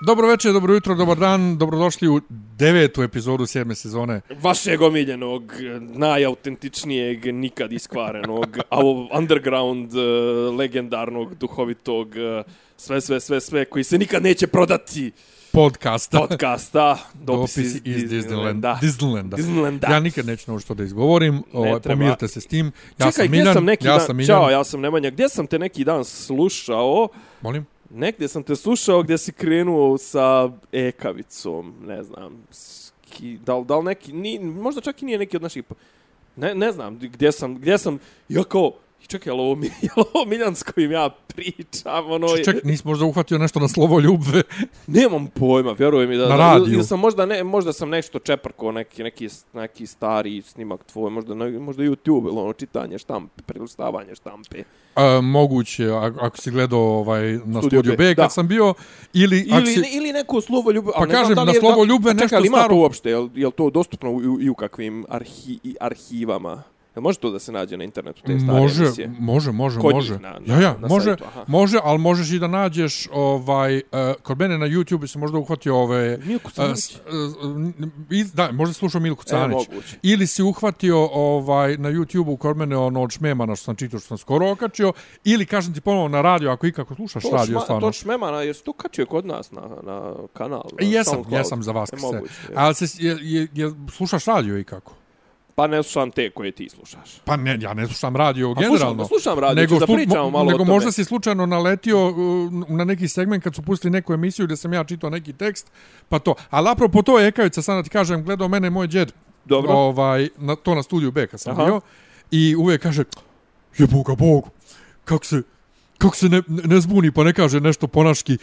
Dobro večer, dobro jutro, dobar dan, dobrodošli u devetu epizodu sedme sezone. Vašeg omiljenog, najautentičnijeg, nikad iskvarenog, a underground, eh, legendarnog, duhovitog, eh, sve, sve, sve, sve, koji se nikad neće prodati Podcasta. podcasta. Dopisi iz Disneylanda. Disneylanda. Disneylanda. Ja nikad neću naučiti što da izgovorim, ovaj, treba. pomirite se s tim. Ja Čekaj, sam Miljan, sam neki ja dan, sam Miljan. Ćao, ja sam Nemanja, gdje sam te neki dan slušao? Molim? Negdje sam te slušao gdje si krenuo sa ekavicom, ne znam, ski, da, li- da li neki, ni, možda čak i nije neki od naših, ne, ne znam, gdje sam, gdje sam, ja kao, čekaj, je li ovo, mi- ovo Miljan s kojim ja pričam, ono, Č- Ček, nisi možda uhvatio nešto na slovo ljubve. nemam pojma, vjeruj mi da, Na da- radiju. ili sam možda, ne, možda sam nešto čeprko, neki, neki, neki stari snimak tvoj, možda, na- možda YouTube, ili ono, čitanje štampe, prelistavanje štampe. A, moguće, ako si gledao ovaj, na Studio Studio, B, B, kad da. sam bio, ili, Ili, si... ne, ili neko slovo ljubve. Pa kažem, na slovo ljubve nešto čekaj, ali ima staro- to uopšte? Je, li- to dostupno u, i u kakvim arhi, i arhivama? Jel može to da se nađe na internetu, te stare Može, emisije? može, može, Kod može. na- na- ja, ja, na može, sajtu, aha. može, ali možeš i da nađeš ovaj uh, kod mene na YouTube se možda uhvatio ove Milku uh, Canić. s- uh, iz- da, možda slušao Milku E, Canić. moguće. Ili si uhvatio ovaj na YouTubeu kod mene ono od Šmemana što sam čitao što sam skoro okačio ili kažem ti ponovo na radio ako ikako slušaš To, radio šma, stvarno. to šmemana, jesi to kačio kod nas na, na kanal? Na jesam, SoundCloud? jesam za vas E, se. moguće, je. Ali se je, je, je, slušaš radio i kako? Pa ne slušam te koje ti slušaš. Pa ne, ja ne slušam radio slušam- generalno. slušam radio, nego da pričamo malo o Nego tome. možda si slučajno naletio uh, na neki segment kad su pustili neku emisiju gdje sam ja čitao neki tekst, pa to. Ali apropo to je Ekavica, sad da ti kažem, gledao mene moj džed, Dobro. ovaj, na, to na studiju B kad sam Aha. bio, i uvijek kaže, jebu ga Bog, kako se, kako se ne, ne zbuni pa ne kaže nešto ponaški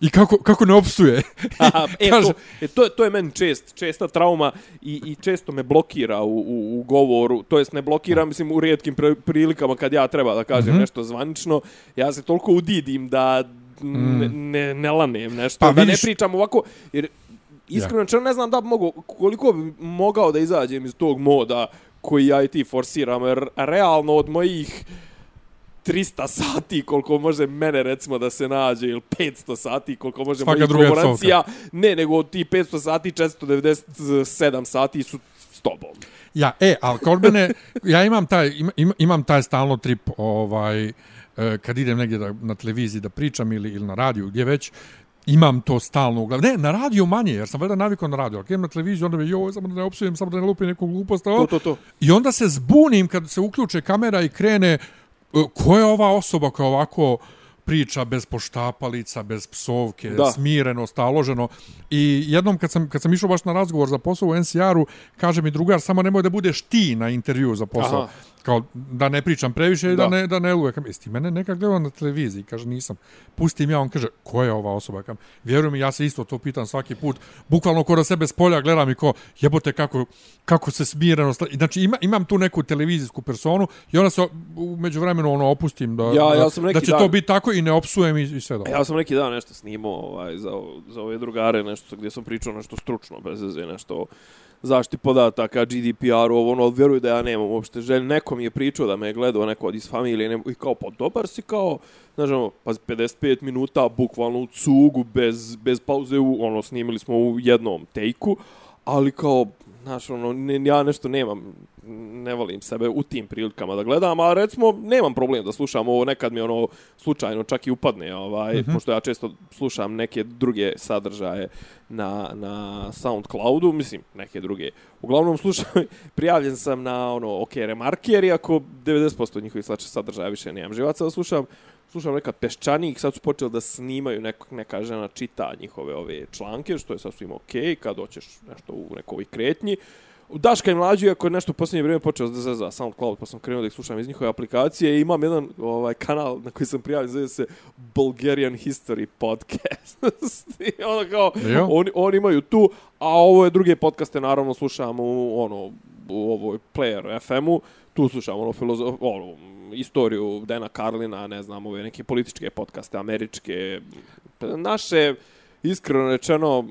i kako, kako ne opsuje. Aha, e, Kaže- to, e, to, je- to je meni čest, česta trauma i, i često me blokira u, u, u govoru, to jest ne blokira, mislim, u rijetkim pre, prilikama kad ja treba da kažem mm -hmm. nešto zvanično, ja se toliko udidim da ne, ne, ne lanem nešto, Pa da vidiš- ne pričam ovako, jer iskreno ja. ne znam da bi mogu, koliko bi mogao da izađem iz tog moda koji ja i ti forsiram, jer realno od mojih 300 sati koliko može mene recimo da se nađe ili 500 sati koliko može Svaka mojih druga konferencija ne nego ti 500 sati 497 sati su s tobom Ja, e, ali kod mene, ja imam taj, im, im- imam taj stalno trip, ovaj, e, kad idem negdje da, na televiziji da pričam ili, ili na radiju, gdje već, imam to stalno u glavi. Ne, na radiju manje, jer sam valjda navikao na radio. Ali kad idem na televiziju, onda mi, joj, samo da ne opsujem, samo da ne lupim neku glupost. to to to I onda se zbunim kad se uključe kamera i krene, ko je ova osoba koja ovako priča bez poštapalica, bez psovke, Da. smireno, staloženo. I jednom kad sam, kad sam išao baš na razgovor za posao u NCR-u, kaže mi drugar, samo nemoj da budeš ti na intervju za posao. Aha. Kao da ne pričam previše i da, Da. ne, da ne. Jesi ti mene nekad gledao na televiziji? Kaže, nisam. Pustim ja, on kaže, ko je ova osoba? Kam, vjeruj mi, ja se isto to pitam svaki put. Bukvalno ko da sebe s polja gledam i ko, jebote kako, kako se smireno... Znači, ima, imam tu neku televizijsku personu i onda se u međuvremenu ono opustim da, Ja- ja sam da će dan- to biti tako i ne opsujem i, i sve dobro. ja sam neki dan nešto snimao ovaj za za ove drugare nešto gdje sam pričao nešto stručno bez veze nešto zaštiti podataka, GDPR, ovo ono, ali da ja nemam uopšte želj. Neko mi je pričao da me je gledao neko od iz familije ne, i kao, pa dobar si kao, znaš, ono, pa 55 minuta bukvalno u cugu, bez, bez pauze, u, ono, snimili smo u jednom tejku, ali kao, znaš, ono, ne, ja nešto nemam, ne volim sebe u tim prilikama da gledam, a recimo nemam problem da slušam ovo, nekad mi ono slučajno čak i upadne, ovaj, mm -hmm. pošto ja često slušam neke druge sadržaje na, na Soundcloudu, mislim, neke druge. Uglavnom slušam, prijavljen sam na ono, ok, remarker, iako 90% njihovih slače sadržaja više nemam živaca da slušam, slušam neka peščanik, sad su počeli da snimaju, neko, neka žena čita njihove ove članke, što je sasvim ok, kad hoćeš nešto u nekoj kretnji. Daška i mlađi, ako je nešto u posljednje vrijeme počeo da zeza SoundCloud, pa sam krenuo da ih slušam iz njihove aplikacije i imam jedan ovaj kanal na koji sam prijavljen, zove se Bulgarian History Podcast. I ono kao, Jo. oni, oni imaju tu, a ovo je druge podcaste, naravno, slušam u, ono, u ovoj Player FM-u, tu slušam ono, filozof, ono, istoriju Dana Carlina, ne znam, ove neke političke podcaste, američke, naše, iskreno rečeno,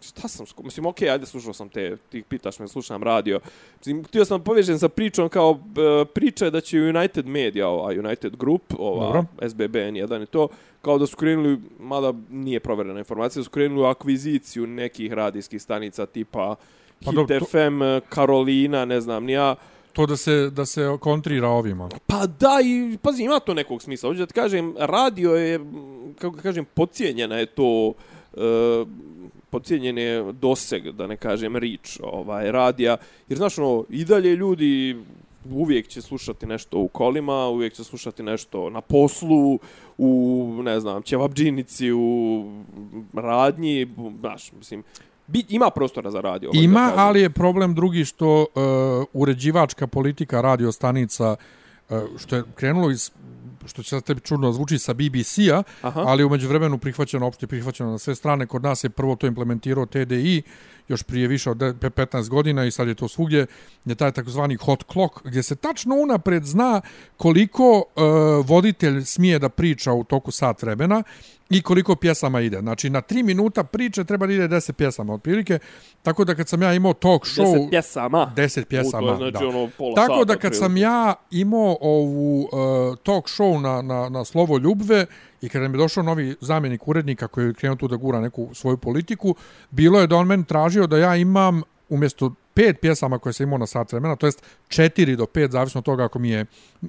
šta sam, mislim, okej, okay, ajde, slušao sam te, ti pitaš me, slušam radio. Mislim, htio sam povežen sa pričom kao e, priča je da će United Media, ova United Group, ova Dobro. SBBN jedan i to, kao da su krenuli, mada nije proverena informacija, da su krenuli u akviziciju nekih radijskih stanica tipa Pa Hit dobro, to- FM, Karolina, ne znam, nija. To da se, da se kontrira ovima. Pa da, i pazi, ima to nekog smisla. Hoću da ti kažem, radio je, kako kažem, pocijenjena je to, e, pocijenjen je doseg, da ne kažem, rič ovaj, radija. Jer, znaš, ono, i dalje ljudi uvijek će slušati nešto u kolima, uvijek će slušati nešto na poslu, u, ne znam, ćevabdžinici, u radnji, znaš, mislim, bi, ima prostora za radio. da Ima, ali je problem drugi što uh, uređivačka politika radio stanica uh, što je krenulo iz što će sad tebi čudno zvuči sa BBC-a, ali umeđu vremenu prihvaćeno, opšte prihvaćeno na sve strane. Kod nas je prvo to implementirao TDI, još prije više od de- 15 godina i sad je to svugdje, je taj takozvani hot clock, gdje se tačno unapred zna koliko uh, voditelj smije da priča u toku sat vremena i koliko pjesama ide. Znači, na 3 minuta priče treba da ide 10 pjesama otprilike, tako da kad sam ja imao talk show... Deset pjesama. 10 pjesama, U, to je znači da. ono pola Tako sata da kad sam otprilike. ja imao ovu uh, talk show na, na, na slovo Ljubve i kada mi je došao novi zamjenik urednika koji je krenuo tu da gura neku svoju politiku, bilo je da on meni tražio da ja imam umjesto pet pjesama koje sam imao na sat vremena, to jest četiri do pet, zavisno od toga ako mi je uh,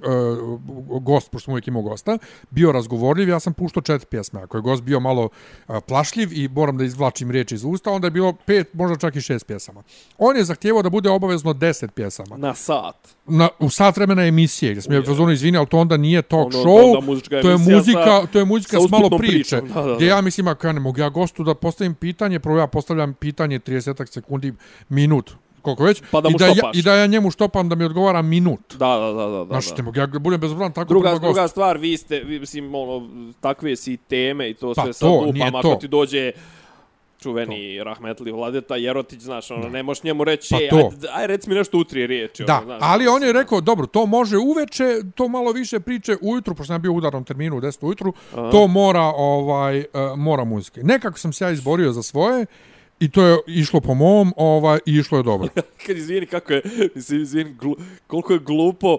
gost, pošto sam uvijek imao gosta, bio razgovorljiv, ja sam puštao četiri pjesme. Ako je gost bio malo uh, plašljiv i moram da izvlačim riječi iz usta, onda je bilo pet, možda čak i šest pjesama. On je zahtijevao da bude obavezno deset pjesama Na sat. na, u sat vremena emisije, gdje sam je fazonu izvini, ali to onda nije talk Ono, show, onda muzička to je muzika, sa- to je muzika s malo priče. pričom, da, da, Gdje da. ja mislim, ako ja ne mogu ja gostu da postavim pitanje, prvo ja postavljam pitanje 30 sekundi, minut, koliko već, Pa da mu i, da ja, i da ja njemu štopam da mi odgovara minut. Da, da, da, da. da. Znaš, ne mogu ja budem bezobrazan tako druga, prema druga stvar, vi ste, vi, mislim, ono, takve si teme i to Pa sve to, nije lupam, to. ako ti dođe čuveni to. Rahmetli Vladeta Jerotić, znaš, ono, ne možeš njemu reći, Pa to. ajde, aj, reci mi nešto u tri riječi. Da, ono, znaš, ali ono, on je rekao, dobro, to može uveče, to malo više priče ujutru, pošto sam bio u udarnom terminu u 10 ujutru, to mora, ovaj, uh, mora muzike. Nekako sam se ja izborio za svoje i to je išlo po mom, ovaj, i išlo je dobro. kad izvini kako je, mislim, izvini, glu, koliko je glupo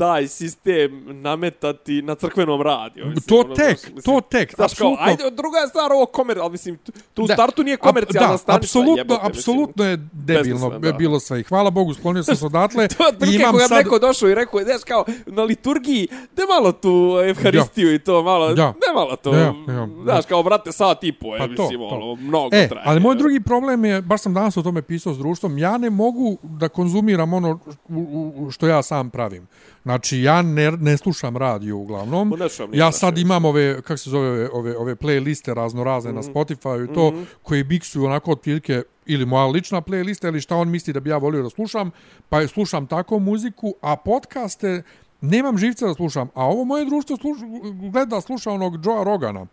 taj sistem nametati na crkvenom radiju. Mislim, To ono, tek, znaš, to tek, Znaš kao, apsolutno. ajde, druga je stvar ovo komer, ali mislim, tu u Da, startu nije komercijalna da, stanica. apsolutno, jebote, mislim. apsolutno je debilno da. bilo sve. I hvala Bogu, sklonio sam se odatle. To je imam koga sad... neko došao i rekao, znaš kao, na liturgiji, da malo tu evharistiju i to, malo, Da. ne malo to, Ja, ja, znaš, kao, brate, sat i po, je, Pa to, mislim, to. ono, mnogo E, traje. ali moj drugi problem je, baš sam danas o tome pisao s društvom, ja ne mogu da konzumiram ono što ja sam pravim. Znači, ja ne, ne slušam radio uglavnom. Ne Ja sad ništa. imam ove, kako se zove, ove, ove, ove playliste razno razne mm -hmm. na Spotify i to, mm -hmm. koji biksuju onako otprilike ili moja lična playlista ili šta on misli da bi ja volio da slušam, pa je slušam tako muziku, a podcaste nemam živca da slušam. A ovo moje društvo sluš, gleda, sluša onog Joea Rogana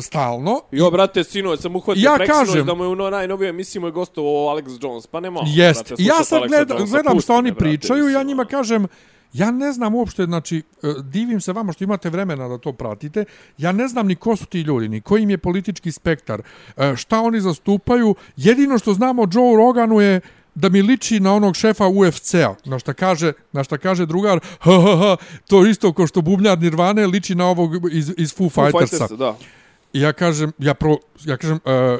stalno. Jo, brate, sinoć sam uhvatio Ja kažem- da mu je u no, najnovijoj emisiji moj gostovao Alex Jones, pa nema. Jest. brate, ja sad Alexa gledam, gledam šta oni brate, pričaju, ja njima ono. kažem, ja ne znam uopšte, znači, e, divim se vama što imate vremena da to pratite, ja ne znam ni ko su ti ljudi, ni koji im je politički spektar, e, šta oni zastupaju, jedino što znamo o Joe Roganu je da mi liči na onog šefa UFC-a, na šta kaže, na šta kaže drugar, ha, ha, ha, to isto ko što bubnjar Nirvane liči na ovog iz, iz Foo, Foo Fightersa. Fighters, da. I ja kažem, ja pro, ja kažem, uh,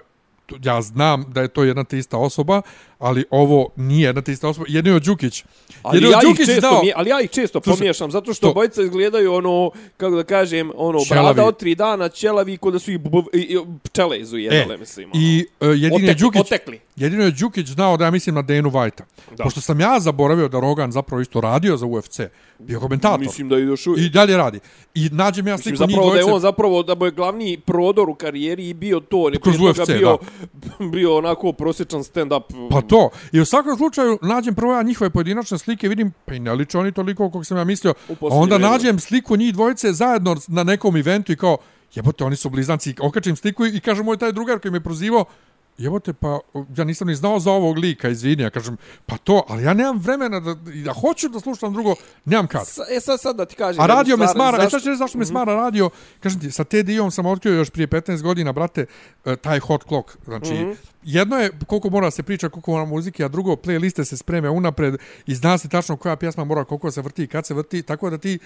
ja znam da je to jedna te ista osoba, ali ovo nije jedna te ista osoba. Jedino je Đukić. Ali Jedino ja, je ih često, dao- mi, ali ja ih često Slušaj, pomiješam, zato što to- bojice izgledaju ono, kako da kažem, ono, Ćelavi. brada od tri dana, ćelavi, kod da su ih bu, i, i, pčele izujedale, E, mislim. I uh, jedino je Otekli, Đukić, otekli. Jedino je Đukić znao da ja mislim na Danu Whitea. Da. Pošto sam ja zaboravio da Rogan zapravo isto radio za UFC, bio komentator. Mislim da je još uvijek. I dalje radi. I nađem ja Mislim, sliku njih zapravo da je dvojice. on zapravo da mu je glavni prodor u karijeri i bio to, ne Kroz UFC, bio, bio onako prosječan stand-up. Pa to. I u svakom slučaju nađem prvo ja njihove pojedinačne slike, vidim, pa i ne liče oni toliko kako sam ja mislio. Onda vreme. nađem sliku njih dvojice zajedno na nekom eventu i kao, jebote, oni su blizanci. Okačim sliku i kaže moj taj drugar koji me prozivao, jebote, pa ja nisam ni znao za ovog lika, izvini, ja kažem, pa to, ali ja nemam vremena da, ja hoću da slušam drugo, nemam kad. Sa, e sad, sad da ti kažem. A radio me smara, zašto? zašto- e sad reći zašto me smara radio, kažem ti, sa TDI-om sam otkrio još prije 15 godina, brate, e, taj hot clock, znači, Mhm. jedno je koliko mora se priča, koliko mora muzike, a drugo, playliste se spreme unapred i zna se tačno koja pjesma mora, koliko se vrti, kad se vrti, tako da ti e,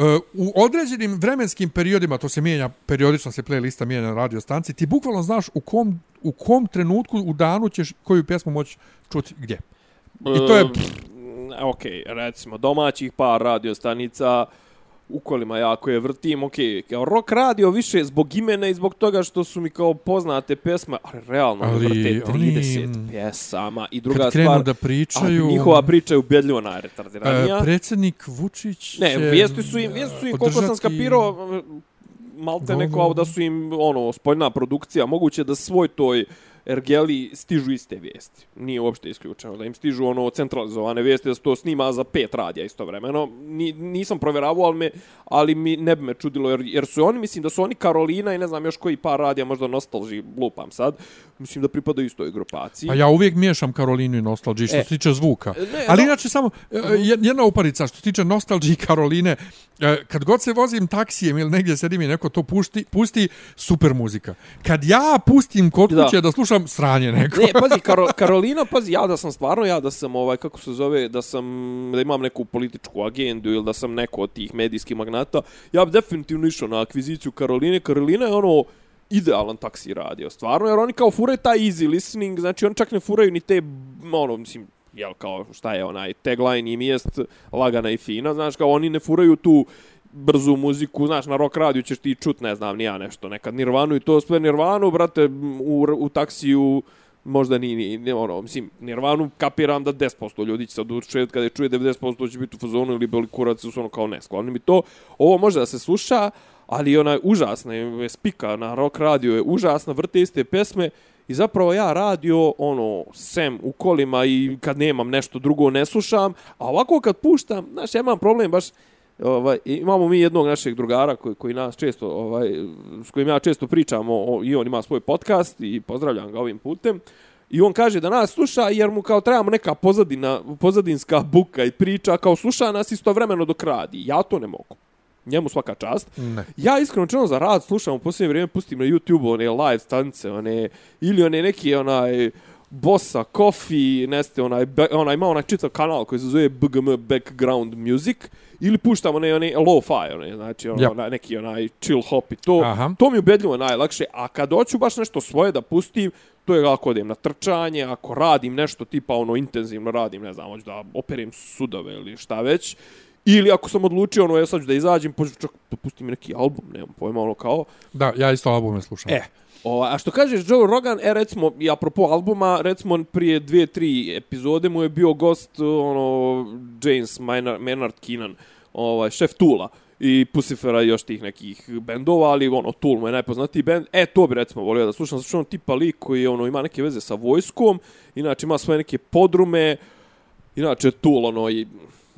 E, u određenim vremenskim periodima, to se mijenja, periodično se playlista mijenja na radio stanci, ti bukvalno znaš u kom, u kom trenutku u danu ćeš koju pjesmu moći čuti gdje. I to je- E, ok, recimo, domaćih par radio stanica, u kolima ja koje vrtim, ok, kao rock radio više zbog imena i zbog toga što su mi kao poznate pesme, ali realno ali, vrte oni- 30 pjesama i druga Kad stvar, da pričaju... a njihova priča je ubedljivo najretardiranija. E, predsjednik Vučić Ne, će, vijesti su im, vijesti su im koliko sam skapirao, malte neko da su im, ono, spoljna produkcija, moguće da svoj toj Ergeli stižu iste vijesti. Nije uopšte isključeno da im stižu ono centralizovane vijesti da se to snima za pet radija istovremeno. Ni, nisam provjeravao, ali, me, ali mi ne bi me čudilo jer, jer su oni, mislim da su oni Karolina i ne znam još koji par radija, možda Nostalži, lupam sad. Mislim da pripadaju istoj grupaciji. Pa ja uvijek miješam Karolinu i Nostalđi što E. se tiče zvuka. Ne, Ali no- inače samo e, jed- jedna uparica što se tiče Nostalđi i Karoline. e, Kad god se vozim taksijem ili negdje sedim i neko to pušti, pusti super muzika. Kad ja pustim kod kuće da, da slušam sranje neko. Ne, pazi, Karo, Karolina, pazi, ja da sam stvarno, ja da sam, ovaj, kako se zove, da sam, da imam neku političku agendu ili da sam neko od tih medijskih magnata, ja bi definitivno išao na akviziciju Karoline. Karolina je ono, idealan taksi radio, stvarno, jer oni kao furaju taj easy listening, znači oni čak ne furaju ni te, ono, mislim, jel, kao, šta je onaj, tagline im jest lagana i fina, znaš, kao oni ne furaju tu brzu muziku, znaš, na rock radiju ćeš ti čut, ne znam, ni ja nešto, nekad Nirvanu i to sve Nirvanu, brate, u, u taksiju možda ni, ni, ni ono, mislim, Nirvanu kapiram da 10% ljudi će se odučiti, kada je čuje 90% će biti u fazonu ili boli kurac, su ono kao ne, skloni mi to. Ovo može da se sluša, ali ona je užasna, je spika na rock radio je užasna, vrte iste pesme i zapravo ja radio, ono, sem u kolima i kad nemam nešto drugo ne slušam, a ovako kad puštam, znaš, ja imam problem baš, ovaj imamo mi jednog našeg drugara koji koji nas često ovaj s kojim ja često pričamo o, i on ima svoj podcast i pozdravljam ga ovim putem I on kaže da nas sluša jer mu kao trebamo neka pozadina, pozadinska buka i priča, kao sluša nas istovremeno dok radi. Ja to ne mogu. Njemu svaka čast. Ne. Ja iskreno čeno za rad slušam u posljednje vrijeme, pustim na YouTube one live stanice, one, ili one neki onaj Bossa, Coffee, neste, onaj, be, onaj, ima onaj čitav kanal koji se zove BGM Background Music, ili puštamo one, one lo-fi, one, znači ono, Yep. onaj, neki onaj chill hop i to. Aha. To mi ubedljivo najlakše, a kad hoću baš nešto svoje da pustim, to je ako odem na trčanje, ako radim nešto tipa ono intenzivno radim, ne znam, hoću da operim sudove ili šta već, ili ako sam odlučio ono, ja sad ću da izađem, pa ću čak da pustim i neki album, nemam pojma, ono kao, Da, ja isto albume slušam. E, o, a što kažeš Joe Rogan, e recimo, i apropo albuma, recimo prije dvije, tri epizode mu je bio gost, ono, James Maynard, Maynard Keenan, ovaj, šef Tula i Pussifera i još tih nekih bendova, ali ono, Tool mu je najpoznatiji bend. E, to bi recimo volio da slušam, što on tipa lik koji ono, ima neke veze sa vojskom, inače ima svoje neke podrume, inače Tool, ono, i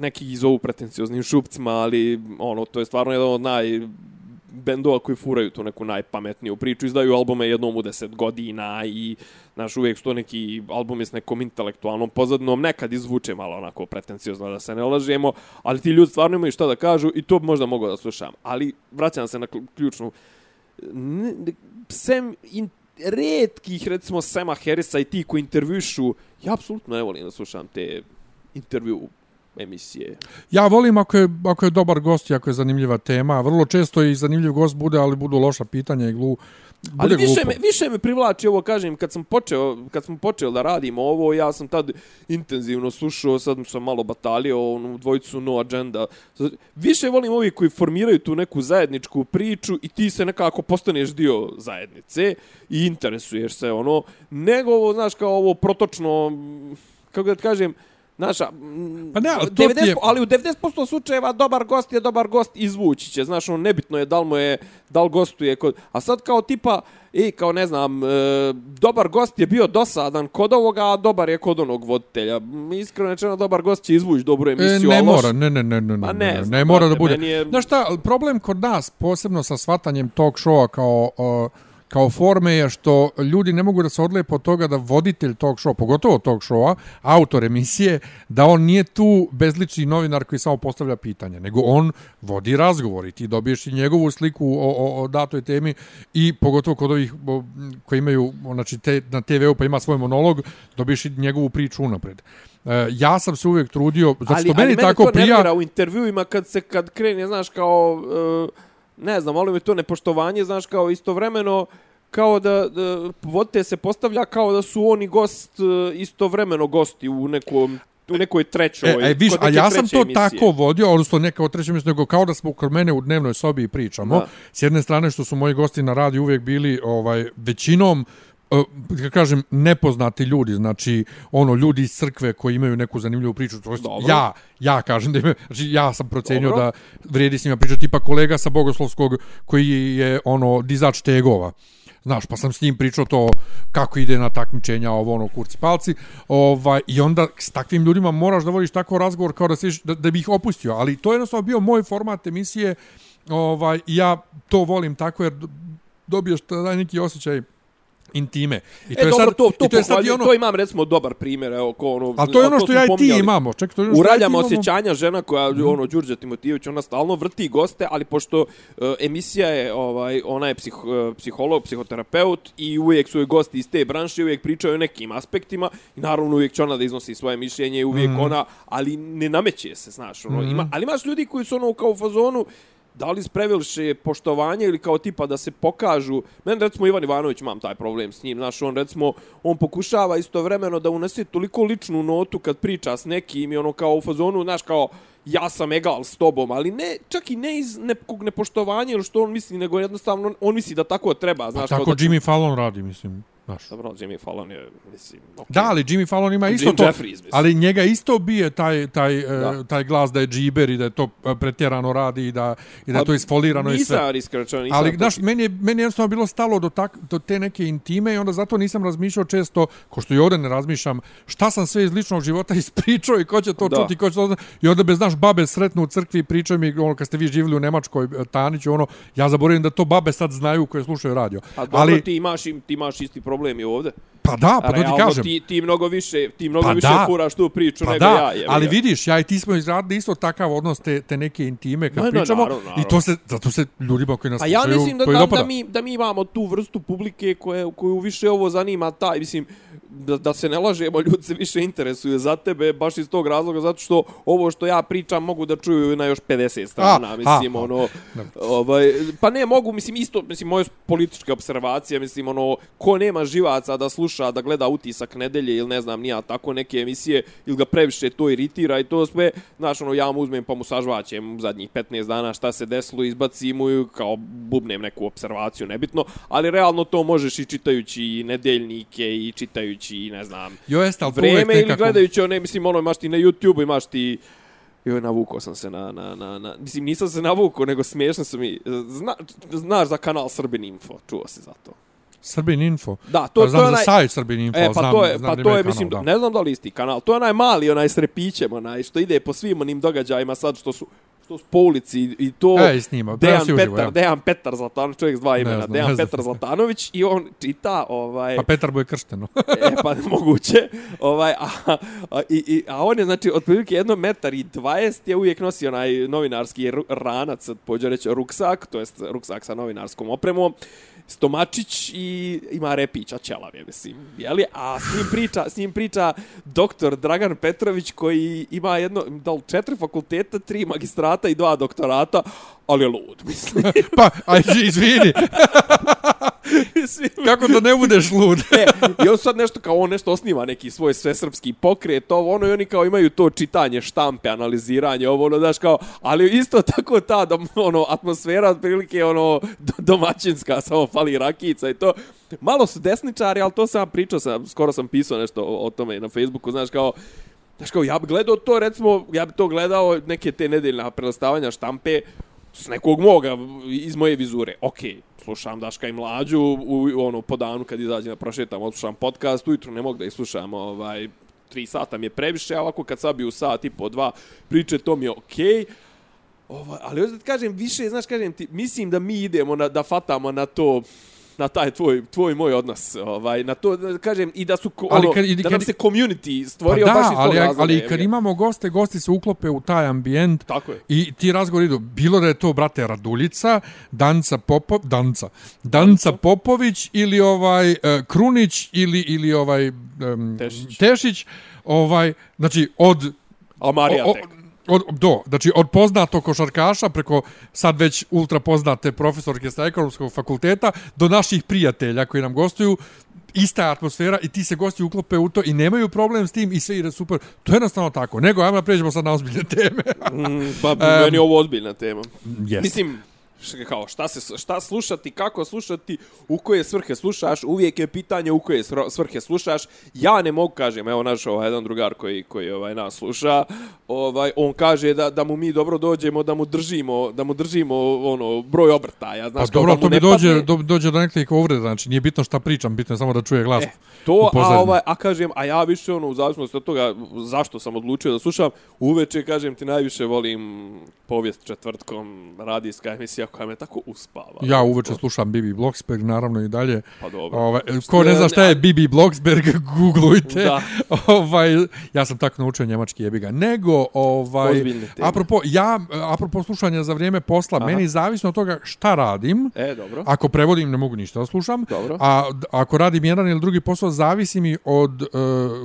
neki ih zovu pretencioznim šupcima, ali ono, to je stvarno jedan od naj bendova koji furaju tu neku najpametniju priču, izdaju albume jednom u deset godina i naš uvijek su to neki albumi s nekom intelektualnom pozadnom, nekad izvuče malo onako pretenciozno da se ne lažemo, ali ti ljudi stvarno imaju šta da kažu i to bi možda mogu da slušam. Ali vraćam se na ključnu sem in, redkih, recimo Sema Harrisa i ti koji intervjušu, ja apsolutno ne volim da slušam te intervju emisije. Ja volim ako je, ako je dobar gost i ako je zanimljiva tema. Vrlo često i zanimljiv gost bude, ali budu loša pitanja i glu... Bude Ali više glupo. me, više me privlači ovo, kažem, kad sam počeo, kad smo počeli da radimo ovo, ja sam tad intenzivno slušao, sad sam malo batalio, onu dvojicu No Agenda. Više volim ovi koji formiraju tu neku zajedničku priču i ti se nekako postaneš dio zajednice i interesuješ se, ono, nego ovo, znaš, kao ovo protočno, kako da kažem, Znaš, Pa ne, ali to ti 90, je- ali u 90% slučajeva dobar gost je dobar gost izvući će. Znaš, ono, nebitno je da li mu je, da li gostuje kod... A sad kao tipa, ej, kao ne znam, e, dobar gost je bio dosadan kod ovoga, a dobar je kod onog voditelja. Iskreno rečeno, dobar gost će izvući dobru E, emisiju, ne a loš- mora, ne, ne, ne, ne, Ma ne, ne ne, ne, ne mora da bude. je- Znaš šta, problem kod nas, posebno sa svatanjem talk showa kao, uh, kao forme je što ljudi ne mogu da se odlepe od toga da voditelj tog showa, pogotovo tog showa, autor emisije, da on nije tu bezlični novinar koji samo postavlja pitanje, nego on vodi razgovor i ti dobiješ i njegovu sliku o, o, o datoj temi i pogotovo kod ovih koji imaju, znači te, na TV-u pa ima svoj monolog, dobiješ i njegovu priču unapred. E, ja sam se uvijek trudio, zato što ali, meni ali tako mene to prija... u intervjuima kad se kad krene, znaš, kao... Uh, ne znam, ali mi to nepoštovanje, znaš, kao istovremeno kao da, da vodite se postavlja kao da su oni gost e, istovremeno gosti u nekom u nekoj trećoj. E, e viš, a ja sam to emisije. tako vodio, odnosno neka od treće nego kao da smo kod mene u dnevnoj sobi pričamo. Da. S jedne strane što su moji gosti na radiju uvijek bili ovaj većinom da kažem nepoznati ljudi, znači ono ljudi iz crkve koji imaju neku zanimljivu priču, to jest ja ja kažem da ima, znači ja sam procenio Dobro. da vrijedi s njima pričati tipa kolega sa bogoslovskog koji je ono dizač tegova. Znaš, pa sam s njim pričao to kako ide na takmičenja ovo ono kurci palci. Ovaj i onda s takvim ljudima moraš da vodiš tako razgovor kao da se da, da bi ih opustio, ali to je jednostavno bio moj format emisije. Ovaj ja to volim tako jer dobiješ taj neki osjećaj intime. I E, dobro, sad, to, to, i to je sad i ono, to imam recimo dobar primjer, evo, ko ono... ali to je ono a što smo ja i ti imamo. Čekaj, to je ono U što ja osjećanja žena koja ono Đurđe Timotijević ona stalno vrti goste, ali pošto e, emisija je ovaj ona je psih, e, psiholog, psihoterapeut i uvijek su joj gosti iz te branše, uvijek pričaju o nekim aspektima i naravno uvijek će ona da iznosi svoje mišljenje, uvijek Mhm. ona, ali ne nameće se, znaš, ono, ima, ali imaš ljudi koji su ono kao u fazonu da li sprevelše poštovanje ili kao tipa da se pokažu. Meni recimo Ivan Ivanović imam taj problem s njim, znaš, on recimo on pokušava istovremeno da unese toliko ličnu notu kad priča s nekim i ono kao u fazonu, znaš, kao ja sam egal s tobom, ali ne, čak i ne iz nekog nepoštovanja ili što on misli, nego jednostavno on misli da tako treba, A znaš. tako kao da, Jimmy Fallon radi, mislim. Znaš. Dobro, Jimmy Fallon je, mislim, okay. Da, ali Jimmy Fallon ima isto Jim to, Jeffries, mislim. ali njega isto bije taj, taj, e, Da. taj glas da je džiber i da je to e, pretjerano radi i da, i da je to isfolirano i sve. Nisam nisam Ali, znaš, meni je, meni je jednostavno bilo stalo do, tak, do te neke intime i onda zato nisam razmišljao često, ko što i ovdje ne razmišljam, šta sam sve iz ličnog života ispričao i ko će to Da. čuti, ko će to... I onda bez, znaš, babe sretnu u crkvi i pričaju mi, ono, kad ste vi živjeli u Nemačkoj, e, Taniću, ono, ja zaboravim da to babe sad znaju koje slušaju radio. A dobro, ali, ti imaš, im- ti imaš isti problem problem je ovdje pa da, pa to ti Realno, kažem. Ti, ti mnogo više, ti mnogo Pa više da. furaš tu priču Pa nego da, ja. jebi ali vidiš, ja i ti smo izradili isto takav odnos te, te neke intime kad da, pričamo naravno, naravno. i to se, zato se ljudima koji nas Pa ja slušaju, mislim da, da, da, mi, da mi imamo tu vrstu publike koje, koju više ovo zanima taj, mislim, da, da se ne lažemo, ljudi se više interesuju za tebe, baš iz tog razloga, zato što ovo što ja pričam mogu da čuju na još 50 strana, A, mislim, a, a. ono, ovaj, pa ne, mogu, mislim, isto, mislim, moje političke observacije, mislim, ono, ko nema živaca da sluša, da gleda utisak nedelje ili ne znam, nija tako neke emisije, ili ga previše to iritira i to sve, znaš, ono, ja mu uzmem pa mu sažvaćem zadnjih 15 dana šta se desilo, izbacim mu i kao bubnem neku observaciju, nebitno, ali realno to možeš i čitajući i nedeljnike i čitajući, ne znam, Jo, jeste, vreme ili nekako... gledajući one, mislim, ono, imaš ti na YouTube, imaš ti Joj, navukao sam se na, na, na, na, mislim, nisam se navukao, nego smiješno su mi, zna, znaš za kanal Srbin Info, čuo si za to. Srbin Info. Da, to, pa to je onaj, sajt Srbin Info, E, pa znam, to je, znam pa da to je kanal, mislim, da. ne znam da li isti kanal. To je onaj mali, onaj s repićem, onaj što ide po svim onim događajima sad što su što su po ulici i- to E, i snima, Dejan prenosi uživo, Petar, ja. Dejan Petar Zlatanović, čovjek s dva imena, znam, Dejan ne znam. Petar Zlatanović i on čita ovaj Pa Petar Boj kršteno. e, pa moguće. Ovaj, a, a, i, i, a on je, znači, otprilike jedno metar i 20 je uvijek nosi onaj novinarski ranac, pođe reći ruksak, to jest ruksak sa novinarskom opremom, stomačić i ima repića ćelav je, mislim, jeli? A s njim priča, s njim priča doktor Dragan Petrović koji ima jedno, da li četiri fakulteta, tri magistrata i dva doktorata, ali je lud, mislim. pa, aj, izvini, Mislim, kako da ne budeš lud? E, i on sad nešto kao on nešto osniva neki svoj svesrpski pokret, ovo ono i oni kao imaju to čitanje štampe, analiziranje, ovo ono, daš kao, ali isto tako ta dom, ono, atmosfera otprilike ono domaćinska, samo fali rakica i to. Malo su desničari, ali to sam pričao, sam, skoro sam pisao nešto o, o tome na Facebooku, znaš kao, Znaš kao, ja bi gledao to, recimo, ja bi to gledao neke te nedeljne prelastavanja štampe s nekog moga, iz moje vizure. Okej, slušam Daška i Mlađu u, ono, po danu kad izađe na prošetam, odslušam podcast, ujutru ne mogu da ih slušam, ovaj, tri sata mi je previše, a ovako kad sabiju sat i po dva priče, to mi je okej. Ovaj, ali još da ti kažem, više, znaš, kažem ti, mislim da mi idemo na, da fatamo na to, na taj tvoj tvoj moj odnos ovaj na to da kažem i da su ko, Ali ono, kad- da kad- nam se community Pa stvorio baš da, iz tog ali, razloga, ali kad imamo goste, gosti se uklope u taj ambijent Tako je. i ti razgovori idu, bilo da je to, brate, Raduljica, Danca Popo, Danca, Danca Popović ili ovaj uh, Krunić ili, ili ovaj um, Tešić. Tešić, ovaj, znači od A Marija o, tek. Od, do, znači od poznatog košarkaša preko sad već ultra poznate profesorke sa ekonomskog fakulteta do naših prijatelja koji nam gostuju ista atmosfera i ti se gosti uklope u to i nemaju problem s tim i sve ide super. To je jednostavno tako. Nego, ajmo da pređemo sad na ozbiljne teme. Mm, pa meni je ovo ozbiljna tema. Yes. Mislim, kao šta se šta slušati, kako slušati, u koje svrhe slušaš, uvijek je pitanje u koje svrhe slušaš. Ja ne mogu kažem, evo naš ovaj jedan drugar koji koji ovaj nas sluša, ovaj on kaže da da mu mi dobro dođemo, da mu držimo, da mu držimo ono broj obrtaja, Pa znaš kao dobro, da to mi dođe, padne- do, dođe do nekoliko uvreda, znači nije bitno šta pričam, bitno je samo da čuje glas. E, to, a, ovaj, a kažem, a ja više ono, u zavisnosti od toga zašto sam odlučio da slušam, uveče, kažem ti, najviše volim povijest četvrtkom, radijska emisija koja me tako uspava. Ja uveče slušam Bibi Blocksberg, naravno i dalje. Pa dobro. Ovaj, ko ne zna šta je Bibi Blocksberg, googlujte. Da. ovaj, ja sam tako naučio njemački jebiga. Nego, ovaj, apropo, ja, apropo slušanja za vrijeme posla, Aha. meni zavisno od toga šta radim, E, dobro. Ako prevodim, ne mogu ništa da slušam. Dobro. A ako radim jedan ili drugi posao, zavisi mi od uh,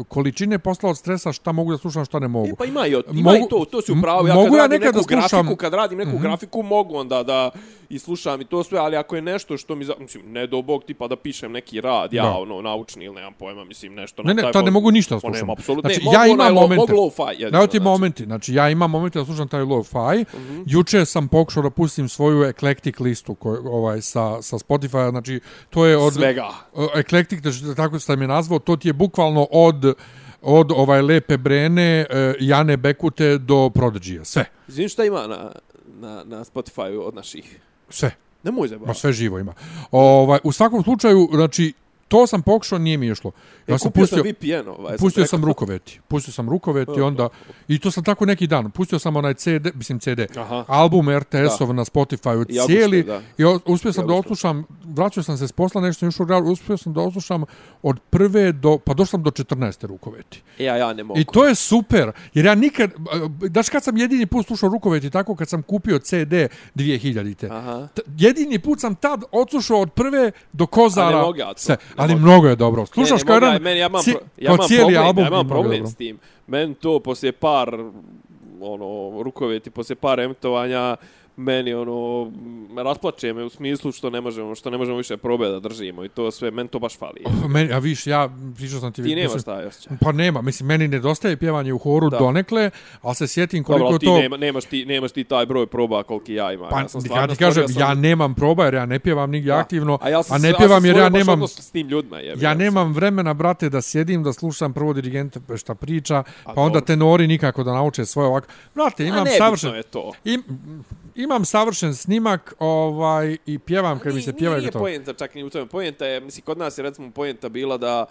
količine posla, od stresa, šta mogu da slušam, šta ne mogu. E, pa ima i, od, ima Mogu- i to, to si upravo. Ja mogu kad ja radim nekad neku da slušam- grafiku, kad radim neku mm -hmm. grafiku, mogu onda da i slušam i to sve, ali ako je nešto što mi, za, mislim, ne do bog tipa da pišem neki rad, ja, Da. ono, naučni ili nemam pojma, mislim, nešto Ne, ne, taj tad ne mo- mogu ništa da nema, slušam. apsolutno. Znači, ne, ja imam onaj momente. Mogu lo-fi, jedino, ti znači. momenti, znači ja imam momente da slušam taj lo-fi. Mm. -hmm. Juče sam pokušao da pustim svoju eclectic listu koj, ovaj, sa, sa Spotify, znači to je od... Svega. Uh, eclectic, znači, tako sam je nazvao, to ti je bukvalno od od ovaj lepe brene uh, Jane Bekute do Prodigy sve Izvini šta ima na, na, na Spotify od naših? sve Nemoj Ma zabavati. sve živo ima. Ovaj u svakom slučaju, znači to sam pokušao, nije mi išlo. Ja Ja sam kupio pustio sam VPN ovaj. pustio rekao. sam rukoveti. Pustio sam rukoveti onda i to sam tako neki dan. Pustio sam onaj CD, mislim CD. Aha. Album RTS-ov na Spotify-u cijeli. da. I uspio sam da odslušam, vraćao sam se s posla, nešto sam išao u grad, uspio sam da odslušam od prve do, pa došao sam do 14. rukoveti. E, Ja, ja ne mogu. I to je super, jer ja nikad, daš kad sam jedini put slušao rukoveti tako kad sam kupio CD 2000-te. Aha. T- jedini put sam tad odslušao od prve do Kozara. A ne mogu ja to, sve. Ali mogu. mnogo je dobro. Slušaš Ne, ne kao jedan meni, ja imam, ci- pro, ja imam cijeli problem, album. ja imam problem dobro. s tim. Meni to poslije par ono rukoveti poslije par emitovanja meni ono rasplače me u smislu što ne možemo što ne možemo više probe da držimo i to sve meni to baš fali. Meni, a viš, ja pričao sam ti... Ti nemaš taj osjećaj. Pa nema, mislim, meni nedostaje pjevanje u horu Da. donekle, ali se sjetim Dobro, koliko je ti to... nema, nemaš, ti, nemaš ti taj broj proba koliki ja imam. Pa, ja sam ja stvarno ti kažem, stvorio ja sam- nemam proba jer ja ne pjevam nigdje Da. aktivno, a, ja sam, a ne ja pjevam sam jer ja nemam... s tim ljudima. Jebi, Ja nemam vremena, brate, da sjedim, da slušam prvo dirigenta šta priča, pa A onda dobro. tenori nikako da nauče svoje ovako. Brate, imam nebitno savršen... je to. Im, imam savršen snimak ovaj i pjevam kad mi se pjeva i Nije poenta čak ni u tome. Poenta je, mislim, kod nas je recimo poenta bila da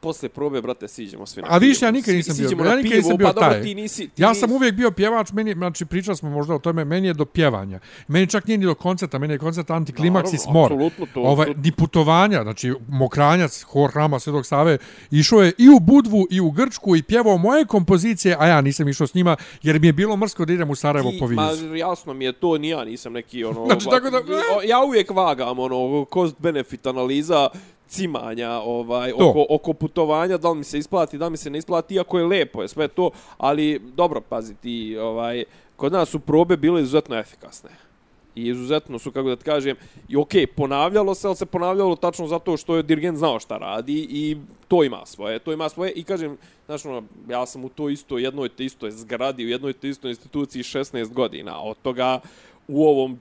posle probe, brate, siđemo svi na A viš, pivo. ja nikad nisam bio. Ja nikad nisam bio pa dobro, taj. ti nisi, ti Ja sam uvijek bio pjevač, meni, znači pričali smo možda o tome, meni je do pjevanja. Meni čak nije ni do koncerta, meni je koncert antiklimaks i smor. to- ovaj, to- ni putovanja, znači Mokranjac, hor Hrama Svetog Save, išao je i u Budvu i u Grčku i pjevao moje kompozicije, a ja nisam išao s njima, jer mi je bilo mrsko da idem u Sarajevo po Ma, vizu. jasno mi je to, ni ja nisam neki ono... Znači, va- tako da- Ja uvijek vagam ono, cost benefit analiza cimanja ovaj, To. oko, oko putovanja, da li mi se isplati, da li mi se ne isplati, iako je lepo je sve to, ali dobro, pazi ti, ovaj, kod nas su probe bile izuzetno efikasne. I izuzetno su, kako da ti kažem, i okej, ponavljalo se, ali se ponavljalo tačno zato što je dirigent znao šta radi i to ima svoje, to ima svoje i kažem, znaš, ono, ja sam u to isto, jednoj te istoj zgradi, u jednoj te istoj instituciji 16 godina, od toga u ovom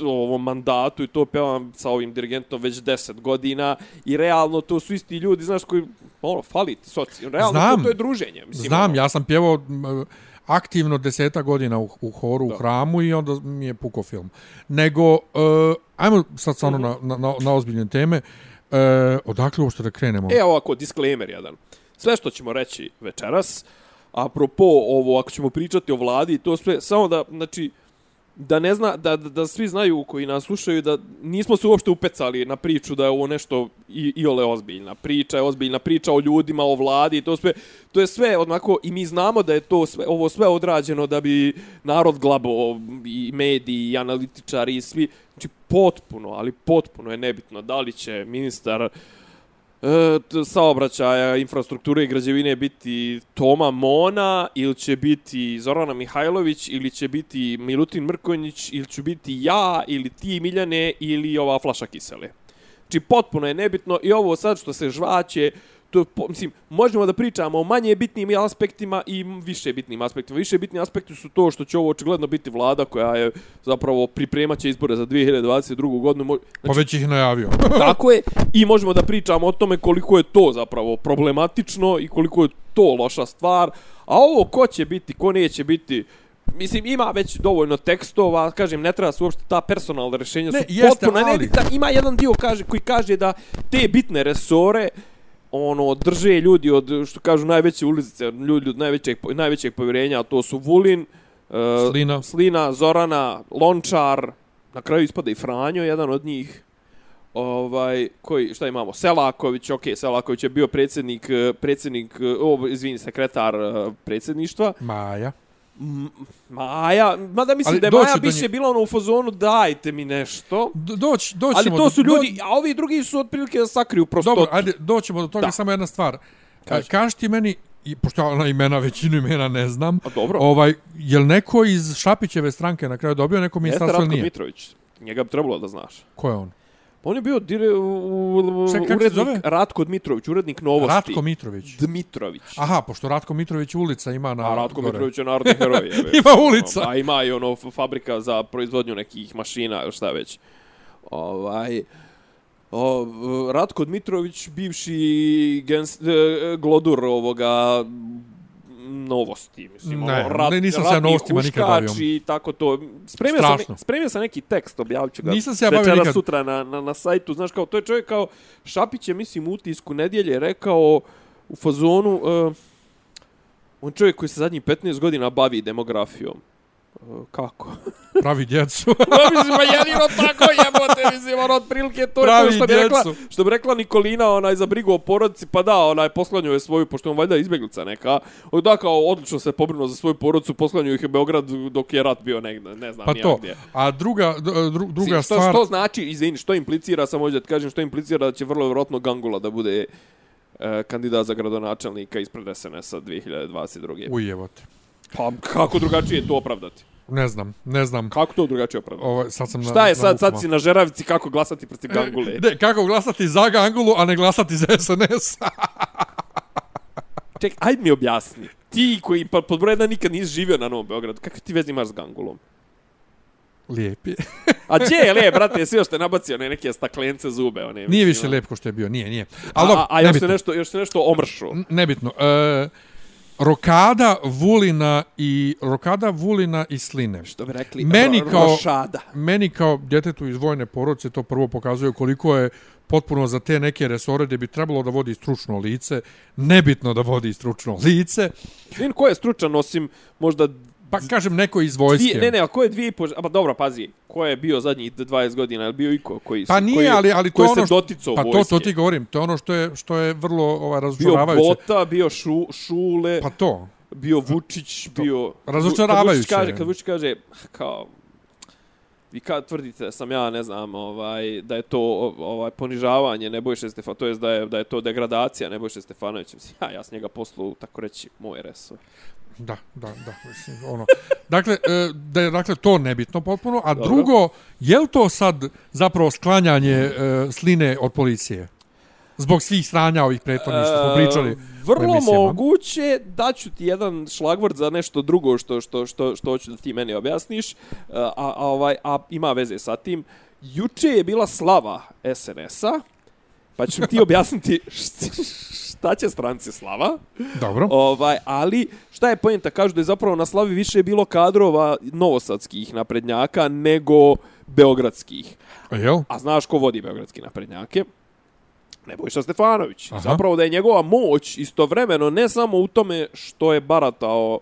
ovom mandatu i to pevam sa ovim dirigentom već 10 godina i realno to su isti ljudi, znaš, koji, ono, fali ti soci, realno Znam. to, to je druženje. Mislim, Znam, ono, ja sam pjevao aktivno deseta godina u, u horu, Da. u hramu i onda mi je puko film. Nego, uh, ajmo sad stvarno na, na, na, na ozbiljne teme. Uh, odakle uopšte da krenemo? E, ovako, disclaimer jedan. Sve što ćemo reći večeras, apropo ovo, ako ćemo pričati o vladi, to sve, samo da, znači, da ne zna da, da, da svi znaju koji nas slušaju da nismo se uopšte upecali na priču da je ovo nešto i, i ole ozbiljna priča, je ozbiljna priča o ljudima, o vladi, to sve to je sve odmako i mi znamo da je to sve ovo sve odrađeno da bi narod glabo i mediji i analitičari i svi. Znači potpuno, ali potpuno je nebitno da li će ministar uh, E, saobraćaja, infrastrukture i građevine biti Toma Mona ili će biti Zorana Mihajlović ili će biti Milutin Mrkonjić ili će biti ja ili ti Miljane ili ova flaša kisele. Znači potpuno je nebitno i ovo sad što se žvaće, to po, mislim, možemo da pričamo o manje bitnim aspektima i više bitnim aspektima. Više bitni aspekti su to što će ovo očigledno biti vlada koja je zapravo pripremaće izbore za 2022. godinu. Znači, pa već ih najavio. tako je. I možemo da pričamo o tome koliko je to zapravo problematično i koliko je to loša stvar. A ovo ko će biti, ko neće biti, Mislim, ima već dovoljno tekstova, kažem, ne treba se uopšte ta personalna rešenja ne, su jeste, potpuno ali... nebitna. Ima jedan dio kaže, koji kaže da te bitne resore, ono drže ljudi od što kažu najveće ulice, ljudi od najvećeg najvećeg povjerenja, a to su Vulin, uh, Slina. Slina, Zorana, Lončar, na kraju ispada i Franjo, jedan od njih. Ovaj koji šta imamo? Selaković, okej, okay, Selaković je bio predsjednik predsjednik, o, izvini, sekretar predsjedništva. Maja. Maja, mada mislim ali da je Maja više nje... bila ono u fazonu dajte mi nešto. Doć, doć Ali to su ljudi, do... a ovi drugi su otprilike da sakriju prostotu. Dobro, ajde, doćemo do toga, da. samo jedna stvar. Kaži. Kaži ti meni, i pošto ja ona imena, većinu imena ne znam, a dobro. ovaj, je li neko iz Šapićeve stranke na kraju dobio neko ministarstvo ili nije? Jeste Ratko Mitrović, njega bi trebalo da znaš. Ko je on? On je bio dire, u, u, Ček, urednik Ratko Dmitrović, urednik novosti. Ratko Mitrović. Dmitrović. Aha, pošto Ratko Mitrović ulica ima na... A Ratko gore. Mitrović je narodni heroj. ima ulica. A ima i ono fabrika za proizvodnju nekih mašina, ili šta već. Ovaj... O, Ratko Dmitrović, bivši gens, e, glodur ovoga novosti, mislim, ne, ono, rat, ne, nisam se ja novostima nikad bavio. i tako to. Spremio sam, ne, spremio sam neki tekst, objavit ću ga. Nisam se ja bavio nikad. sutra na, na, na sajtu, znaš, kao, to je čovjek kao, Šapić je, mislim, utisku nedjelje rekao u fazonu, uh, on čovjek koji se zadnjih 15 godina bavi demografijom. Kako? Pravi djecu. mislim, jedino tako jebote, mislim, ono, otprilike to je to što bi, rekla, što bi rekla Nikolina, onaj, za brigu o porodici, pa da, onaj, poslanju je svoju, pošto on valjda izbjeglica neka, da, kao, odlično se pobrinuo za svoju porodicu, poslanju ih je Beograd dok je rat bio negdje, ne znam, pa to. gdje. A druga, dru, druga što, stvar... Što znači, izvini, što implicira, samo da ti kažem, što implicira da će vrlo vjerojatno Gangula da bude e, kandidat za gradonačelnika ispred SNS-a 2022. Ujevote. Pa kako drugačije to opravdati? Ne znam, ne znam. Kako to drugačije opravdati? Ovo, sad sam Šta na, je sad, sad si na žeravici kako glasati protiv Gangule? Ne, kako glasati za Gangulu, a ne glasati za SNS? Ček, ajde mi objasni. Ti koji pa, pod broj jedan nikad nisi živio na Novom Beogradu, kakve ti vezi imaš s Gangulom? Lijepi. A gdje je lijep, brate, sve što je nabacio one neke staklence zube. One, nije više lijep ko što je bio, nije, nije. Ali, a, a, a još, se nešto, još se nešto omršu. Nebitno. E, Rokada, Vulina i Rokada, Vulina i Sline. Što bi rekli, meni ro, kao, rošada. Meni kao djetetu iz vojne porodice to prvo pokazuje koliko je potpuno za te neke resore gdje bi trebalo da vodi stručno lice, nebitno da vodi stručno lice. Vin, ko je stručan osim možda Pa kažem neko iz vojske. Dvije, ne, ne, a ko je dvije po... Pa dobro, pazi, ko je bio zadnjih 20 godina, je bio iko koji, pa nije, koji, ali, ali to koji ono se doticao Pa vojske. to, to ti govorim, to je ono što je, što je vrlo ovaj, razočaravajuće. Bio Bota, bio šu, Šule. Pa to. Bio Vučić, to. bio... Razočaravajuće. Kad Vučić kaže, kad Vučić kaže, kao, vi kad tvrdite da sam ja ne znam ovaj da je to ovaj ponižavanje Nebojše Stefanovića to jest da je da je to degradacija Nebojše Stefanovića ja ja s njega poslu tako reći moj resor Da, da, da, mislim, ono. Dakle, e, da je dakle, to nebitno potpuno, a Dobro. drugo, je li to sad zapravo sklanjanje e, sline od policije? Zbog svih stranja ovih pretvornih što smo pričali. E, vrlo moguće, daću ti jedan šlagvord za nešto drugo što, što, što, što hoću da ti meni objasniš, a, a, ovaj, a ima veze sa tim. Juče je bila slava SNS-a, pa ću ti objasniti šta će stranci slava. Dobro. Ovaj, ali šta je pojenta? Kažu da je zapravo na slavi više bilo kadrova novosadskih naprednjaka nego beogradskih. A jel? A znaš ko vodi beogradski naprednjake? Nebojša Stefanović. Aha. Zapravo da je njegova moć istovremeno ne samo u tome što je baratao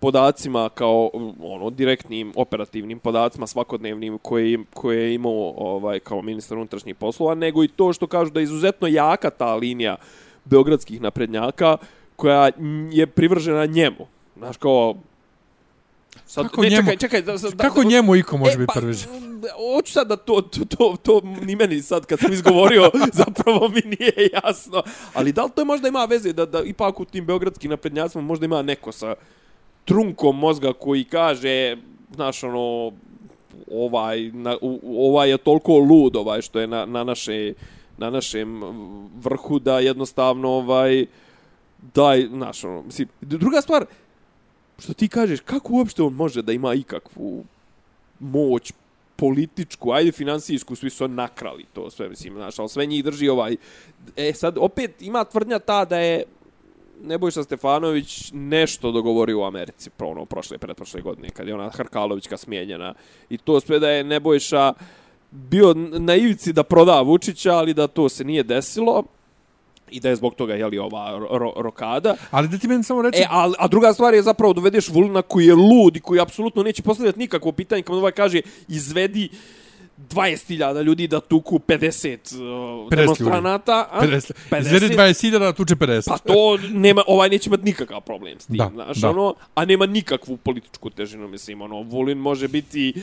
podacima kao ono direktnim operativnim podacima svakodnevnim koje koje je imao ovaj kao ministar unutrašnjih poslova nego i to što kažu da je izuzetno jaka ta linija beogradskih naprednjaka koja je privržena njemu znaš kao Sad, kako ne, njemu, čekaj, čekaj, da, da, kako da, njemu iko može e, biti prvi? Pa, hoću sad da to, to, to, to ni meni sad kad sam izgovorio zapravo mi nije jasno. Ali da li to možda ima veze da, da ipak u tim beogradskim naprednjacima možda ima neko sa trunkom mozga koji kaže, znaš, ono, ovaj, na, ovaj je toliko lud, ovaj, što je na, na, naše, na našem vrhu da jednostavno, ovaj, daj, znaš, ono, mislim, druga stvar, što ti kažeš, kako uopšte on može da ima ikakvu moć političku, ajde finansijsku, svi su nakrali to sve, mislim, znaš, ali sve njih drži ovaj... E, sad, opet ima tvrdnja ta da je Nebojša Stefanović nešto dogovorio u Americi pro ono prošle pretprošle godine kad je ona Hrkalovićka smijenjena. I to sve da je Nebojša bio na ivici da proda Vučića ali da to se nije desilo. I da je zbog toga jeli ova ro, rokada. Ali da ti meni samo reći... E, a, a druga stvar je zapravo dovedeš Vulina koji je lud i koji apsolutno neće postavljati nikakvo pitanje. Kad ovaj kaže izvedi 20.000 ljudi da tuku 50 uh, demonstranata. 50. 50. Izvedi 20.000 da tuče 50. Pa to nema, ovaj neće imati nikakav problem s tim, da, znaš, da. ono, a nema nikakvu političku težinu, mislim, ono, Vulin može biti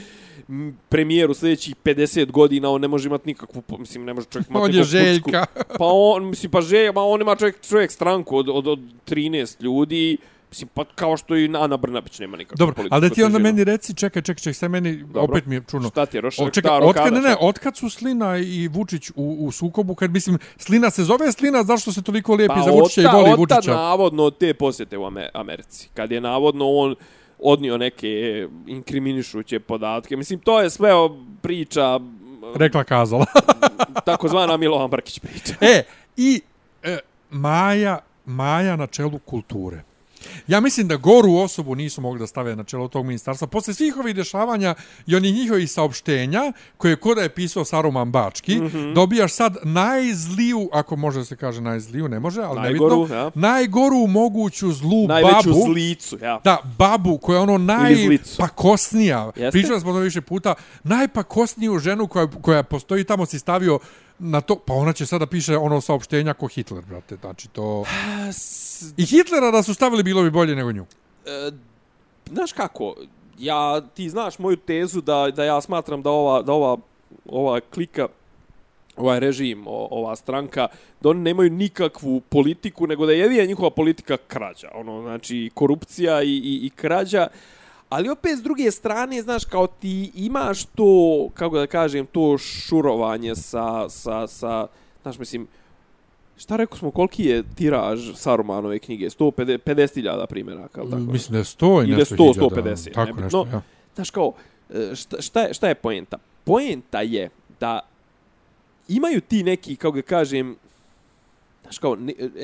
premijer u sljedećih 50 godina, on ne može imati nikakvu, mislim, ne može čovjek imati On je Željka. Pa on, mislim, pa Željka, pa on ima čovjek, čovjek stranku od, od, od 13 ljudi, Mislim, pa kao što i Ana Brnabić nema nikakvu Dobro, ali da ti onda meni reci, čekaj, čekaj, čekaj, sve meni, Dobro. opet mi je čuno. Šta ti je, Rošak, čekaj, otkad, ne, ne, otkad su Slina i Vučić u, u sukobu, kad mislim, Slina se zove Slina, zašto se toliko lijepi pa, za Vučića i voli Vučića? Pa, navodno te posjete u Americi, kad je navodno on odnio neke inkriminišuće podatke. Mislim, to je sve priča... Rekla kazala. takozvana Milovan Brkić priča. E, i e, Maja, Maja na čelu kulture. Ja mislim da goru osobu nisu mogli da stave na čelo tog ministarstva. Posle svih ovih dešavanja i onih njihovih saopštenja, koje je koda je pisao Saruman Bački, mm -hmm. dobijaš sad najzliju, ako može se kaže najzliju, ne može, ali najgoru, nebitno, ja. najgoru moguću zlu Najveću babu. Najveću zlicu, ja. Da, babu koja je ono najpakosnija. Pričali smo to više puta. Najpakosniju ženu koja, koja postoji tamo si stavio na to, pa ona će sada piše ono saopštenja ko Hitler, brate, znači to... I Hitlera da su stavili bilo bi bolje nego nju. E, znaš kako, ja, ti znaš moju tezu da, da ja smatram da ova, da ova, ova klika, ovaj režim, ova stranka, da oni nemaju nikakvu politiku, nego da je jedina njihova politika krađa. Ono, znači, korupcija i, i, i krađa. Ali opet s druge strane, znaš, kao ti imaš to, kako da kažem, to šurovanje sa, sa, sa znaš, mislim, šta rekao smo, koliki je tiraž Sarumanove knjige? 150.000 primjera, kao tako? Mislim da je 100 i nešto 100, 150. Tako ne, nešto, no, ja. Znaš, kao, šta, šta, je, šta je poenta? Poenta je da imaju ti neki, kako ga kažem, znaš, kao,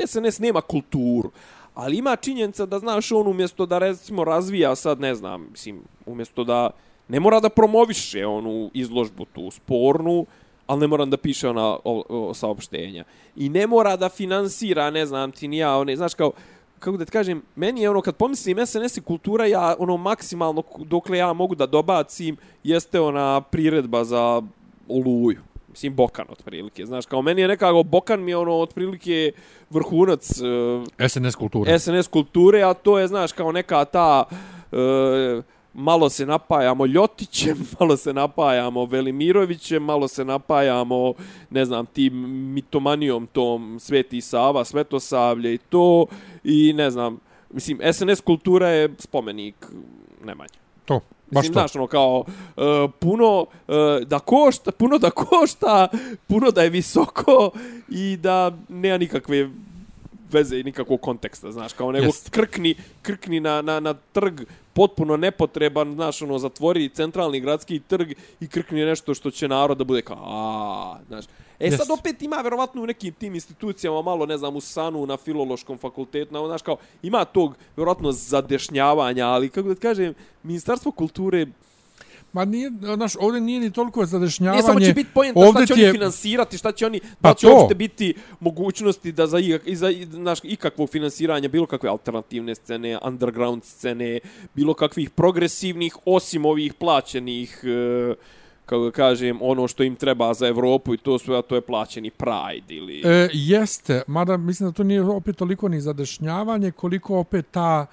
SNS nema kulturu, Ali ima činjenica da, znaš, on umjesto da, recimo, razvija sad, ne znam, mislim, umjesto da ne mora da promoviše onu izložbu tu spornu, ali ne moram da piše ona o, o, saopštenja. I ne mora da finansira, ne znam, ti ni ja, one, znaš, kao, kako da ti kažem, meni je ono, kad pomislim SNS i kultura, ja ono maksimalno, dokle ja mogu da dobacim, jeste ona priredba za oluju. Mislim, Bokan, otprilike. Znaš, kao meni je nekako, Bokan mi je ono, otprilike, vrhunac... Uh, e, SNS kulture. SNS kulture, a to je, znaš, kao neka ta... Uh, malo se napajamo Ljotićem, malo se napajamo Velimirovićem, malo se napajamo, ne znam, tim mitomanijom tom Sveti Sava, Svetosavlje i to. I ne znam, mislim, SNS kultura je spomenik Nemanja. To. Mislim, znaš, ono, kao, uh, puno uh, da košta, puno da košta, puno da je visoko i da nema nikakve veze i nikakvog konteksta, znaš, kao nego yes. krkni, krkni na, na, na trg potpuno nepotreban, znaš, ono, zatvori centralni gradski trg i krkni nešto što će narod da bude kao, a, znaš. E yes. sad opet ima verovatno u nekim tim institucijama malo, ne znam, u Sanu na filološkom fakultetu, znaš, kao, ima tog verovatno zadešnjavanja, ali kako da kažem, Ministarstvo kulture Ma nije, znaš, ovdje nije ni toliko zadešnjavanje. Nije samo će biti pojenta ovdje šta će je- oni finansirati, šta će oni, Pa da će to. uopšte biti mogućnosti da za, i, i za i, znaš, ikakvog finansiranja, bilo kakve alternativne scene, underground scene, bilo kakvih progresivnih, osim ovih plaćenih, e, kako kažem, ono što im treba za Evropu i to sve, a to je plaćeni Pride ili... E, jeste, mada mislim da to nije opet toliko ni zadešnjavanje, koliko opet ta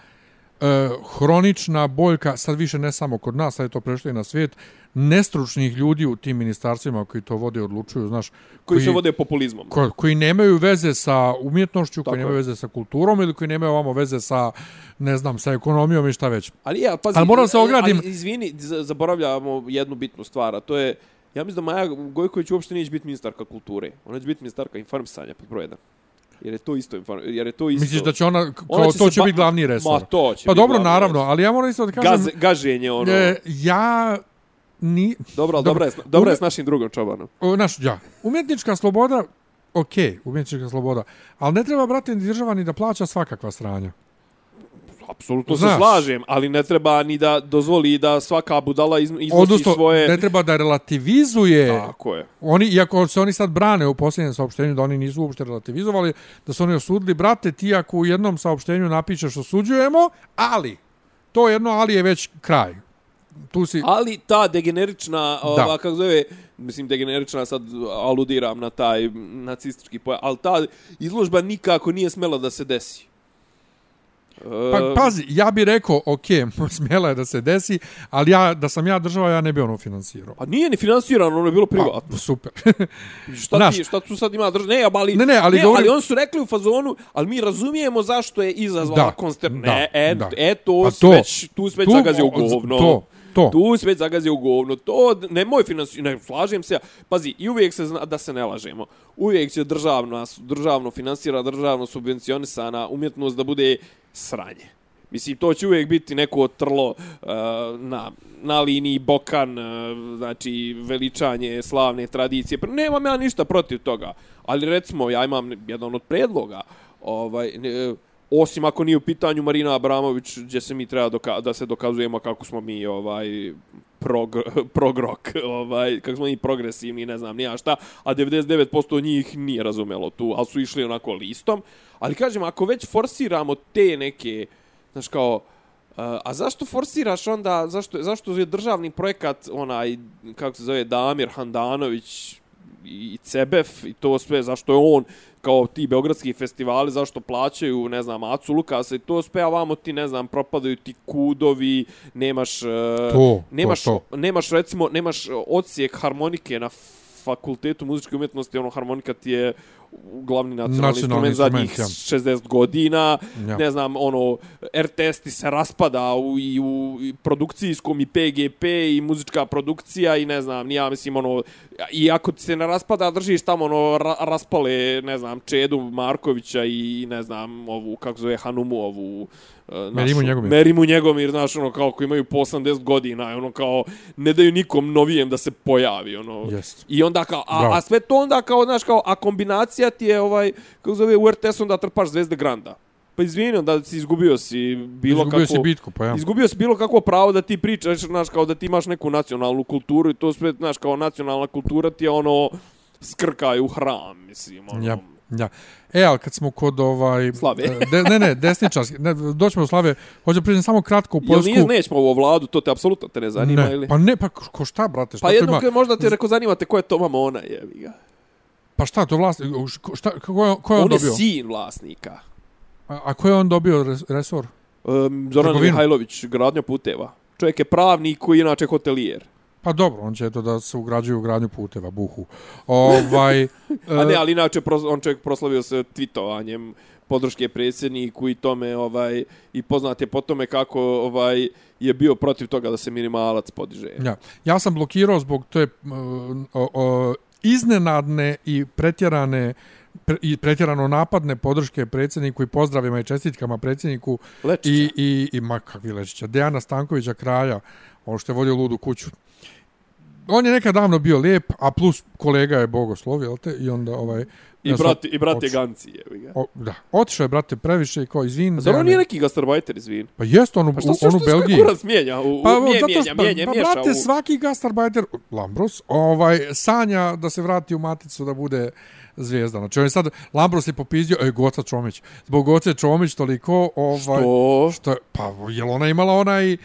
e, hronična boljka, sad više ne samo kod nas, sad je to prešlo i na svijet, nestručnih ljudi u tim ministarstvima koji to vode odlučuju, znaš, koji se vode populizmom. ko, koji nemaju veze sa umjetnošću, Tako koji je. nemaju veze sa kulturom ili koji nemaju ovamo veze sa, ne znam, sa ekonomijom i šta već. Ali ja, pazi, Ali moram se ogradim- Ali, izvini, zaboravljamo jednu bitnu stvar, a to je, ja mislim da Maja Gojković uopšte neće biti ministarka kulture. Ona će biti ministarka informisanja pod broj. Jer je to isto, jer je to isto. Misliš da će ona, Ona kao, će to će ba- biti glavni resor? Ma to će Pa dobro, naravno, resor. ali ja moram isto da kažem, Gaz, gaženje, ono. e, ja ni, dobro, dobro. dobra je, dobra je s našim drugom čobanom. O, Naš, ja. Umjetnička sloboda, ok, umjetnička sloboda, ali ne treba, brate, ni država ni da plaća svakakva sranja. Apsolutno se slažem, ali ne treba ni da dozvoli da svaka budala iz, iznosi Odnosno, svoje... ne treba da relativizuje, Tako je. oni, iako se oni sad brane u posljednjem saopštenju da oni nisu uopšte relativizovali, da su oni osudili, brate, ti ako u jednom saopštenju napišeš osuđujemo, ali, to jedno ali je već kraj. Tu si... Ali ta degenerična, ova, kako zove, mislim degenerična sad aludiram na taj nacistički pojam, ali ta izložba nikako nije smela da se desi. Pa, pazi, ja bih rekao, ok, smjela je da se desi, ali ja, da sam ja država, ja ne bi ono finansirao. Pa nije ni finansirano, ono je bilo privatno. Pa, super. šta, znaš- ti, šta tu sad ima država? Ne, ali, Ne, ne, ali ne, govorim- ali oni su rekli u fazonu, ali mi razumijemo zašto je izazvala Da, konster... da, Ne, e, da. e, to, Pa to- već, tu si već tu- zagazio u govno. to, to. Tu si već zagazio u govno. To nemoj finansirati, ne, slažem se. Pazi, i uvijek se zna da se ne lažemo. Uvijek će državna, državno finansira, državno subvencionisana umjetnost da bude sranje. Mislim, to će uvijek biti neko trlo uh, eh, na, na liniji Bokan, uh, znači veličanje slavne tradicije. Pa Nemam ja ništa protiv toga. Ali recimo, ja imam jedan od predloga. Ovaj, ne, osim ako nije u pitanju Marina Abramović, gdje se mi treba doka da se dokazujemo kako smo mi ovaj prog, prog rock, ovaj, kako smo mi progresivni, ne znam, nija šta, a 99% njih nije razumelo tu, ali su išli onako listom. Ali kažem, ako već forsiramo te neke, znaš kao, eh, a zašto forsiraš onda, zašto, zašto je državni projekat, onaj, kako se zove, Damir Handanović i Cebef i to sve, zašto je on kao ti beogradski festivali, zašto plaćaju, ne znam, Acu Lukasa i to sve, a vamo ti, ne znam, propadaju ti kudovi, nemaš, e, To, nemaš, to, nemaš, recimo, nemaš odsijek harmonike na fakultetu muzičke umjetnosti, ono harmonika ti je glavni nacionalni, Nacionalni instrument zadnjih instrument, 60 godina, Ja. ne znam, ono, RTS ti se raspada u, i u i produkcijskom i PGP i muzička produkcija i ne znam, ja mislim, ono, i ako ti se ne raspada, držiš tamo, ono, ra, raspale, ne znam, Čedu Markovića i, ne znam, ovu, kako zove, Hanumu, ovu, e, našu- Merimu Njegomir. Merimu Njegomir, znaš, ono, kao koji imaju po 80 godina, ono, kao, ne daju nikom novijem da se pojavi, ono. Jest. I onda kao, a, Bravo. a sve to onda kao, znaš, kao, a kombinacija ti je, ovaj, kako zove, u RTS onda trpaš Zvezde Granda. Pa izvini, onda si izgubio si bilo Izgubio kako... si bitku, pa ja. Izgubio si bilo kakvo pravo da ti pričaš, znaš, kao da ti imaš neku nacionalnu kulturu i to sve, znaš, kao nacionalna kultura ti je ono, skrkaj u hram, mislim, ono. Ja, ja. E, ali kad smo kod ovaj... Slave. De, ne, ne, desničarski. Ne, doćemo u Slave. Hoću priznati samo kratko u Jel Poljsku. nije, nećemo ovo vladu, to te apsolutno te ne zanima, ne, ili? pa ne, pa ko šta, brate, šta Pa jedno, ima? koje možda te reko zanimate ko je Toma Mona, jevi ga. Pa šta, to vlast... ko- Šta, ko, je, ko je on, On je dobio? sin vlasnika. A, a ko je on dobio res, resor? Um, Zoran Trgovinu. Mihajlović, gradnja puteva. Čovjek je pravnik koji je inače hotelijer. Pa dobro, on će eto da se ugrađuju u gradnju puteva, buhu. Ovaj, A ne, e, ali inače on čovjek proslavio se tweetovanjem podrške predsjedniku i tome ovaj i poznat je po tome kako ovaj je bio protiv toga da se minimalac podiže. ja. ja sam blokirao zbog te uh, o, o, iznenadne i pretjerane pre, i pretjerano napadne podrške predsjedniku i pozdravima i čestitkama predsjedniku Lečića. i, i, i ma kakvi Lečića, Dejana Stankovića kraja, on što je vodio ludu kuću. On je nekad davno bio lijep, a plus kolega je bogoslov, jel te? I onda ovaj... I ja sam brat, i brat je ganci, ga. O, da, otišao je, brate, previše i kao, izvin. Zar on nije neki gastarbajter, izvin? Pa jest on u, Pa šta u, on u što se Belgiji. mijenja? U, Pa, u, mijenja, zato mijenja, što, mijenja, pa, miješa brate, u... svaki gastarbajter, Lambros, ovaj, sanja da se vrati u maticu da bude zvijezda. Znači, on je sad, Lambros je popizdio, e, Goca Čomić. Zbog Goce Čomić toliko, ovaj... To... Što je, pa, jel ona imala onaj,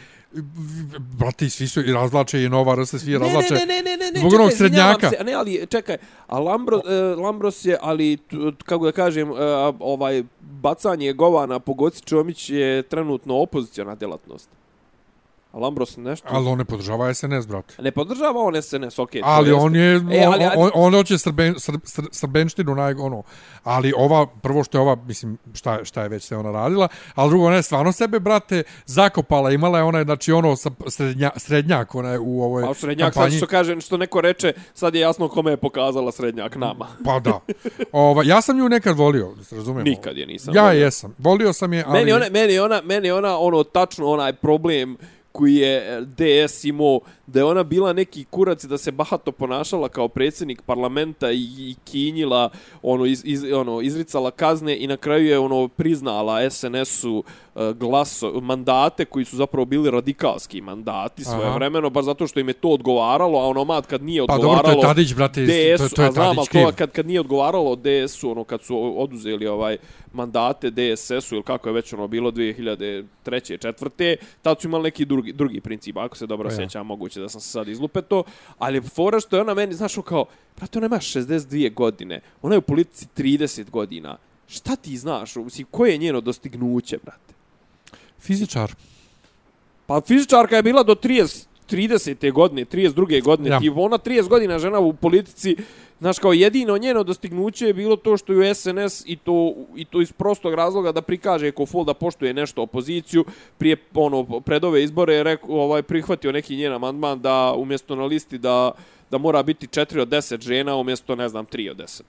brate, svi su i razlače i nova RS, svi Ne, razlače. ne, ne, ne, ne, ne, Zbog čekaj, onog srednjaka. Se, ne, ali čekaj, a Lambros, e, Lambros je, ali t- kako da kažem, e, ovaj bacanje govana po Goci Čomić je trenutno opozicijona djelatnost. A Lambros nešto... Ali on ne podržava SNS, brate. Ne podržava on SNS, okej. to Ali on je, E, ali, on, on, on hoće srben, sr, sr, srbenštinu, naj, ono, ali ova, prvo što je ova, mislim, šta, je- šta je već se ona radila, ali drugo, ona je stvarno sebe, brate, zakopala, imala je ona, znači, ono, sa, srednja, srednjak, ona je u ovoj A srednjak, sad kampanji. što kaže, što neko reče, sad je jasno kome je pokazala srednjak nama. Pa da. Ova, ja sam nju nekad volio, da se razumijemo. Nikad je nisam Ja volio. jesam. Volio sam je, ali... Meni ona, meni ona, meni ona ono tačno onaj problem koji je e, DS imao, da je ona bila neki kurac i da se bahato ponašala kao predsjednik parlamenta i, i kinjila, ono, iz, iz, ono, izricala kazne i na kraju je ono priznala SNS-u e, glaso, mandate koji su zapravo bili radikalski mandati svoje Aha. vremeno, baš zato što im je to odgovaralo, a ono mat kad nije Pa odgovaralo... dobro, to je Tadić, brate, DS, to, to je a znam, to kad, kad nije odgovaralo DS-u, ono, kad su oduzeli ovaj mandate DSS-u, ili kako je već ono bilo 2003. četvrte, tad su imali neki drugi, drugi princip, ako se dobro Ja. sjećam, moguće da sam se sad izlupeto, ali fora što je ona meni, znaš, ono kao, brate, ona ima 62 godine, ona je u politici 30 godina, šta ti znaš, mislim, koje je njeno dostignuće, brate? Fizičar. Pa fizičarka je bila do 30, 30. godine, 32. godine. Ja. Ti ona 30 godina žena u politici, znaš, kao jedino njeno dostignuće je bilo to što je SNS i to, i to iz prostog razloga da prikaže ko fol da poštuje nešto opoziciju. Prije, ono, pred ove izbore je rekao, ovaj, prihvatio neki njen amandman da umjesto na listi da, da mora biti 4 od 10 žena umjesto, ne znam, 3 od 10.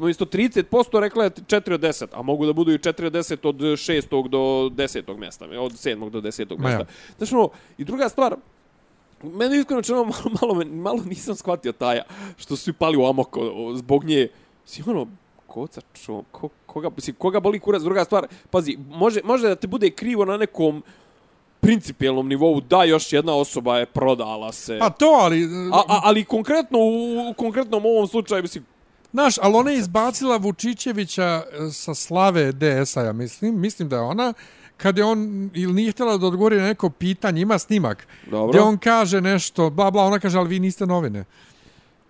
Umjesto 30% rekla je 4 od 10, a mogu da budu i 4 od 10 od 6. do 10. mjesta, od 7. do 10. Ma ja. mjesta. Znači, ono, i druga stvar, meni iskreno čeno malo, malo, malo nisam shvatio taja što su pali u amok zbog nje. Si ono, koca čo, ko, koga, si, koga boli kurac, druga stvar, pazi, može, može da te bude krivo na nekom principijelnom nivou, da još jedna osoba je prodala se. Pa to, ali... A, a, ali konkretno u, u konkretnom ovom slučaju, mislim, Znaš, ali ona je izbacila Vučićevića e, sa slave DS-a, ja mislim. Mislim da je ona, kad je on, ili nije htjela da odgovori na neko pitanje, ima snimak, Dobro. gdje on kaže nešto, bla, bla, ona kaže, ali vi niste novine.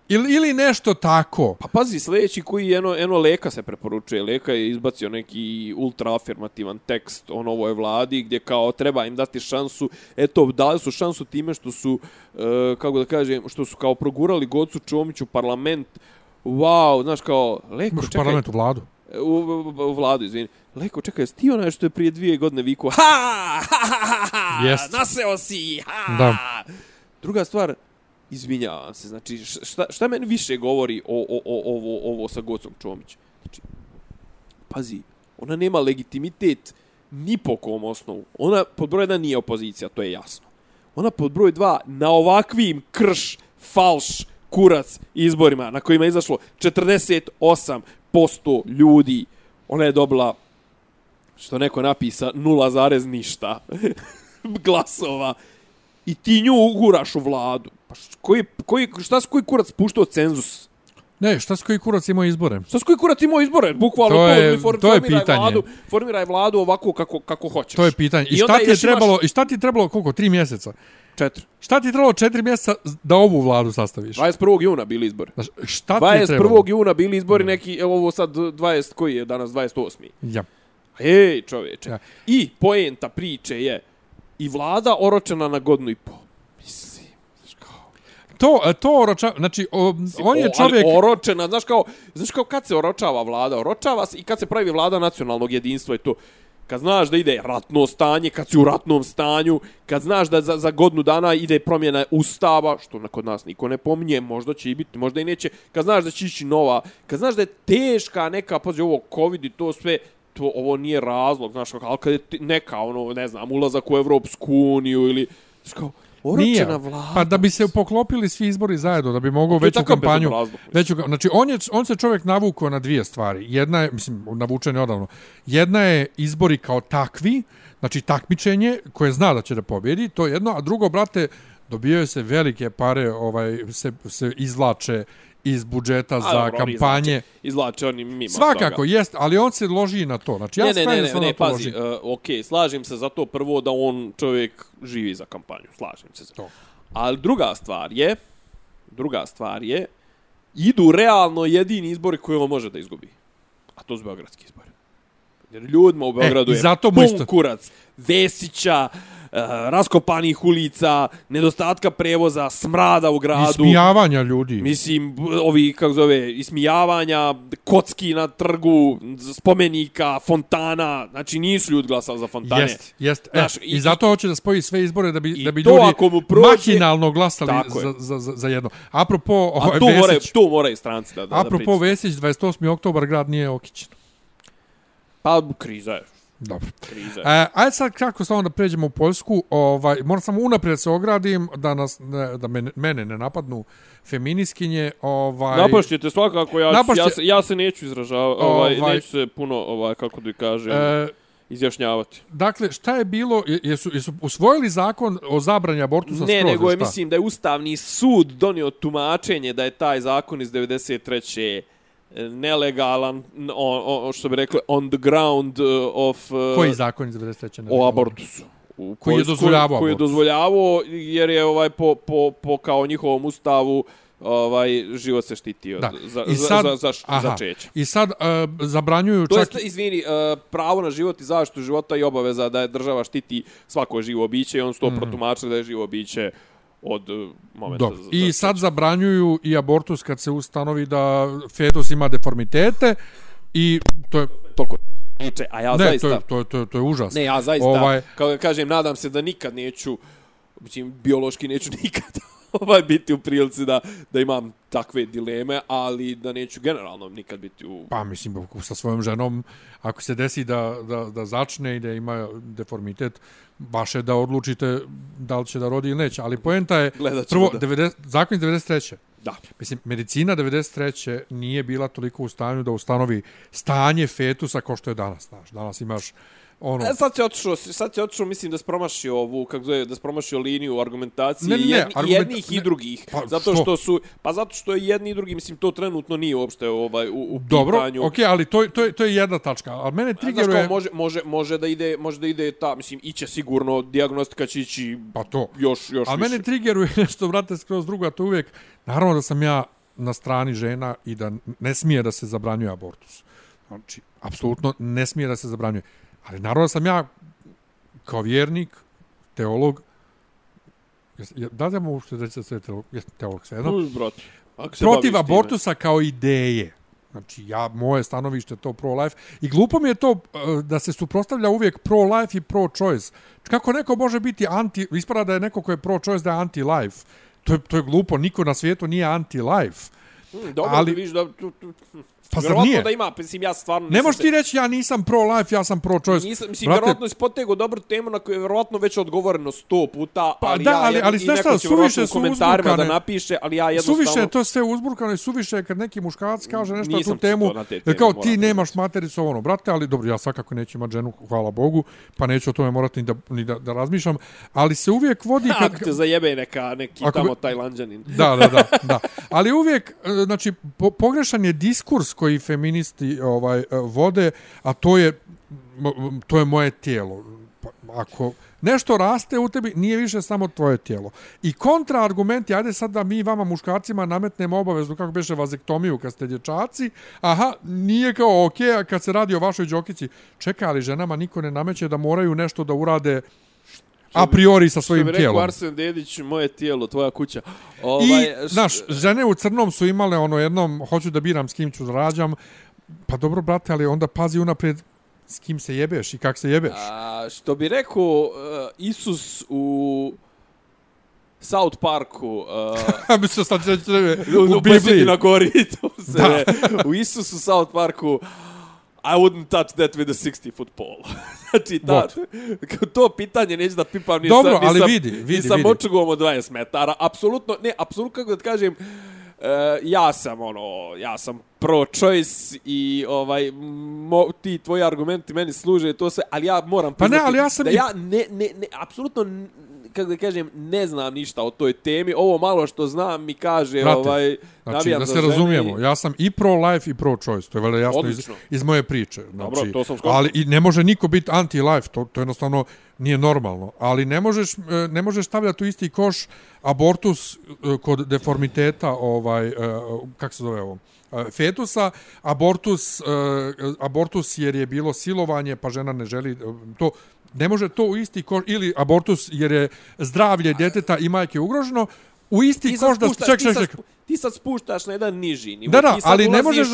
Ili, ili nešto tako. Pa pazi, sljedeći koji je eno, eno Leka se preporučuje. Leka je izbacio neki ultra afirmativan tekst o novoj vladi gdje kao treba im dati šansu. Eto, dali su šansu time što su, e, kako da kažem, što su kao progurali Gocu Čomić u parlament. Wow, znaš kao, Leko, U čekaj, parlamentu vladu. u, u, u vladu, izvini. Leko, čekaj, jesi ti onaj što je prije dvije godine viku, ha, ha, ha, ha, ha, Jest. naseo si, ha. Da. Druga stvar, izvinjavam se, znači, šta, šta meni više govori o, o, o, ovo, ovo sa Gocom Čomić? Znači, pazi, ona nema legitimitet ni po kom osnovu. Ona pod broj jedan nije opozicija, to je jasno. Ona pod broj dva na ovakvim krš, falš, kurac izborima na kojima je izašlo 48% ljudi. Ona je dobila što neko napisa 0, zarez ništa glasova i ti nju uguraš u vladu. Pa koji, koji, šta s koji kurac puštao cenzus? Ne, šta s koji kurac imao izbore? Šta s koji kurac imao izbore? Bukvalno To to, je- mi for, to je pitanje. Vladu, formiraj vladu ovako kako, kako hoćeš. To je pitanje. I, I šta ti je još imaš- trebalo, i šta ti je trebalo, koliko, tri mjeseca? Četiri. Šta ti je trebalo četiri mjeseca da ovu vladu sastaviš? 21. juna bili izbori. Znaš, šta ti je trebalo? 21. juna bili izbori neki, evo ovo sad 20, koji je danas 28. Ja. Ej, čoveče. Ja. I poenta priče je i vlada oročena na godinu i po. Mislim, znaš kao... To, e, to oroča, znači, o, on je čovjek... Oročena, znaš kao, znaš kao kad se oročava vlada? Oročava se i kad se pravi vlada nacionalnog jedinstva i to. Kad znaš da ide ratno stanje, kad si u ratnom stanju, kad znaš da za, za godinu dana ide promjena ustava, što na- kod nas niko ne pominje, možda će i biti, možda i neće, kad znaš da će ići nova, kad znaš da je teška neka, pazi ovo, covid i to sve, to ovo nije razlog, znaš, ali kad je neka, ono, ne znam, ulazak u Evropsku uniju ili, znaš kao, Oročena vlada. Pa da bi se poklopili svi izbori zajedno, da bi mogao veću kampanju. Veću, znači, on, je, on se čovjek navukao na dvije stvari. Jedna je, mislim, navučen je odavno. Jedna je izbori kao takvi, znači takmičenje koje zna da će da pobjedi, to je jedno. A drugo, brate, dobijaju se velike pare, ovaj, se, se izvlače iz budžeta A, za dobro, kampanje. Izlače, izlače oni mimo Svakako, toga. jest, ali on se loži na to. Znači, ja ne, ne, ne, ne, ne, pazi, uh, ok, slažem se za to prvo da on čovjek živi za kampanju, slažem se za To. Ali druga stvar je, druga stvar je, idu realno jedini izbori koje on može da izgubi. A to su beogradski izbori. Jer ljudima u Beogradu i je zato pun isto- kurac. Vesića, uh, raskopanih ulica, nedostatka prevoza, smrada u gradu. Ismijavanja ljudi. Mislim, ovi, kako zove, ismijavanja, kocki na trgu, spomenika, fontana, znači nisu ljudi glasali za fontane. Jest, jest. E, Znaš, i, i- zato hoće da spoji sve izbore da bi, da bi ljudi ako mu prođe- mahinalno glasali je. za, za, za, za jedno. Apropo, ovaj, A tu moraju, Vesić, tu moraju stranci da, da, da apropo pritisnu. Vesić, 28. oktobar, grad nije okićen. Pa, kriza je. Dobro. Kriza. E, ajde sad kako samo da pređemo u Poljsku, ovaj, moram samo unaprijed se ogradim da, nas, ne, da mene, mene ne napadnu feminiskinje. Ovaj, Napašćete svakako, ja, Napašće- ja, se, ja se neću izražavati, ovaj, Ovaj- neću se puno, ovaj, kako da kažem, E, izjašnjavati. dakle, šta je bilo, je- jesu, jesu usvojili zakon o zabrani abortusa Ne, skroz, nego je, mislim, da je Ustavni sud donio tumačenje da je taj zakon iz 93. Nelegalan, o, o, što bi rekli, on the ground uh, of... uh, Koji zakon iz 93. ne o abortusu. U Koji je Poljskoj- dozvoljavao Koji je dozvoljavao jer je ovaj po, po, po kao njihovom ustavu ovaj život se štiti od Da. za, I sad- za, za, Aha. za začeće. I sad uh, zabranjuju To čak... jest, izvini, uh, pravo na život i zaštitu života i obaveza da je država štiti svako živo biće i on su to mm. protumačili da je živo biće od uh, momenta Dobro. za, I za sad zabranjuju i abortus kad se ustanovi da fetus ima deformitete i to je toliko priče, a ja ne, zaista... to je, to je, to je, to je užas. Ne, ja zaista, Ovaj- ovaj... kao da kažem, nadam se da nikad neću, mislim, biološki neću nikad ovaj biti u prilici da, da imam takve dileme, ali da neću generalno nikad biti u... Pa mislim, sa svojom ženom, ako se desi da, da, da začne i da ima deformitet, baš je da odlučite da li će da rodi ili neće. Ali poenta je, prvo, da. 90, zakon iz 93. Da. Mislim, medicina 93. nije bila toliko u stanju da ustanovi stanje fetusa kao što je danas. Znaš. Danas imaš ono... E, sad se otišao, sad se otišao, mislim da spromašio ovu, kako zove, da spromašio liniju argumentacije Ne, ne, jedni, argumenta- jednih i drugih. Pa, zato što? što su, pa zato što je jedni i drugi, mislim, to trenutno nije uopšte ovaj, u, u Dobro, pitanju. okej, ali to, to, je, to je jedna tačka. Ali mene Znaš triggeruje... kao, može, može, može da ide, može da ide ta, mislim, iće sigurno, diagnostika će ići Pa to. još, još Ali više. mene triggeruje nešto, brate, skroz drugo, a to uvijek... Naravno da sam ja na strani žena i da ne smije da se zabranjuje abortus. Znači, apsolutno ne smije da se zabranjuje. Ali naravno da sam ja kao vjernik, teolog, jes- da što reći da sam teolog, jesam teolog sve jedno, se protiv time. abortusa kao ideje. Znači, ja, moje stanovište to pro-life. I glupo mi je to eh, da se suprostavlja uvijek pro-life i pro-choice. Kako neko može biti anti... Ispada da je neko ko je pro-choice da je anti-life. To je, to je glupo. Niko na svijetu nije anti-life. Mm, Dobro, ali- ali, vidiš da... Tu, tu, Pa zar nije? da ima, mislim, ja stvarno... Ne možeš ti reći ja nisam pro-life, ja sam pro-choice. Nisam, mislim, Brate, vjerovatno si potegao dobru temu na koju je vjerovatno već odgovoreno sto puta, Pa ali da, ja, ali- ali i neko šta, će vjerovatno suviše u komentarima da napiše, ali ja jednostavno... Suviše je to sve uzburkano i suviše je kad neki muškarac kaže nešto na Nisam tu temu, na te teme, kao ti nemaš matericu ono, brate, ali dobro, ja svakako neću imati ženu, hvala Bogu, pa neću o tome morati ni da, ni da, da razmišljam, ali se uvijek vodi... Kad, Ako te zajebe neka, neki Ako tamo tajlanđanin. Da, da, da, da. Ali uvijek, e, znači, po, pogrešan je diskurs koji feministi ovaj e, vode, a to je to je moje tijelo. Pa, ako nešto raste u tebi, nije više samo tvoje tijelo. I kontraargumenti, ajde sad da mi vama muškarcima nametnemo obavezu, kako beše, vazektomiju kad ste dječaci, aha, nije kao ok, a kad se radi o vašoj džokici, čeka, ali ženama niko ne nameće da moraju nešto da urade a priori sa Što svojim bi rekao tijelom. Arsen Dedić, moje tijelo, tvoja kuća. Ovaj, I, š- znaš, žene u crnom su imale ono jednom, hoću da biram s kim ću rađam, pa dobro, brate, ali onda pazi unaprijed s kim se jebeš i kak se jebeš. A, što bi rekao uh, Isus u South Parku, uh, Mislim, sad će, u, u Bibliji. na gori, to se Da. u Isusu South Parku, I wouldn't touch that with a 60 foot pole. znači, ta, to pitanje neće da pipam ni Dobro, sa, ali sa, vidi, vidi, ni sa vidi. močugom od 20 metara. Apsolutno, ne, apsolutno, kako da kažem, Uh, ja sam ono ja sam pro choice i ovaj mo, ti tvoji argumenti meni služe to sve ali ja moram Pa ne, priznati ali ja sam da i- ja ne ne ne apsolutno kako da kažem ne znam ništa o toj temi ovo malo što znam mi kaže Brate, ovaj Znači, navijam da se razumijemo, ja sam i pro-life i pro-choice, to je valjda jasno iz, Odlično. iz moje priče. Znači, Dobro, to sam skontao. Ali i ne može niko biti anti-life, to, to jednostavno nije normalno. Ali ne možeš, e, ne možeš stavljati u isti koš abortus e, kod deformiteta, ovaj, e, kako se zove ovo, fetusa, abortus, abortus jer je bilo silovanje, pa žena ne želi to, ne može to u isti koš, ili abortus jer je zdravlje djeteta i majke ugroženo, u isti koš da... Ček, ček, sad ček. Ti sad spuštaš na jedan niži nivo. Da, da, ti ali ne možeš...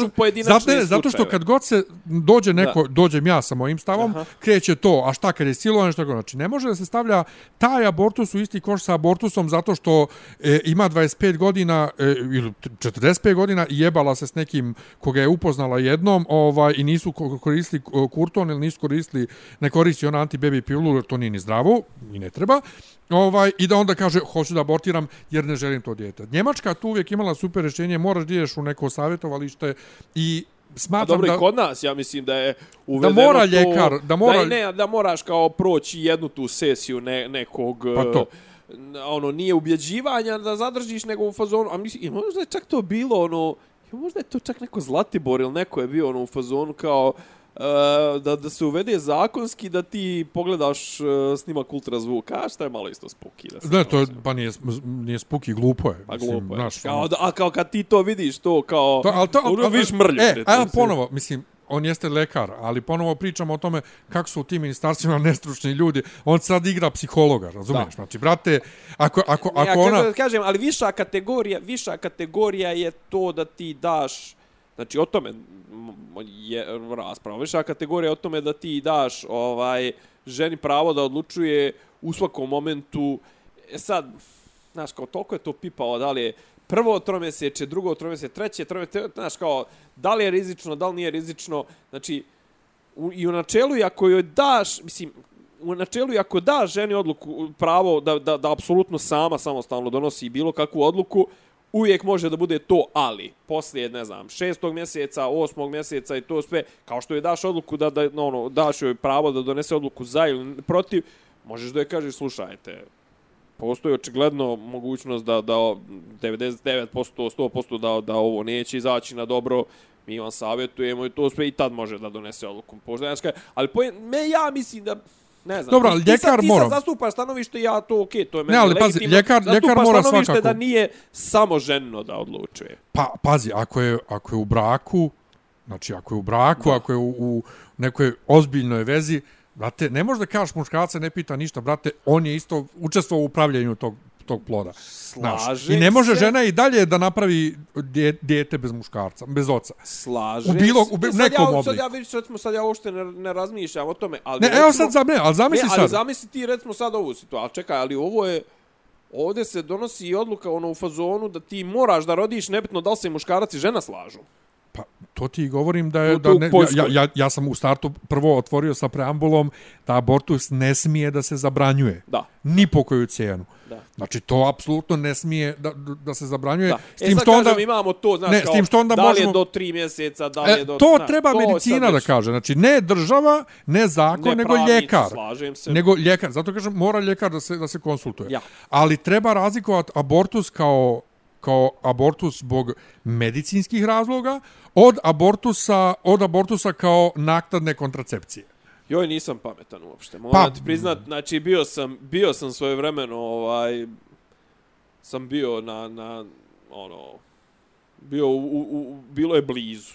Zato, ne, zato što kad god se dođe neko, Da. dođem ja sa mojim stavom, Aha. kreće to, a šta kad je silovanje, šta god. Znači, ne može da se stavlja taj abortus u isti koš sa abortusom zato što e, ima 25 godina e, ili 45 godina i jebala se s nekim koga je upoznala jednom ovaj i nisu ko- koristili e, kurton ili nisu koristili, ne koristi ona anti-baby pilu, jer to nije ni zdravo i ne treba. Ovaj, I da onda kaže, hoću da abortiram jer ne želim to dijete. Njemačka tu uvijek imala super rješenje, moraš da ideš u neko savjetovalište i smatram dobro, da... i kod nas, ja mislim da je uvedeno mora to, ljekar, da mora- Da, ne, da moraš kao proći jednu tu sesiju ne, nekog... Pa to. eh, ono, nije ubjeđivanja da zadržiš nego u fazonu... A mislim, možda je čak to bilo, ono... Možda je to čak neko Zlatibor ili neko je bio ono, u fazonu kao... eh, da, da se uvede zakonski da ti pogledaš uh, snimak ultrazvuka, a šta je malo isto spuki. Da se Ne, to je, pa nije, nije spuki, glupo je. Pa Mislim, glupo je. znaš, kao, ono- da, a kao kad ti to vidiš, to kao... To, ali to, ono, vidiš mrlju. E, a sve. ponovo, mislim, on jeste lekar, ali ponovo pričamo o tome kako su u tim ministarstvima nestručni ljudi. On sad igra psihologa, razumiješ? Da. Znači, brate, ako, ako, Ne, ako a kako ona... da kažem, ali viša kategorija, viša kategorija je to da ti daš, znači o tome je rasprava. Viša kategorija je o tome da ti daš ovaj ženi pravo da odlučuje u svakom momentu. E sad, znaš, kao toliko je to pipao, da li je prvo tromjeseče, drugo tromjeseče, treće tromjeseče, znaš, kao, da li je rizično, da li nije rizično, znači, u, i u načelu, ako joj daš, mislim, u načelu, ako da ženi odluku, pravo da, da, da apsolutno sama samostalno donosi bilo kakvu odluku, uvijek može da bude to, ali poslije, ne znam, šestog mjeseca, osmog mjeseca i to sve, kao što je daš odluku da, da no, ono, daš joj pravo da donese odluku za ili protiv, možeš da je kažeš, slušajte, postoji očigledno mogućnost da, da 99%, 100% da, da ovo neće izaći na dobro, mi vam savjetujemo i to sve i tad može da donese odluku. Pošto, znači, ali po, me ja mislim da ne znam. Dobro, ti- ali ti ljekar ti mora- sad zastupaš stanovište, ja to okej, to je meni Ne, ali pazi, ljekar- ljekar mora svakako. da nije samo ženo da odlučuje. Pa, pazi, ako je, ako je u braku, znači ako je u braku, Da. ako je u, u nekoj ozbiljnoj vezi, brate, ne možeš da kažeš muškarca ne pita ništa, brate, on je isto učestvovao u upravljanju tog tog ploda. Znaš, Slažem I ne može se. žena i dalje da napravi dijete bez muškarca, bez oca. Slažem U bilo- u bi- sad nekom ja, Sad obliku. ja vidiš, recimo, sad ja uopšte ne, ne razmišljam o tome. Ali Ne, recimo, evo sad, za, ne, ali zamisli ne, ali sad. zamisli ti recimo sad ovu situaciju. Ali čekaj, ali ovo je... Ovdje se donosi i odluka ono u fazonu da ti moraš da rodiš nebitno da li se muškarac i žena slažu. Pa, to ti govorim da je... Da ne, ja, ja, ja sam u startu prvo otvorio sa preambulom da abortus ne smije da se zabranjuje. Da. Ni po koju cijenu. Da. Znači, to apsolutno ne smije da, da se zabranjuje. Da. S e tim sad što onda... kažem, imamo to, znaš, Ne, s kao, tim što onda da li možemo- je do tri mjeseca, da li je E, do... to znaš, treba to je medicina da kaže. Znači, ne država, ne zakon, Ne nego pravnici, ljekar. slažem se. Nego ljekar. Zato kažem, mora ljekar da se, da se konsultuje. Ja. Ali treba razlikovati abortus kao kao abortus zbog medicinskih razloga od abortusa od abortusa kao naknadne kontracepcije. Joj, nisam pametan uopšte. Moram Pa- ti priznat, znači bio sam, bio sam svoje vremeno, ovaj, sam bio na, na ono, bio u, u, u, bilo je blizu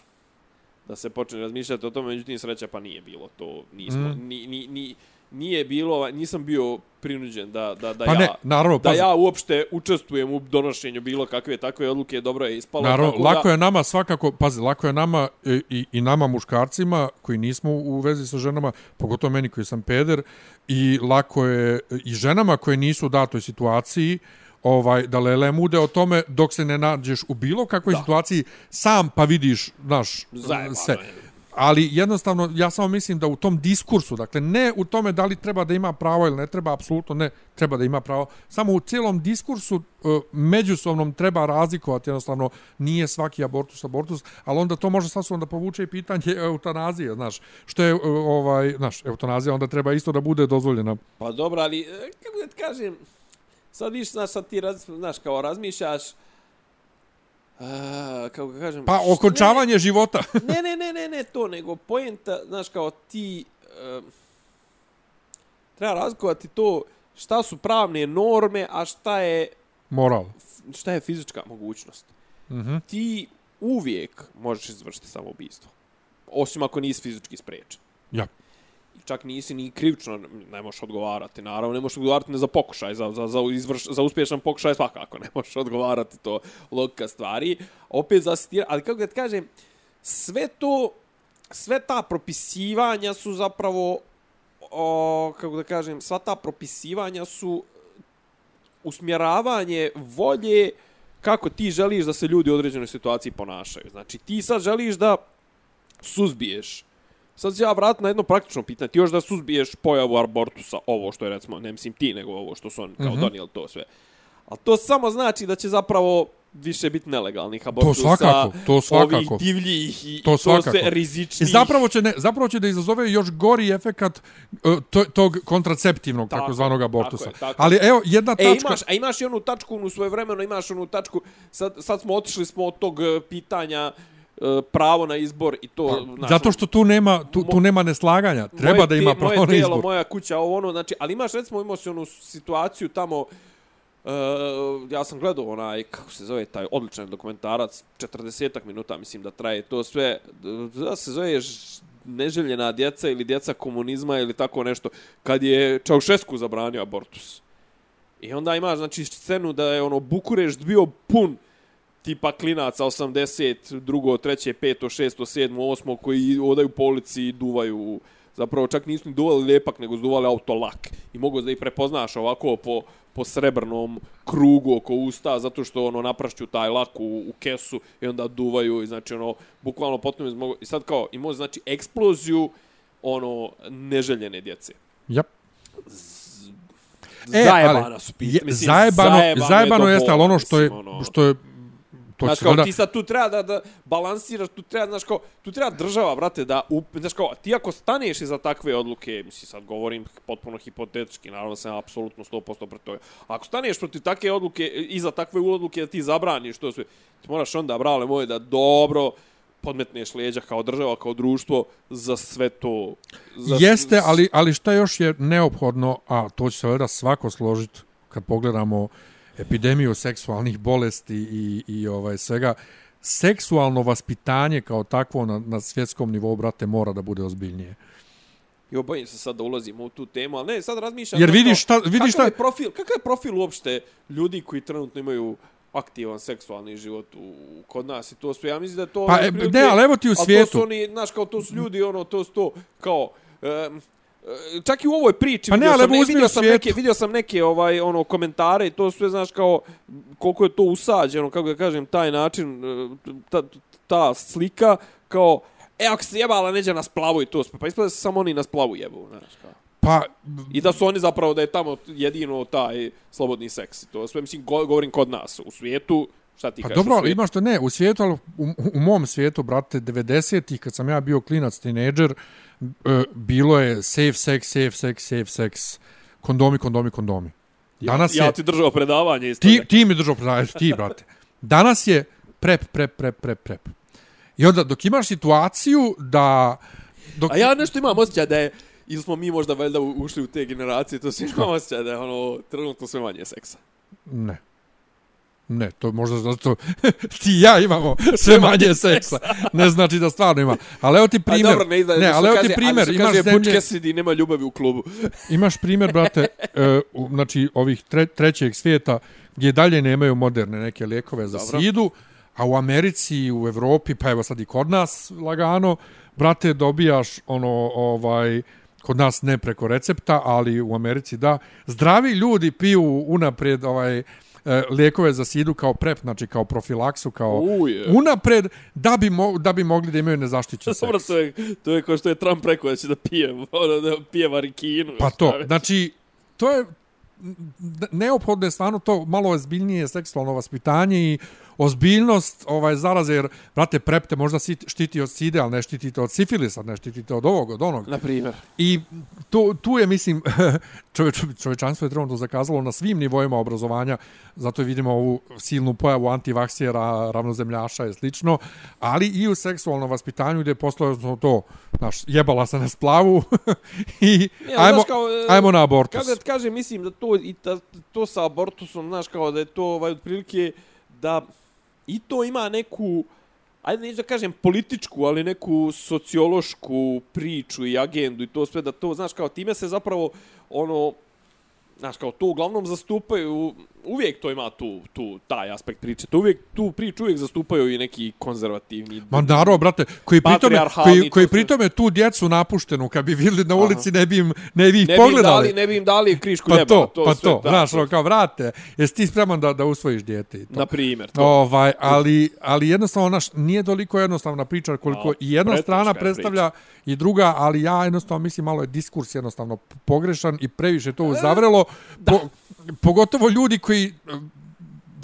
da se počne razmišljati o tome, međutim sreća pa nije bilo to, nismo, Mm. mm. ni, ni, ni, nije bilo, nisam bio prinuđen da, da, da Pa ja... ne, naravno, da pazi. ja uopšte učestvujem u donošenju bilo kakve takve odluke, dobro je ispalo. Naravno, tako lako da, je nama svakako, pazi, lako je nama i, i, i nama muškarcima koji nismo u vezi sa ženama, pogotovo meni koji sam peder, i lako je i ženama koje nisu u datoj situaciji, ovaj da lele mude o tome dok se ne nađeš u bilo kakvoj Da. situaciji sam pa vidiš naš Zajebano sve. je ali jednostavno ja samo mislim da u tom diskursu, dakle ne u tome da li treba da ima pravo ili ne treba, apsolutno ne treba da ima pravo, samo u cijelom diskursu e, međusobnom treba razlikovati, jednostavno nije svaki abortus abortus, ali onda to može sasvim da povuče i pitanje eutanazije, znaš, što je e, ovaj, znaš, eutanazija onda treba isto da bude dozvoljena. Pa dobro, ali e, kako da kažem, sad viš, znaš, sad ti raz, znaš, kao razmišljaš, A, kako ga kažem... Pa, okončavanje ne, života. ne, ne, ne, ne, ne, to, nego pojenta, znaš, kao ti... Uh, treba razgovati to šta su pravne norme, a šta je... Moral. Šta je fizička mogućnost. Mm -hmm. Ti uvijek možeš izvršiti samoubistvo. Osim ako nisi fizički sprečen. Ja čak nisi ni krivično, ne možeš odgovarati. Naravno, ne možeš odgovarati ne za pokušaj, za, za, za, izvrš, za uspješan pokušaj svakako ne možeš odgovarati to logika stvari. Opet za ali kako da kažem, sve to, sve ta propisivanja su zapravo, o, kako da kažem, sva ta propisivanja su usmjeravanje volje kako ti želiš da se ljudi u određenoj situaciji ponašaju. Znači, ti sad želiš da suzbiješ Sad se ja vratim na jedno praktično pitanje. Ti još da suzbiješ pojavu abortusa, ovo što je recimo, ne mislim ti, nego ovo što su oni kao mm -hmm. donijeli to sve. Ali to samo znači da će zapravo više biti nelegalnih abortusa. To svakako, to svakako. Ovih divljih i to, to sve rizičnih. I zapravo će, ne, zapravo će da izazove još gori efekat uh, to, tog kontraceptivnog tako, takozvanog abortusa. Tako je, tako. Ali evo, jedna tačka... E, imaš, a imaš i onu tačku u svoje vremeno, imaš onu tačku, sad, sad smo otišli smo od tog e, pitanja E, pravo na izbor i to pa, znači, zato što tu nema tu, tu nema neslaganja. treba da ima pravo moje na izbor. moje moja kuća ovo ono znači ali imaš recimo onu situaciju tamo uh, ja sam gledao onaj kako se zove taj odličan dokumentarac 40 minuta mislim da traje to sve da se zove neželjena djeca ili djeca komunizma ili tako nešto kad je Čaušesku zabranio abortus. I onda ima znači scenu da je ono Bukurešt bio pun tipa klinaca 80, drugo, treće, peto, šesto, sedmo, osmo, koji odaju po ulici i duvaju, zapravo čak nisu ni duvali lijepak, nego duvali auto lak. I mogu da ih prepoznaš ovako po, po srebrnom krugu oko usta, zato što ono naprašću taj lak u, u kesu i onda duvaju i znači ono, bukvalno potpuno izmogu. I sad kao, imao znači eksploziju ono, neželjene djece. Yep. E, zajebano su pitanje. Zajebano, zajebano, zajebano jeste, ali ono što je, ono- što je to znaš, kao, da... ti sad tu treba da, da balansiraš, tu treba, znaš, kao, tu treba država, brate, da, up, znaš, kao, ti ako staneš iza takve odluke, misli, sad govorim potpuno hipotetički, naravno sam apsolutno 100% protiv toga, ako staneš protiv takve odluke, iza takve odluke da ti zabraniš to sve, ti moraš onda, brale moje, da dobro podmetneš leđa kao država, kao društvo za sve to. Za... Jeste, ali, ali šta još je neophodno, a to će se svako složiti kad pogledamo epidemiju seksualnih bolesti i, i ovaj svega, seksualno vaspitanje kao takvo na, na svjetskom nivou, brate, mora da bude ozbiljnije. Jo, bojim se sad da ulazimo u tu temu, ali ne, sad razmišljam... Jer vidiš šta... Vidiš šta... Je profil, kakav je profil uopšte ljudi koji trenutno imaju aktivan seksualni život u, kod nas i to su, ja mislim da to... Pa, prilike, ne, ali evo ti u svijetu... to su oni, znaš, kao to su ljudi, ono, to su to, kao... Um, čak i u ovoj priči pa ne, vidio, sam, ne, vidio sam neke vidio sam neke ovaj ono komentare i to sve znaš kao koliko je to usađeno kako da kažem taj način e, ta, ta slika kao e ako se jebala neđe nas plavu i to sve pa ispada se samo oni nas plavu jebu znaš kao Pa, I da su oni zapravo da je tamo jedino taj slobodni seks. To sve mislim govorim kod nas. U svijetu, šta ti pa kažeš? Dobro, imaš to ne, u svijetu, ali u, u mom svijetu, brate, 90-ih, kad sam ja bio klinac, tinejdžer, E, bilo je safe sex, safe sex, safe sex, kondomi, kondomi, kondomi. Danas ja, ja ti držao predavanje isto. Ti, ti mi držao predavanje, ti, brate. Danas je prep, prep, prep, prep, prep. I onda, dok imaš situaciju da... Dok... A ja nešto imam osjećaj da je, ili smo mi možda valjda ušli u te generacije, to se imam osjećaj da je ono, trenutno sve manje seksa. Ne. Ne, to možda zato ti ja imamo sve manje seksa. Ne znači da stvarno ima. Ali evo ti primjer. dobro, ne, ne, ne ali evo ti primjer. Ali imaš kaže, zemlje... Sidi, nema ljubavi u klubu. imaš primjer, brate, uh, znači ovih tre, trećeg svijeta gdje dalje nemaju moderne neke lijekove za dobro. sidu, a u Americi, u Evropi, pa evo sad i kod nas lagano, brate, dobijaš ono, ovaj, kod nas ne preko recepta, ali u Americi da. Zdravi ljudi piju unaprijed ovaj, e, lijekove za sidu kao prep, znači kao profilaksu, kao Uje. unapred, da bi, mo, da bi mogli da imaju nezaštićen Dobro, seks. to je, to je kao što je Trump rekao da će da pije, ono, da pije varikinu. Pa to, već. znači, to je neophodno je stvarno to malo ozbiljnije seksualno vaspitanje i ozbiljnost ovaj zaraze, jer, brate, prep te možda štiti od side, ali ne štitite od sifilisa, ne štitite od ovog, od onog. Na primjer. I tu, tu je, mislim, čoveč, čovečanstvo je trenutno zakazalo na svim nivoima obrazovanja, zato vidimo ovu silnu pojavu antivaksijera, ravnozemljaša i slično, ali i u seksualnom vaspitanju gdje je to, znaš, jebala se na splavu i ali ajmo, znaš kao, e, ajmo na abortus. Kako da ti kažem, mislim da to, i ta, to sa abortusom, znaš, kao da je to ovaj, otprilike da i to ima neku, ajde neću da kažem političku, ali neku sociološku priču i agendu i to sve, da to, znaš, kao time se zapravo, ono, znaš, kao to uglavnom zastupaju, uvijek to ima tu, tu taj aspekt priče, to uvijek, tu priču uvijek zastupaju i neki konzervativni. Ma naravno, brate, koji pritome, koji, to koji pritome tu djecu napuštenu, kad bi vidjeli na ulici, ne bi im, ne bi ih ne bi pogledali. dali, ne bi im dali krišku pa neba. to, pa to, da, znaš, to- ono, kao vrate, jesi ti spreman da, da usvojiš dijete i to. Na primjer, to. Ovaj, ali, ali jednostavno, naš, nije toliko jednostavna priča koliko A, i jedna strana predstavlja i druga, ali ja jednostavno mislim malo je diskurs jednostavno pogrešan i previše to uzavrelo. Po, pogotovo ljudi koji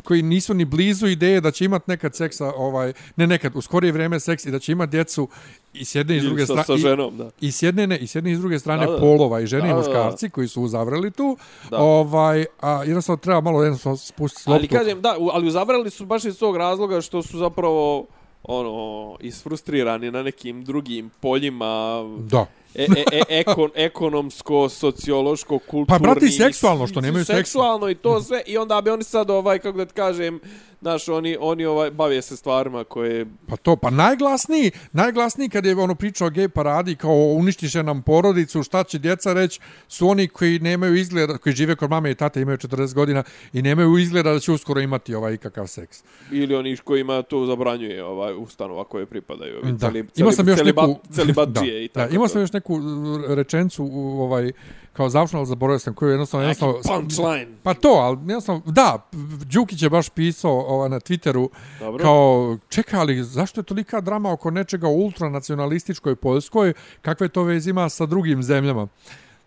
koji nisu ni blizu ideje da će imat nekad seksa, ovaj, ne nekad, u skorije vrijeme seks i da će imat djecu i s jedne i s druge sa, strane. sa ženom, da. I s jedne, ne, i s jedne i s druge strane Da, da. polova i žene Da, i da, muškarci koji su uzavreli tu. Da. Ovaj, a jednostavno treba malo jednostavno spustiti Ali loptu. kažem, da, ali uzavrali su baš iz tog razloga što su zapravo ono isfrustrirani na nekim drugim poljima Da. E, e, e, ekon, ekonomsko, sociološko, kulturni. Pa, brate, i seksualno, što nemaju seksa. Seksualno i to sve. I onda bi oni sad, ovaj, kako da ti kažem, znaš, oni, oni ovaj, bave se stvarima koje... Pa to, pa najglasniji, najglasniji kad je ono pričao o gej paradi kao uništiše nam porodicu, šta će djeca reći, su oni koji nemaju izgleda, koji žive kod mame i tate, imaju 40 godina i nemaju izgleda da će uskoro imati ovaj ikakav seks. Ili oni kojima to zabranjuje ovaj ustanova koje pripadaju. Da. celi- Imao sam još celibat- neku Celibatđije da, i tako. da, imao sam još neku uh, rečencu ovaj kao završno, ali zaboravio sam koju jednostavno Neki jednostavno punchline. Pa to, ali jednostavno, da, Đukić je baš pisao ovaj, na Twitteru Dobro. kao, čeka, ali zašto je tolika drama oko nečega u ultranacionalističkoj Poljskoj, kakve to veze ima sa drugim zemljama?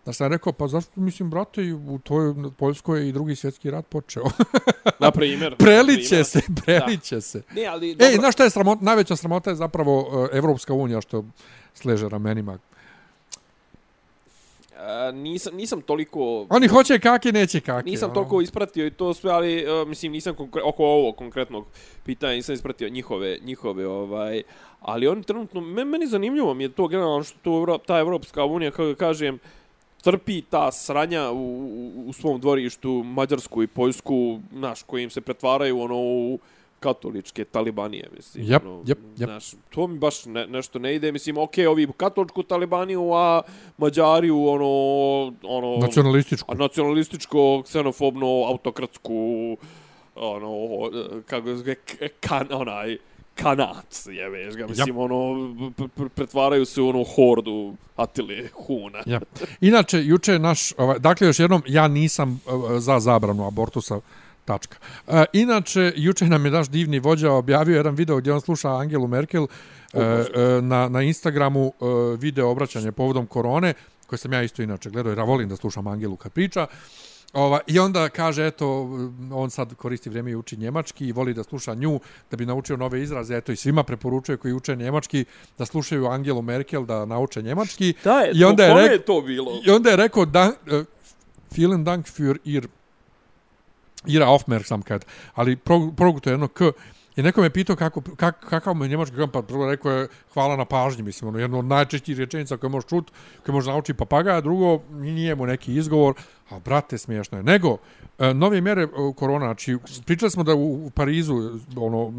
Da sam rekao, pa zašto, mislim, brate, u toj Poljskoj je i drugi svjetski rat počeo. Na primjer. preliće se, preliće se. Ne, ali... Ej, dobro. znaš šta je sramota? Najveća sramota je zapravo uh, Evropska unija što sleže ramenima. A, nisam, nisam toliko... Oni hoće kake, neće kake. Nisam ono. toliko ispratio i to sve, ali uh, mislim nisam konkre oko ovog konkretnog pitanja nisam ispratio njihove njihove ovaj ali oni trenutno me, meni zanimljivo mi je to generalno što to ta Evropska unija kako kažem trpi ta sranja u, u, u svom dvorištu Mađarsku i Poljsku, naš kojim se pretvaraju ono u katoličke talibanije, mislim. Jep, ono, jep, jep. Znaš, to mi baš ne, nešto ne ide. Mislim, okej, ovi katoličku talibaniju, a Mađari u ono... ono Nacionalističku. a nacionalističko, ksenofobno, autokratsku, ono, kako se zove, kan, onaj, kanat, jebeš ga, mislim, ono, pr- pr- pretvaraju se u ono hordu Atile Huna. Ja. Inače, juče je naš, ovaj, dakle, još jednom, ja nisam uh, za zabranu abortusa, tačka. Uh, inače, juče nam je naš divni vođa objavio jedan video gdje on sluša Angelu Merkel uh, uh, na, na Instagramu uh, video obraćanje povodom korone, koje sam ja isto inače gledao, jer ja volim da slušam Angelu kad priča. Ova, I onda kaže, eto, on sad koristi vrijeme i uči njemački i voli da sluša nju da bi naučio nove izraze. Eto, i svima preporučuje koji uče njemački da slušaju Angelu Merkel da nauče njemački. Da je, I onda je rek- je to bilo? I onda je rekao, da, uh, vielen Dank für ihr, ihre Aufmerksamkeit. Ali pro, proguto je jedno K. I neko me pitao kako, kak, kakav mu je njemački kamp, pa prvo rekao je hvala na pažnji, mislim, ono, jedno od najčešćih rečenica koje možeš čuti, koje možeš naučiti papagaja, drugo, nije mu neki izgovor, a brate, smiješno je. Nego, e, nove mjere e, korona, znači, pričali smo da u, Parizu, ono,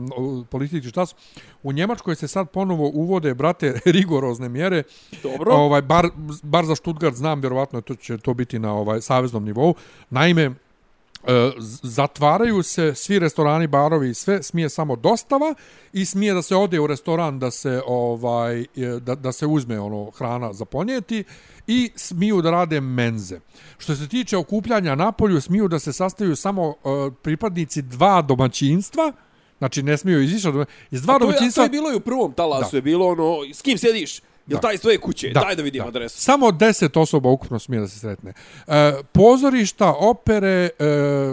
politički štas, u Njemačkoj se sad ponovo uvode, brate, rigorozne mjere, Dobro. Ovaj, bar, bar za Stuttgart znam, vjerovatno to će to biti na ovaj saveznom nivou. Naime, zatvaraju se svi restorani, barovi i sve, smije samo dostava i smije da se ode u restoran da se ovaj e, da, da se uzme ono hrana za ponijeti i smiju da rade menze. Što se tiče okupljanja na polju, smiju da se sastaju samo uh, pripadnici dva domaćinstva, znači ne smiju iz više doma- iz dva A to, je, domaćinstva. bilo i u prvom talasu, Da. je bilo ono, s kim sjediš? Jel Da. taj iz tvoje kuće? Daj da vidim adresu. Samo 10 osoba ukupno smije da se sretne. E, pozorišta, opere, e,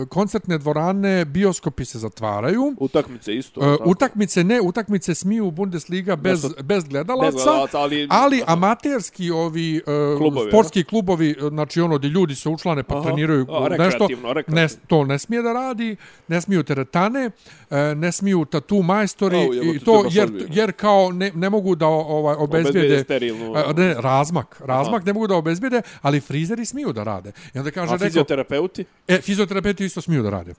koncertne dvorane, bioskopi se zatvaraju. Utakmice isto. E, tako. utakmice ne, utakmice smiju Bundesliga bez, Nešto- bez gledalaca, bez gledalaca, ali- ali amaterski ovi e, Klubovi, sportski klubovi, e, znači ono gdje ljudi se učlane pa Aha. treniraju A, nešto, rekreativno, ne, rekreativno. to ne smije da radi, ne smiju teretane, e, ne smiju tatu majstori jebote, i to jer, jer kao ne, ne mogu da ovaj, obezbijede sterilnu- ne, razmak, razmak ne mogu da obezbijede, ali frizeri smiju da rade. I onda kaže A neko, fizioterapeuti? e, fizioterapeuti isto smiju da rade.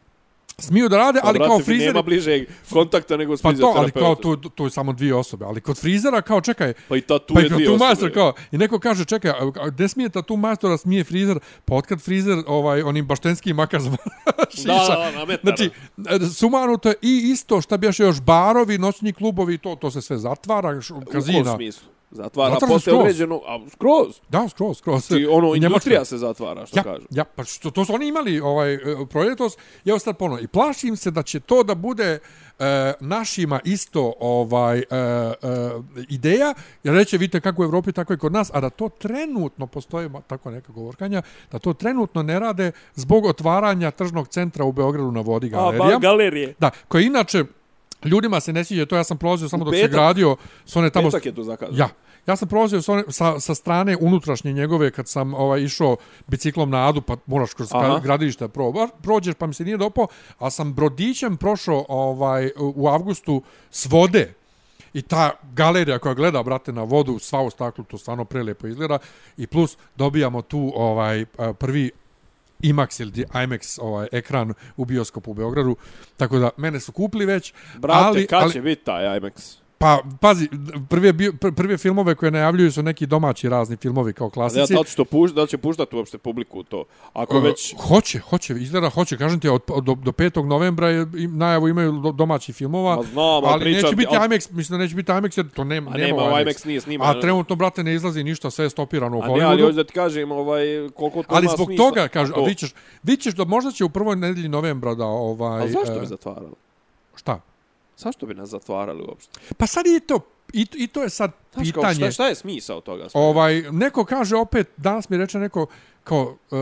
Smiju da rade, ali Pa, kao brate, frizeri... Nema bližeg kontakta nego s Pa to, ali kao tu, tu je samo dvije osobe. Ali kod frizera, kao čekaj, Pa i tatu pa je kao dvije tu osobe. majstor, kao, i neko kaže, čekaj, a, a gde smije tatu majstora, smije frizer, pa otkad frizer, ovaj, onim baštenskim makazama šiša. Da, da, metara. Znači, e, sumanuto je i isto, šta bi još baarovi, noćni klubovi, to, to se sve zatvara, š, U kom kazina. smislu? Zatvara Zatvara se posle skroz. određenu... A, skroz? Da, skroz, skroz. Znači, ono, Njemačkoj. industrija se zatvara, što Ja, kažu. ja, pa što, to su oni imali ovaj e, projektos, evo sad ponovno. I plašim se da će to da bude e, našima isto ovaj e, e, ideja, jer reće, vidite kako u Evropi, tako i kod nas, a da to trenutno postoji, ma, tako neka govorkanja, da to trenutno ne rade zbog otvaranja tržnog centra u Beogradu na vodi galerija. galerije. da, koja inače, ljudima se ne sviđa, to ja sam prolazio samo dok se gradio, s one tamo... Petak je to zakazano. Ja. Ja sam prolazio sa, sa, sa strane unutrašnje njegove kad sam ovaj išao biciklom na Adu, pa moraš kroz Aha. Gradište probar, prođeš pa mi se nije dopao, a sam brodićem prošao ovaj, u- avgustu s vode. I ta galerija koja gleda, brate, na vodu, sva u staklu, to stvarno prelijepo izgleda. I plus dobijamo tu ovaj prvi IMAX ili IMAX ovaj ekran u bioskopu u Beogradu. Tako da mene su kupili već, Brate, ali, kad ali, će biti taj IMAX? Pa, pazi, prve, bio, prve filmove koje najavljuju su neki domaći razni filmovi kao klasici. da li će to puš, da li će puštati uopšte publiku to? Ako već... Uh, hoće, hoće, izgleda hoće, kažem ti, od, do, do 5. novembra je, im, najavu imaju do, domaći filmova, Ma znam, ali pričam neće ti, biti IMAX, mislim da neće biti IMAX jer to nema, A nema, nema, IMAX. IMAX nije sniman. A trenutno, brate, ne izlazi ništa, sve je stopirano u A ne, ali Hollywoodu. hoću da ti kažem, ovaj, koliko to Ali zbog smisla. toga, kaže, A to- vi ćeš, vi ćeš da možda će u prvoj nedelji novembra da, ovaj... A zašto e, bi zatvarali? Šta? Zašto bi nas zatvarali uopšte? Pa sad i to, i, i to je sad Znaš, kao, pitanje. šta, šta je smisao toga? sve? Ovaj, neko kaže opet, danas mi reče neko, kao, uh,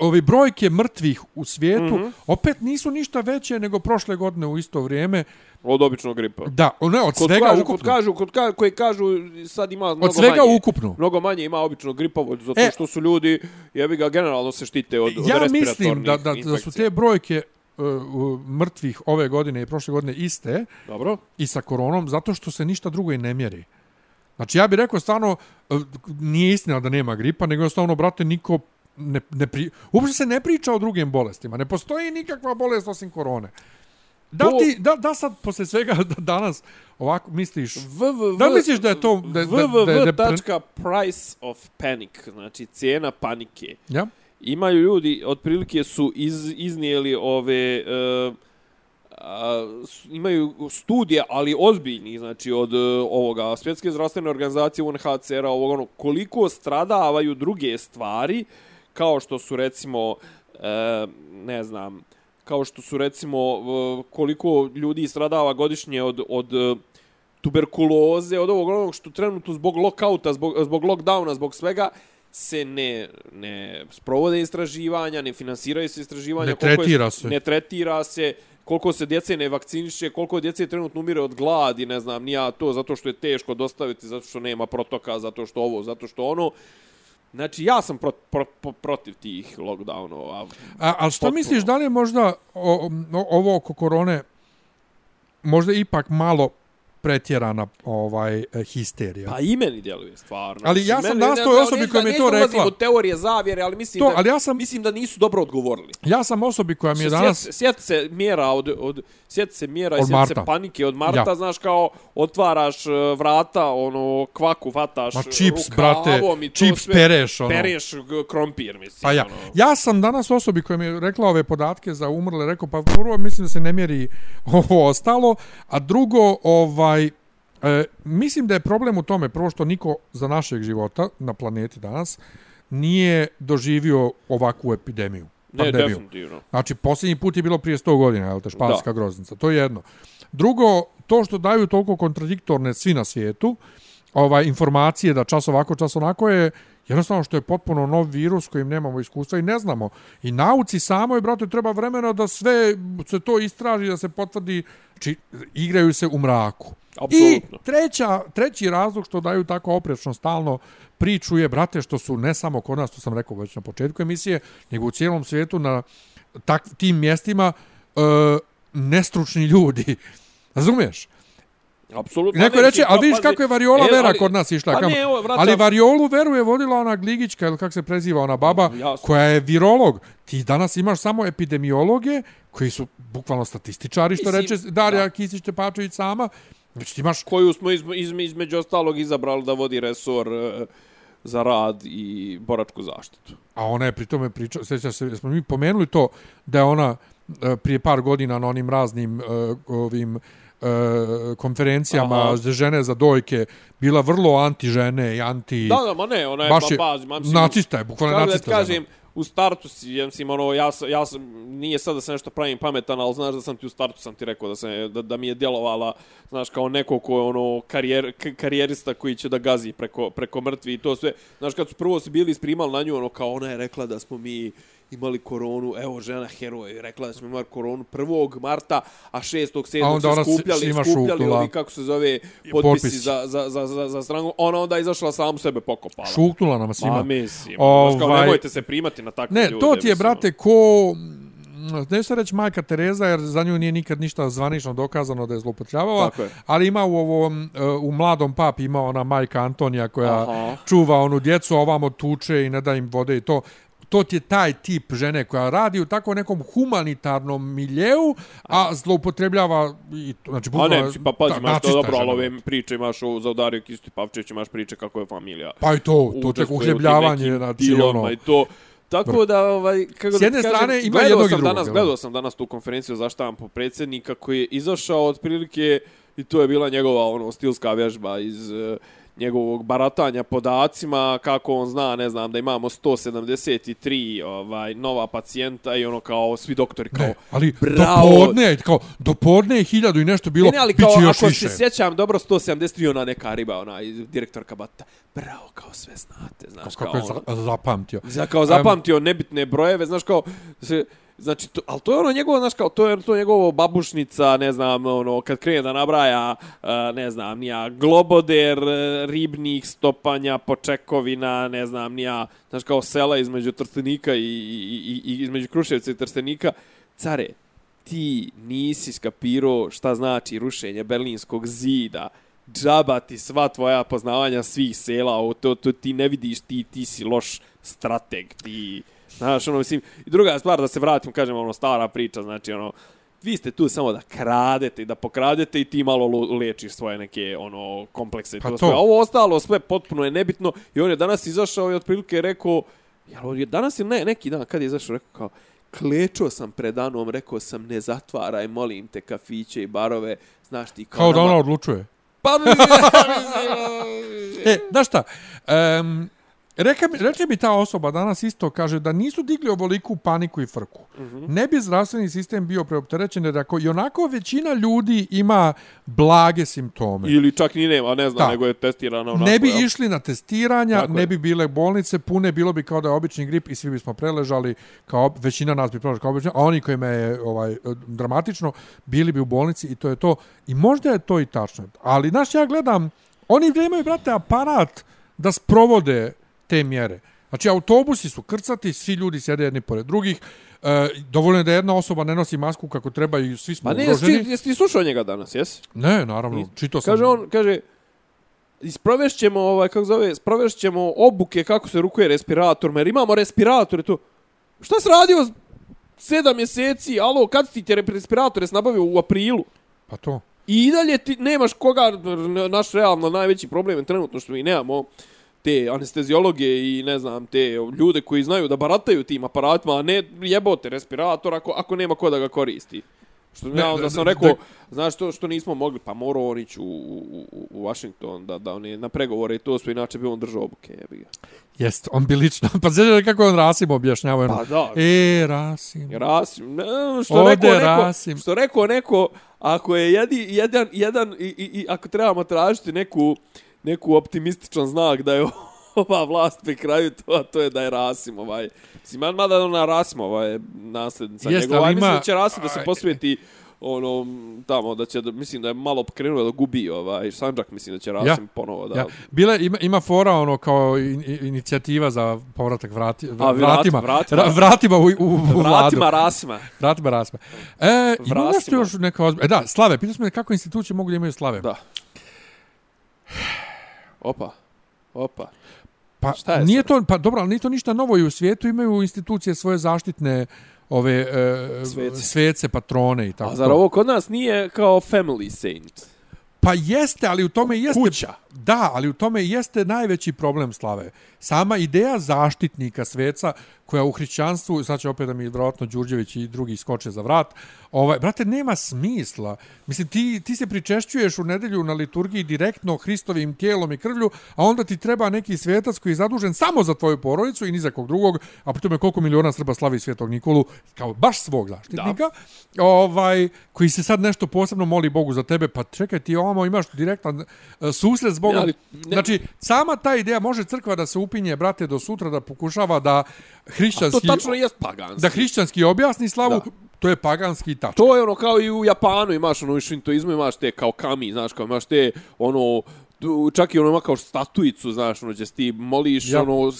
ovi brojke mrtvih u svijetu, mm. -hmm. opet nisu ništa veće nego prošle godine u isto vrijeme. Od običnog gripa. Da, ne, od Kod svega kažu, ukupno. Kod kažu, kod ka, koji kažu sad ima mnogo od svega manje. ukupno. Mnogo manje ima običnog gripa, zato E. što su ljudi, jebi ga, generalno se štite od, od Ja respiratornih mislim da, da, da su infekcija. te brojke uh, uh, mrtvih ove godine i prošle godine iste Dobro. i sa koronom, zato što se ništa drugo i ne mjeri. Znači, ja bih rekao stvarno, uh, nije istina da nema gripa, nego jednostavno, brate, niko ne, ne pri... Uopšte se ne priča o drugim bolestima. Ne postoji nikakva bolest osim korone. Da, To- ti, da, da sad, posle svega danas, ovako misliš... www. Da misliš da je to- da- da- da- da- da- www.price of panic, znači cijena panike. Ja? Imaju ljudi, otprilike su iz, iznijeli ove... E, a, s- imaju studije, ali ozbiljni, znači od e, ovoga svjetske zdravstvene organizacije UNHCR-a, ovog ono, koliko stradavaju druge stvari, kao što su recimo, e, ne znam, kao što su recimo e, koliko ljudi stradava godišnje od, od e, tuberkuloze, od ovog onog što trenutno zbog lokauta, zbog, zbog lockdowna, zbog svega, se ne, ne sprovode istraživanja, ne finansiraju se istraživanja. Ne tretira je, se. Ne tretira se koliko se djece ne vakciniše, koliko djece trenutno umire od gladi, ne znam, nija to, zato što je teško dostaviti, zato što nema protoka, zato što ovo, zato što ono. Znači, ja sam pro, pro, pro, protiv tih lockdownova. A, ali što Potpuno. misliš, da li je možda o, o, ovo oko korone možda ipak malo pretjerana ovaj e, histerija. Pa i meni djeluje stvarno. Ali ja sam meni- danas ne- toj ne- osobi koja mi to rekla. u teorije zavjere, ali mislim, To, da, ali ja sam- mislim da nisu dobro odgovorili. Ja sam osobi koja mi je danas... Sjeti se mjera od, od sjeti se mjera i Od sjeti se panike od Marta, Ja. znaš kao otvaraš e, vrata, ono kvaku vataš Ma čips, brate, čips pereš, ono. Pereš krompir, mislim. Pa ja, ono. ja sam danas osobi koja mi je rekla ove podatke za umrle, rekao, pa prvo mislim da se ne mjeri ovo ostalo, a drugo, ovaj, e, mislim da je problem u tome, prvo što niko za našeg života na planeti danas nije doživio ovakvu epidemiju. Ne, pandemiju. definitivno. Znači, posljednji put je bilo prije 100 godina, je te, španska groznica. To je jedno. Drugo, to što daju toliko kontradiktorne svi na svijetu, ovaj, informacije da čas ovako, čas onako je jednostavno što je potpuno nov virus kojim nemamo iskustva i ne znamo. I nauci samoj, brate, treba vremena da sve se to istraži, da se potvrdi, znači, igraju se u mraku. I Apsolutno. treća, treći razlog što daju tako oprečno stalno priču je, brate, što su ne samo kod nas, to sam rekao već na početku emisije, nego u cijelom svijetu na tak, tim mjestima e, nestručni ljudi. Razumiješ? Apsolutno. Neko ne, reče, ali pa, vidiš kako je variola e, vera ali- kod nas išla. Pa kamo- ne, evo, vraćam- ali variolu veru je vodila ona Gligićka, ili kako se preziva ona baba, Jasno. koja je virolog. Ti danas imaš samo epidemiologe, koji su bukvalno statističari, što Mislim, reče Darija da. Kisić-Tepačević sama. Znači ti imaš koju smo izme, izme, između ostalog izabrali da vodi resor e, za rad i boračku zaštitu. A ona je pri tome pričala, sjećaš se, smo mi pomenuli to da je ona e, prije par godina na onim raznim e, ovim konferencijama Aha. za žene za dojke bila vrlo anti žene i anti Da, da, ma ne, ona je baš ba, je baz, ma, mislim, nacista je, bukvalno nacista. Da kažem, u startu si, ja mislim, ono, ja, ja sam, nije sad da se nešto pravim pametan, ali znaš da sam ti u startu sam ti rekao da, se, da, da mi je djelovala, znaš, kao neko ko je ono karijer, karijerista koji će da gazi preko, preko mrtvi i to sve. Znaš, kad su prvo se bili isprimali na nju, ono, kao ona je rekla da smo mi imali koronu, evo žena heroj rekla da smo imali koronu 1. marta, a 6. 7. A onda se skupljali, skupljali ovi, kako se zove, potpisi, za, za, za, za, za stranku. Ona onda izašla samu sebe pokopala. Šuknula nam svima. Ma mislim, ovaj... kao nemojte se primati na takve Ne, ljude. to ti je, mislim, brate, ko... Ne se reći majka Tereza, jer za nju nije nikad ništa zvanično dokazano da je je. ali ima u ovom, e, u mladom papi ima ona majka Antonija koja Aha. čuva onu djecu, a ovamo tuče i ne da im vode i to. To ti je taj tip žene koja radi u tako nekom humanitarnom miljeu, a zloupotrebljava i to, znači A bukvalno ne, pa pazi, ta- imaš to nacista dobro, ali žena. ove priče imaš o, za Dariju Kistu Pavčević, imaš priče kako je familija. Pa i to, to tek tim uhljebljavanje, znači ono... I to, Tako da, ovaj, kako S da jedne ti kažem, strane ima gledao jednog i sam drugog, Danas, gledao sam danas tu konferenciju za štampu predsjednika koji je izašao otprilike i to je bila njegova ono stilska vježba iz eh, njegovog baratanja podacima kako on zna, ne znam, da imamo 173 ovaj nova pacijenta i ono kao svi doktori kao Ne, ali bravo. do podne, kao, do podne je hiljadu i nešto bilo, Ne, ne, ali bit kao, će još ako više. se sjećam dobro, 173 ona neka riba, ona direktorka Bata. Bravo, kao sve znate, znaš, Kako kao, je ono, za, zapamtio. za, kao zapamtio nebitne brojeve, znaš, kao, se, znači, to, ali to je ono njegovo, znaš, kao, to je to njegovo babušnica, ne znam, ono, kad krene da nabraja, uh, ne znam, nija, globoder, e, ribnih stopanja, počekovina, ne znam, nija, znaš, kao sela između Trstenika i, i, i, i između Kruševca i Trstenika, care, ti nisi skapirao šta znači rušenje Berlinskog zida, džaba ti sva tvoja poznavanja svih sela, o, to, to ti ne vidiš, ti, ti si loš strateg, ti, znaš, ono, mislim, i druga stvar, da se vratim, kažem, ono, stara priča, znači, ono, vi ste tu samo da kradete i da pokradete i ti malo lečiš svoje neke ono komplekse i Pa to, to. sve. A ovo ostalo sve potpuno je nebitno i on je danas izašao i otprilike rekao jel on je danas ili ne, neki dan kad je izašao rekao kao klečao sam pred Anom, rekao sam ne zatvaraj, molim te, kafiće i barove, znaš ti Kao da nama- ona odlučuje. Pa E, znaš šta, um, Reka, reče bi ta osoba danas isto, kaže da nisu digli ovoliku paniku i frku. Mm. -hmm. Ne bi zdravstveni sistem bio preopterećen jer ako i onako većina ljudi ima blage simptome. Ili čak ni nema, ne znam, Da. nego je testirana onako. ne bi jel? išli na testiranja, Tako ne je. bi bile bolnice pune, bilo bi kao da je obični grip i svi bismo preležali, kao većina nas bi preležala kao obično, a oni kojima je ovaj dramatično, bili bi u bolnici i to je to. I možda je to i tačno. Ali, znaš, ja gledam, oni imaju, brate, aparat da sprovode te mjere. Znači, autobusi su krcati, svi ljudi sjede jedni pored drugih, E, dovoljno je da jedna osoba ne nosi masku kako treba i svi smo Ma ne, jesi, ugroženi. ti- jesi ti slušao njega danas, jes? Ne, naravno, čitao sam. Kaže on, kaže, isprovešćemo, ovaj, kako zove, sprovešćemo obuke kako se rukuje respirator, jer imamo respirator i to. Šta se radio sedam mjeseci, alo, kad ti te respiratore nabavio u aprilu? Pa to. I dalje ti nemaš koga, naš realno najveći problem je trenutno što mi nemamo te anesteziologe i ne znam, te ljude koji znaju da barataju tim aparatima, a ne jebote respirator ako, ako nema ko da ga koristi. Što Ne, ja onda da- sam rekao, da- znaš to što nismo mogli, pa morao on ići u, u, u, Washington da, da on je na pregovore i to sve, inače bi on držao obuke, jebi ga. Jest, on bi lično. Pa znaš kako je on Rasim objašnjavao. ono, Pa da. E, Rasim. Rasim, ne, što Ode rekao neko, Rasim. što rekao neko, ako je jedi, jedan, jedan i, i, i ako trebamo tražiti neku, neku optimističan znak da je ova vlast pri kraju, to, a to je da je Rasim, ovaj. Mislim, mada ona Rasimova je nasljednica Jeste, njegova, ali mislim ima- da će Rasim da se posveti ono tamo da će mislim da je malo krenuo da gubi ovaj Sandžak mislim da će Rasim Ja. ponovo da Ja, bile, ima, ima fora ono kao in, in- inicijativa za povratak vrati, vrat- vratima, vratima. Ra, vratima u, u, u vladu. vratima Rasima Vratima Rasima. E, ima nešto još neka ozbiljna. E da, slave. Pitao smo kako institucije mogu da imaju slave. da opa opa Pa Šta je nije sad? to, pa dobro, ali nije to ništa novo i u svijetu imaju institucije svoje zaštitne ove e, Svece. svece, patrone i tako. A zar ovo kod nas nije kao family saint? Pa jeste, ali u tome jeste... Kuća. Da, ali u tome jeste najveći problem slave. Sama ideja zaštitnika sveca koja u hrišćanstvu, sad će opet da mi vjerojatno Đurđević i drugi skoče za vrat, ovaj, brate, nema smisla. Mislim, ti, ti se pričešćuješ u nedelju na liturgiji direktno Hristovim tijelom i krvlju, a onda ti treba neki svetac koji je zadužen samo za tvoju porodicu i ni za kog drugog, a pritom je koliko miliona Srba slavi svetog Nikolu, kao baš svog zaštitnika, ovaj, koji se sad nešto posebno moli Bogu za tebe, pa čekaj, ti ovamo imaš direktan e, susret s Bogom. Ali ne- Znači, sama ta ideja može crkva da se upinje, brate, do sutra da pokušava da To hrišćanski, tačno jest paganski. da hrišćanski objasni slavu, Da. to je paganski tač. To je ono kao i u Japanu imaš ono u šintoizmu imaš te kao kami, znaš, kao imaš te ono čak i ono ima kao statuicu, znaš, ono, gdje ti moliš Ja. ono,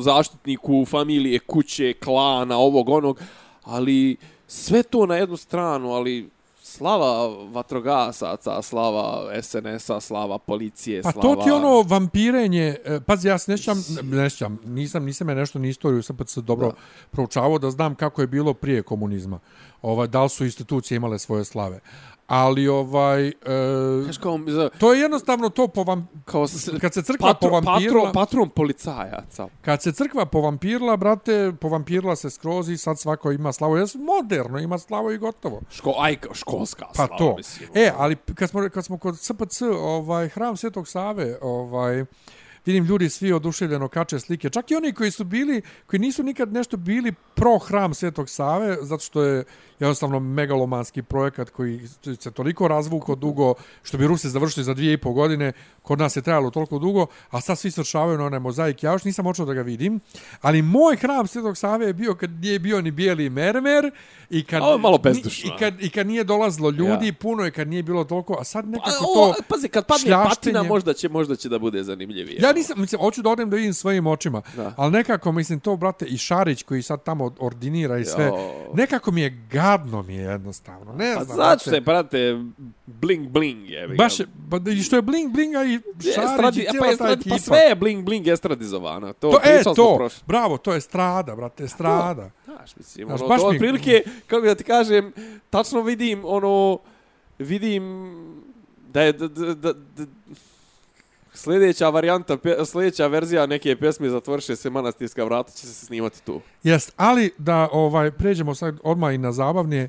zaštitniku familije, kuće, klana, ovog, onog, ali sve to na jednu stranu, ali slava vatrogasaca, slava SNS-a, slava policije, Pa slava... to ti ono vampirenje, e, pazi, ja se ne sjećam, ne sjećam, nisam, nisam je nešto ni istoriju, sam pa se dobro Da. proučavao da znam kako je bilo prije komunizma. Ovaj, da li su institucije imale svoje slave. Ali ovaj... E, kao, za, to je jednostavno to po vam, kao s- kad se crkva patro, povampirila, patron, patron policajaca. kad se crkva povampirila, brate, povampirila se skroz i sad svako ima slavu. Ja moderno ima slavu i gotovo. Ško, aj, školska Pa slava, to. mislim. E, ali kad smo, kad smo kod SPC, ovaj, hram Svetog Save, ovaj, vidim ljudi svi oduševljeno kače slike. Čak i oni koji su bili, koji nisu nikad nešto bili pro hram Svetog Save, zato što je jednostavno megalomanski projekat koji se toliko razvuko dugo, što bi Rusi završili za dvije i pol godine, kod nas je trajalo toliko dugo, a sad svi svršavaju na onaj mozaik. Ja još nisam očeo da ga vidim, ali moj hram Svetog Save je bio kad nije bio ni bijeli mermer i kad, A ovo malo bezdušno. i kad, i kad nije dolazilo ljudi, Ja. puno je kad nije bilo toliko, a sad nekako Pa, to... o, pazi, kad padne šljaštenje- patina, možda će, možda će da bude zanimljivije. Ja nisam, mislim, hoću da odem da vidim svojim očima, Da. ali nekako, mislim, to, brate, i Šarić koji sad tamo ordinira i sve, Jo. nekako mi je gadno mi je jednostavno, ne Pa znam. znači brate. se, brate, bling bling je. Baš, je- pa, i što je bling blinga i Šarić Estradi, i pa, cijela ta estradi, ekipa. pa sve je bling bling estradizovano. To, To, e, to, prošle. bravo, to je strada, brate, strada. Znaš, mislim, Znaš, ono, baš to mi- otprilike, kako da ti kažem, tačno vidim, ono, vidim da je, da, da, da, da sljedeća varijanta, sljedeća verzija neke pjesme Zatvorše se manastirska vrata će se snimati tu. Jest, ali da ovaj pređemo sad odmah i na zabavnije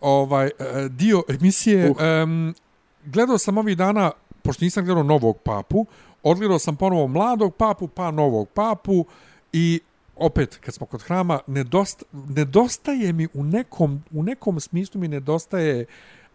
ovaj e, dio emisije. Uh. Um, gledao sam ovih dana, pošto nisam gledao novog papu, odgledao sam ponovo mladog papu, pa novog papu i opet, kad smo kod hrama, nedosta, nedostaje mi u nekom, u nekom smislu mi nedostaje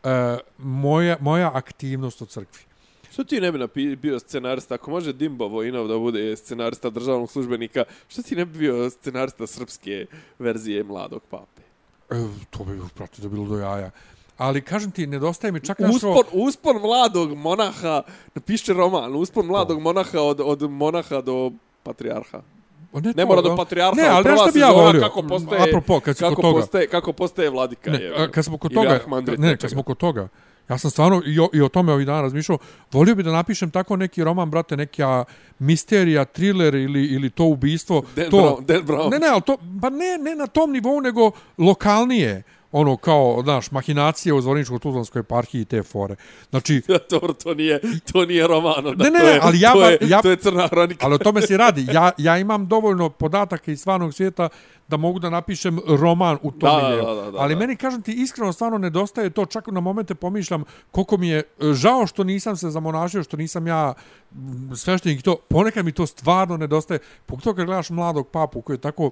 uh, moja, moja aktivnost u crkvi. Što ti ne bi napi- bio scenarista, ako može Dimbo Vojinov da bude scenarista državnog službenika, što ti ne bi bio scenarista srpske verzije mladog pape? E, to bi, prati, da bilo do jaja. Ali, kažem ti, nedostaje mi čak nešto... Uspon, uspon mladog monaha, napiše roman, uspon mladog monaha od, od monaha do patrijarha. O, ne, Ne to, mora do patrijarha, Ne, ali prva bi ja volio? kako postaje, Apropo, kad kako toga. postaje, kako postaje vladika. Ne, je, a, kad smo kod toga, ne, kad smo kod toga, ja sam stvarno i o, i o tome ovih dana razmišljao, volio bi da napišem tako neki roman, brate, neka misterija, thriller ili, ili to ubistvo. Dan to, Brown, Dan Brown. Ne, ne, ali to, pa ne, ne na tom nivou, nego lokalnije ono kao, znaš, mahinacije u Zvorničko-Tuzlanskoj eparhiji i te fore. Znači, to, to, nije, to nije roman. onda, Ne, ne, to ne, je, ali ja to, je, ja- to je crna hronika. ali o tome se radi. Ja, ja imam dovoljno podataka iz stvarnog svijeta da mogu da napišem roman u tom Da, da, da, da, Ali meni, kažem ti, iskreno stvarno nedostaje to. Čak na momente pomišljam koliko mi je e, žao što nisam se zamonašio, što nisam ja sveštenik to. Ponekad mi to stvarno nedostaje. Pogotovo kad gledaš mladog papu koji je tako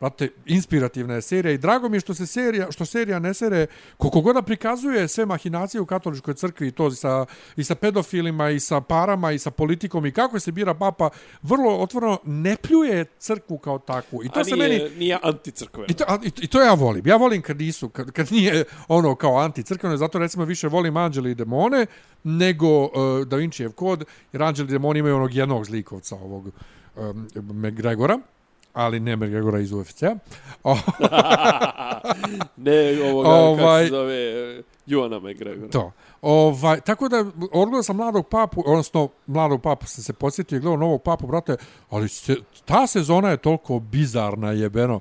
Brate, inspirativna je serija i drago mi je što se serija, što serija ne sere, koliko god prikazuje sve mahinacije u katoličkoj crkvi i to i sa, i sa pedofilima i sa parama i sa politikom i kako se bira papa, vrlo otvoreno ne pljuje crkvu kao takvu. I to A se nije, meni... nije anticrkveno. I to, a, i, to- I to ja volim. Ja volim kad nisu, kad, kad nije ono kao anticrkveno, zato recimo više volim Anđeli i demone nego uh, Da Vincijev kod, jer Anđeli i demoni imaju onog jednog zlikovca ovog um, McGregora ali ne McGregora iz UFC-a. Ne, ovoga, ovaj... Ovaj- kako se zove, uh, Juana McGregora. to. Ovaj, tako da, odgledao sam mladog papu, odnosno mladog papu sam se podsjetio i gledao novog papu, brate, ali se, ta sezona je toliko bizarna, jebeno.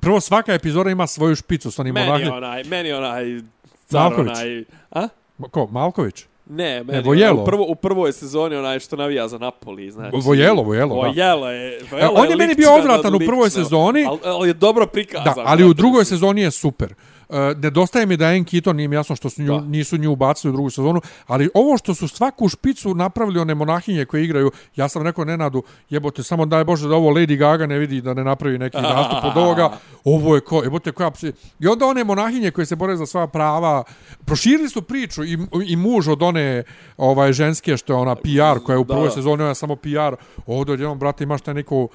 Prvo, svaka epizoda ima svoju špicu s onim Meni onaj, meni onaj, car Malković. onaj, a? Ko, Malković? Ne, meni Vojelo. onaj, u, prvo, u prvoj sezoni onaj što navija za Napoli, znači. Vojelo, Vojelo, da. Vojelo je, E, Vojelo on je meni bio odvratan u prvoj sezoni. Ali, ali je dobro prikazan. Da, ali u brate, drugoj sezoni je super. Uh, nedostaje mi da je Keaton, nije mi jasno što su nju, Da. nisu nju ubacili u drugu sezonu, ali ovo što su svaku špicu napravili one monahinje koje igraju, ja sam rekao Nenadu, jebote, samo daj Bože da ovo Lady Gaga ne vidi da ne napravi neki nastup od ovoga, ovo je ko, jebote, koja psi... I onda one monahinje koje se bore za svoja prava, proširili su priču i, i muž od one ovaj ženske što je ona PR koja je u prvoj da. sezoni, ona je samo PR, ovdje odjednom, brate, imaš taj neko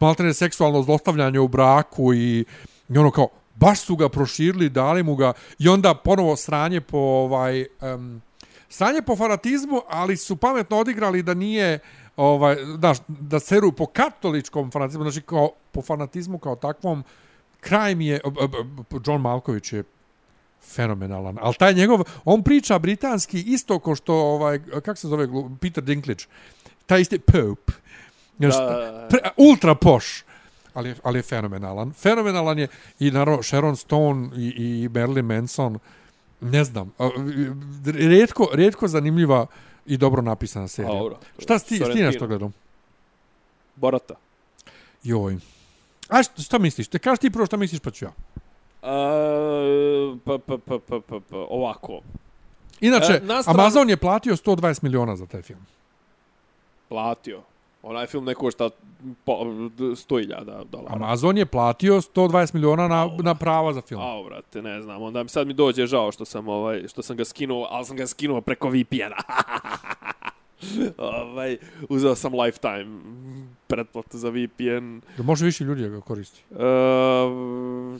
maltene seksualno zlostavljanje u braku i, i ono kao, baš su ga proširili, dali mu ga i onda ponovo sranje po ovaj um, sranje po fanatizmu, ali su pametno odigrali da nije ovaj znaš, da seru po katoličkom fanatizmu, znači kao po fanatizmu kao takvom kraj mi je John Malković je fenomenalan. Ali taj njegov, on priča britanski isto ko što, ovaj, kako se zove, Peter Dinklage. Taj isti Pope. Da, da, da. pre, ultra poš. Ali, ali je fenomenalan. Fenomenalan je i naravno Sharon Stone i, i Marilyn Manson. Ne znam. a, Rijetko, rijetko zanimljiva i dobro napisana serija. A, dobro. Šta si ti, Sorrentino. nešto gledao? Borata. Joj. A šta, šta misliš? Te kaži ti prvo šta misliš pa ću ja. Uh, pa, pa, pa, pa, pa, pa, ovako. Inače, E, na stranu- Amazon je platio 120 miliona za taj film. Platio. Onaj film ne košta po, 100.000 dolara. Amazon je platio 120 miliona na, na prava za film. Ao, brate, ne znam. Onda mi sad mi dođe žao što sam ovaj što sam ga skinuo, ali sam ga skinuo preko VPN-a. ovaj, uzeo sam lifetime pretplatu za VPN. Da može više ljudi ga koristi. Uh,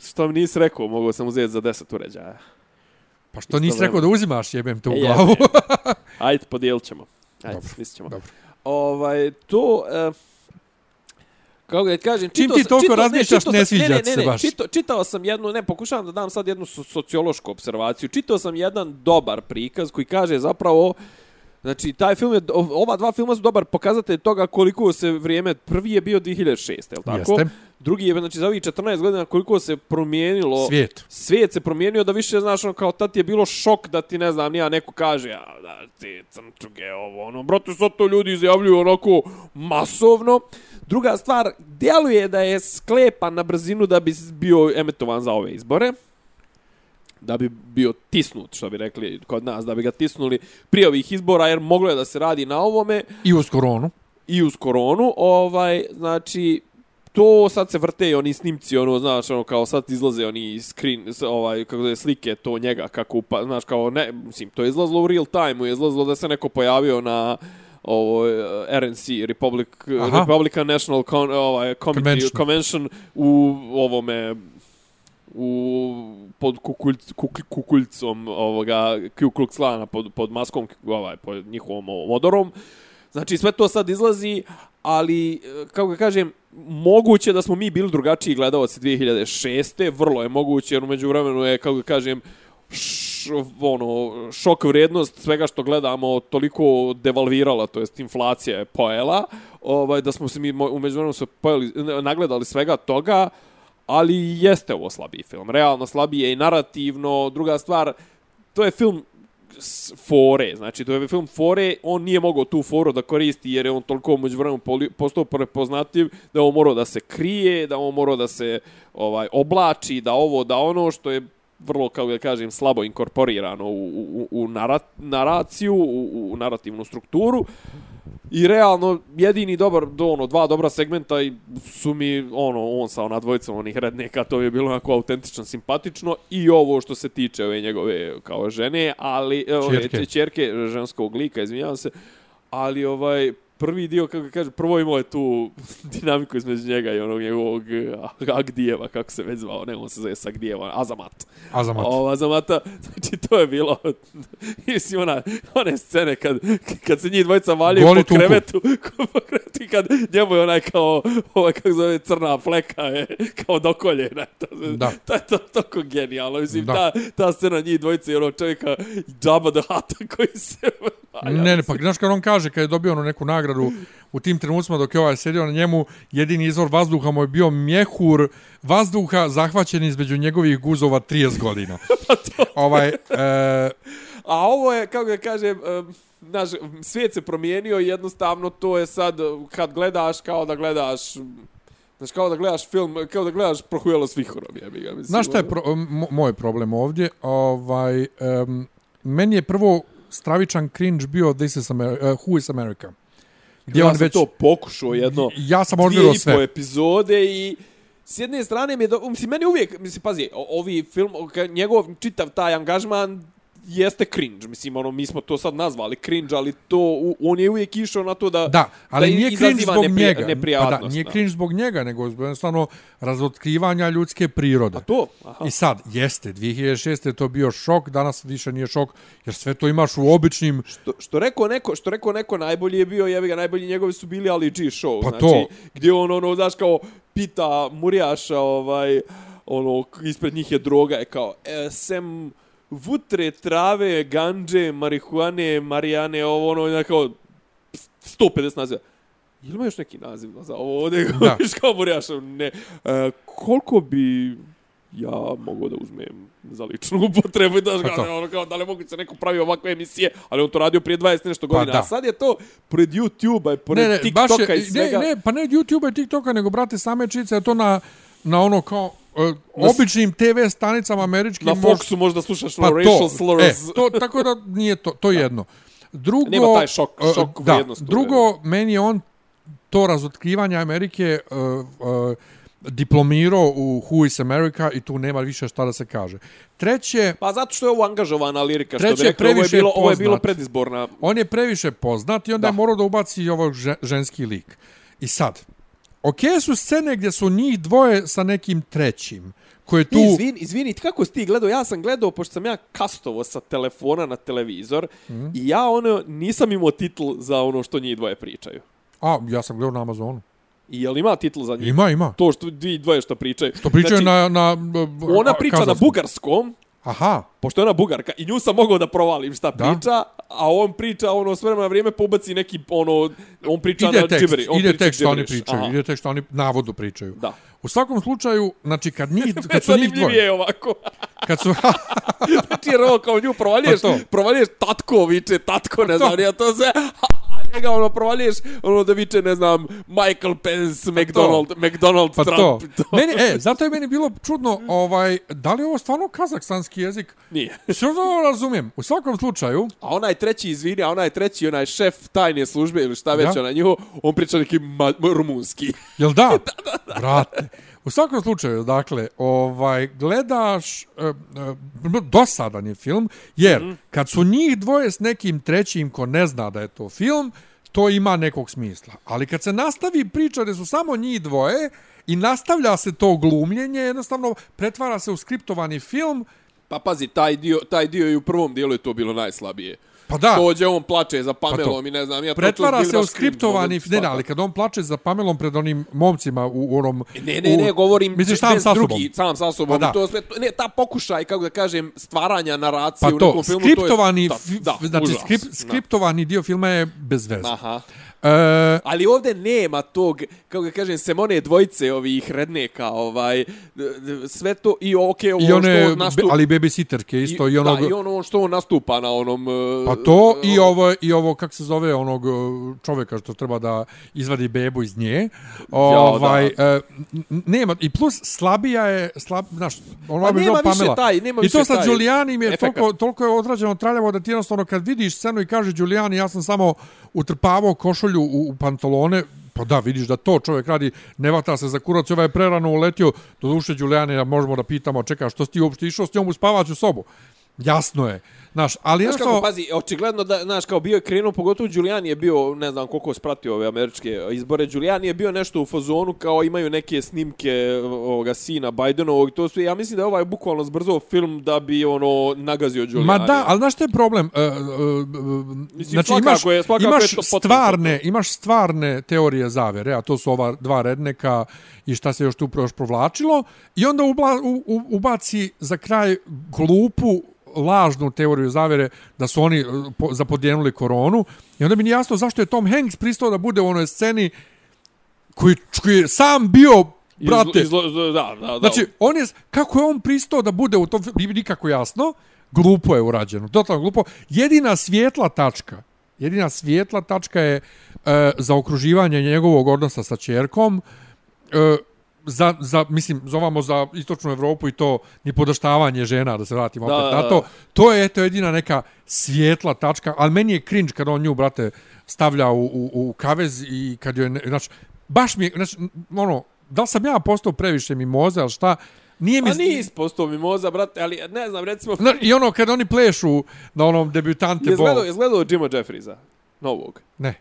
što mi nisi rekao, mogao sam uzeti za 10 uređaja. Pa što nisi Istovremeno. rekao da uzimaš, jebem te u E, glavu. Ajde, podijelit ćemo. Ajde, Dobro, smislit ćemo. dobro. Ovaj, to... Uh, kako da kažem, Čim ti toliko čitao- ne, razmišljaš, čitao ne sam- sviđa ne, ti ne, se ne, baš. Čitao, čitao sam jednu, ne, pokušavam da dam sad jednu so- sociološku observaciju. Čitao sam jedan dobar prikaz koji kaže zapravo Znači, taj film je, ova dva filma su dobar pokazatelj toga koliko se vrijeme, prvi je bio 2006, je li tako? Jeste. Drugi je, znači, za ovih 14 godina koliko se promijenilo... Svijet. Svijet se promijenio da više, znaš, ono, kao tad je bilo šok da ti, ne znam, nija neko kaže, a, da, ti crnčuge, ovo, ono, brate, sad to ljudi izjavljuju onako masovno. Druga stvar, djeluje da je sklepan na brzinu da bi bio emetovan za ove izbore da bi bio tisnut, što bi rekli kod nas, da bi ga tisnuli prije ovih izbora, jer moglo je da se radi na ovome I uz koronu. i uz koronu, ovaj, znači, to sad se vrte i oni snimci, ono, znaš, ono, kao sad izlaze oni screen, ovaj, kako da je slike to njega, kako, upa, znaš, kao, ne, mislim, to je izlazilo u real time, je izlazilo da se neko pojavio na ovo RNC Republic Aha. Republican National Con, ovaj Committee Convention. Convention u ovome u pod kukulj, kuk, kukuljcom ovoga Ku Klux Klana pod, pod maskom ovaj pod njihovom ovom odorom. Znači sve to sad izlazi, ali e, kako ga kažem, moguće da smo mi bili drugačiji gledalci 2006. Vrlo je moguće, jer umeđu vremenu je, kako ga kažem, š, ono, šok vrijednost svega što gledamo toliko devalvirala, to jest inflacija je pojela, ovaj, da smo se mi umeđu vremenu se pojeli, nagledali svega toga, ali jeste ovo slabiji film. Realno slabiji je i narativno. Druga stvar, to je film fore, znači to je film fore, on nije mogao tu foru da koristi jer je on toliko među vremenu postao prepoznatljiv da on morao da se krije, da on morao da se ovaj oblači, da ovo, da ono što je vrlo, kako da kažem, slabo inkorporirano u, u, u narat, naraciju, u, u narativnu strukturu. I realno, jedini dobar, do, ono, dva dobra segmenta i su mi, ono, on sa ona dvojicom onih redneka, to je bilo onako autentično, simpatično. I ovo što se tiče ove njegove, kao žene, ali, čerke, ove, čerke ženskog lika, izvinjavam se, ali ovaj, prvi dio, kako kaže, prvo imao je tu dinamiku između njega i onog njegovog Agdijeva, kako se već zvao, ne, on se zove Agdijeva, Azamat. Azamat. O, Azamata, znači to je bilo, mislim, ona, one scene kad, kad se njih dvojica valju po krevetu, po krevetu i kad njemu je onaj kao, ovaj, kako zove, crna fleka, je, kao dokolje, ne, to, da. to je to, toko genijalno, mislim, da. ta, ta scena njih dvojica i ono čovjeka Jabba the Hutt koji se valja. Ne, ne, pa znaš kad on kaže, kad je dobio ono neku nagradu, nagradu u tim trenucima dok je ovaj sedio na njemu, jedini izvor vazduha mu je bio mjehur vazduha zahvaćen između njegovih guzova 30 godina. Pa ovaj, e... A ovo je, kako da kažem, naš, svijet se promijenio i jednostavno to je sad, kad gledaš, kao da gledaš Znaš, kao da gledaš film, kao da gledaš prohujelo s vihorom, ja bih ga mislim. Znaš šta je pro, moj problem ovdje? Ovaj, um, meni je prvo stravičan cringe bio This is America, uh, Who is America? Gdje ja on već to pokušao jedno ja sam odgledao sve. epizode i s jedne strane mi je do, mislim meni uvijek mislim pazi ovi film njegov čitav taj angažman jeste cringe, mislim, ono, mi smo to sad nazvali cringe, ali to, on je uvijek išao na to da Da, ali da nije cringe zbog nepri, njega, pa da, nije da. cringe zbog njega, nego zbog jednostavno razotkrivanja ljudske prirode. A to? Aha. I sad, jeste, 2006. je to bio šok, danas više nije šok, jer sve to imaš u običnim... Što, što rekao neko, što rekao neko, najbolji je bio, jebi ga, najbolji njegovi su bili Ali G show, pa znači, to. gdje on, ono, znaš, kao, pita Murijaša, ovaj, ono, ispred njih je droga, je kao, e, sem vutre, trave, ganđe, marihuane, marijane, ovo ono, ono, kao 150 naziva. Ili ima još neki naziv za ovo ovdje? Da. kao Borjaš, ne. E, koliko bi ja mogu da uzmem za ličnu upotrebu i da pa ga, ono, kao, da li mogu se neko pravi ovakve emisije, ali on to radio prije 20 nešto godina, pa, a sad je to pred YouTube-a i pored ne, ne, TikToka je, i svega. Ne, ne, pa ne YouTube-a i TikToka, nego, brate, same čice, to na, na ono kao, uh, običnim TV stanicama američkim... Na Foxu možda slušaš pa racial slurs. E, to, tako da nije to, to jedno. Drugo, Nema taj šok, šok uh, da, Drugo, meni je on to razotkrivanje Amerike uh, uh, diplomirao u Who is America i tu nema više šta da se kaže. Treće... Pa zato što je ovo angažovana lirika, što bi rekao, ovo je, bilo, ovo je bilo predizborna... On je previše poznat i onda da. je morao da ubaci ovog ženski lik. I sad, ok su scene gdje su njih dvoje sa nekim trećim koje tu... Izvini, izvini, kako si ti gledao? Ja sam gledao, pošto sam ja kastovo sa telefona na televizor mm. i ja ono, nisam imao titl za ono što njih dvoje pričaju. A, ja sam gledao na Amazonu. I je li ima titl za njih? Ima, ima. To što dvi dvoje što pričaju. Što pričaju znači, na, na... Ona priča na bugarskom, Aha. Pošto je ona bugarka i nju sam mogao da provalim šta da? priča, a on priča ono sve na vrijeme pobaci neki ono on priča ide na tekst, džiberi, on ide priča tekst što oni pričaju, Aha. ide tekst što oni navodno pričaju. Da. U svakom slučaju, znači kad njih kad su njih dvoje. je ovako. kad su znači jer ovo kao nju provaljuješ, pa provaljuješ tatko viče, tatko ne pa znam, ja to sve njega ono provaljuješ, ono da viče, ne znam, Michael Pence, pa McDonald, to. McDonald pa Trump. To. to. Meni, e, zato je meni bilo čudno, ovaj, da li je ovo stvarno kazakstanski jezik? Nije. Što da razumijem? U svakom slučaju... A onaj treći, izvini, a onaj treći, onaj šef tajne službe ili šta već, ja? onaj njiho, on priča neki ma, rumunski. Jel da? da, da, da. Brate. U svakom slučaju, dakle, ovaj gledaš e, e, dosadan je film, jer mm. kad su njih dvoje s nekim trećim ko ne zna da je to film, to ima nekog smisla. Ali kad se nastavi priča da su samo njih dvoje i nastavlja se to glumljenje, jednostavno pretvara se u skriptovani film. Pa pazi, taj dio, taj dio i u prvom dijelu je to bilo najslabije. Pa da. Dođe, on plače za Pa to. Pamelom i ne znam, ja to- to Pretvara bili se u skriptovani, ne, ne, ali kad on plače za Pamelom pred onim momcima u, u onom... Ne, ne, ne, u- govorim Misliš sam sa sobom? drugi, sam sa sobom. Pa da. To sve, to, ne, ta pokušaj, kako da kažem, stvaranja naracije Pa u to, nekom filmu, skriptovani, to je... Da, da, znači užas. skrip, skriptovani dio filma je bez veze. Aha. E, Ali ovdje nema tog, kako ga kažem, Semone dvojice ovih redneka, ovaj, sve to i okej, ovo I one, što on nastupa. ali babysitterke isto i, onog... Da, i ono što on nastupa na onom... e, Pa to i ovo, i ovo kako se zove, onog e, čovjeka što treba da izvadi bebu iz nje. Ovaj, e, n- nema, i plus slabija je, slab, znaš, ono Pa bi nema bilo više Pamela. taj- nema I to sa taj Giulianijem je toliko, toliko je odrađeno traljavo da ti jednostavno kad vidiš scenu i kaže Giuliani, ja sam samo utrpavao košulju u, u pantalone, pa da, vidiš da to čovjek radi, ne vata se za kurac, ovaj je prerano uletio, do duše Đulijane, možemo da pitamo, čeka, što si ti uopšte išao s njom u spavaću sobu? Jasno je. Znaš, ali Znaš kako, pazi, očigledno da, znaš, kao bio je krenuo, pogotovo Giuliani je bio, ne znam koliko spratio ove američke izbore, Giuliani je bio nešto u fazonu, kao imaju neke snimke ovoga sina Bidenovog, to su, ja mislim da je ovaj bukvalno zbrzo film da bi ono nagazio Giuliani. Ma da, ali znaš što je problem? E, e, e, znači svakako imaš, je- imaš je stvarne, imaš stvarne teorije zavere, a to su ova dva redneka i šta se još tu još provlačilo, i onda ubla, u, u, ubaci za kraj glupu lažnu teoriju zavere da su oni e, po, zapodjenuli koronu i onda mi nije jasno zašto je Tom Hanks pristao da bude u onoj sceni koji, koji je sam bio brate, Izlo, izlo, da, da, da. Znači, on je, kako je on pristao da bude u tom filmu, nikako jasno, glupo je urađeno, totalno glupo. Jedina svijetla tačka, jedina svijetla tačka je e, za okruživanje njegovog odnosa sa čerkom, e, za, za, mislim, zovamo za istočnu Evropu i to ni podaštavanje žena, da se vratimo opet da, na to. To je, eto, jedina neka svijetla tačka, ali meni je cringe kad on nju, brate, stavlja u, u, u kavez i kad joj, znači, baš mi je, znači, ono, da li sam ja postao previše mimoza, ali šta, nije mi... Pa nisi postao mimoza, brate, ali ne znam, recimo... Na, I ono, kad oni plešu na onom debutante bol. je gledao Jima Jeffriesa, novog. Ne.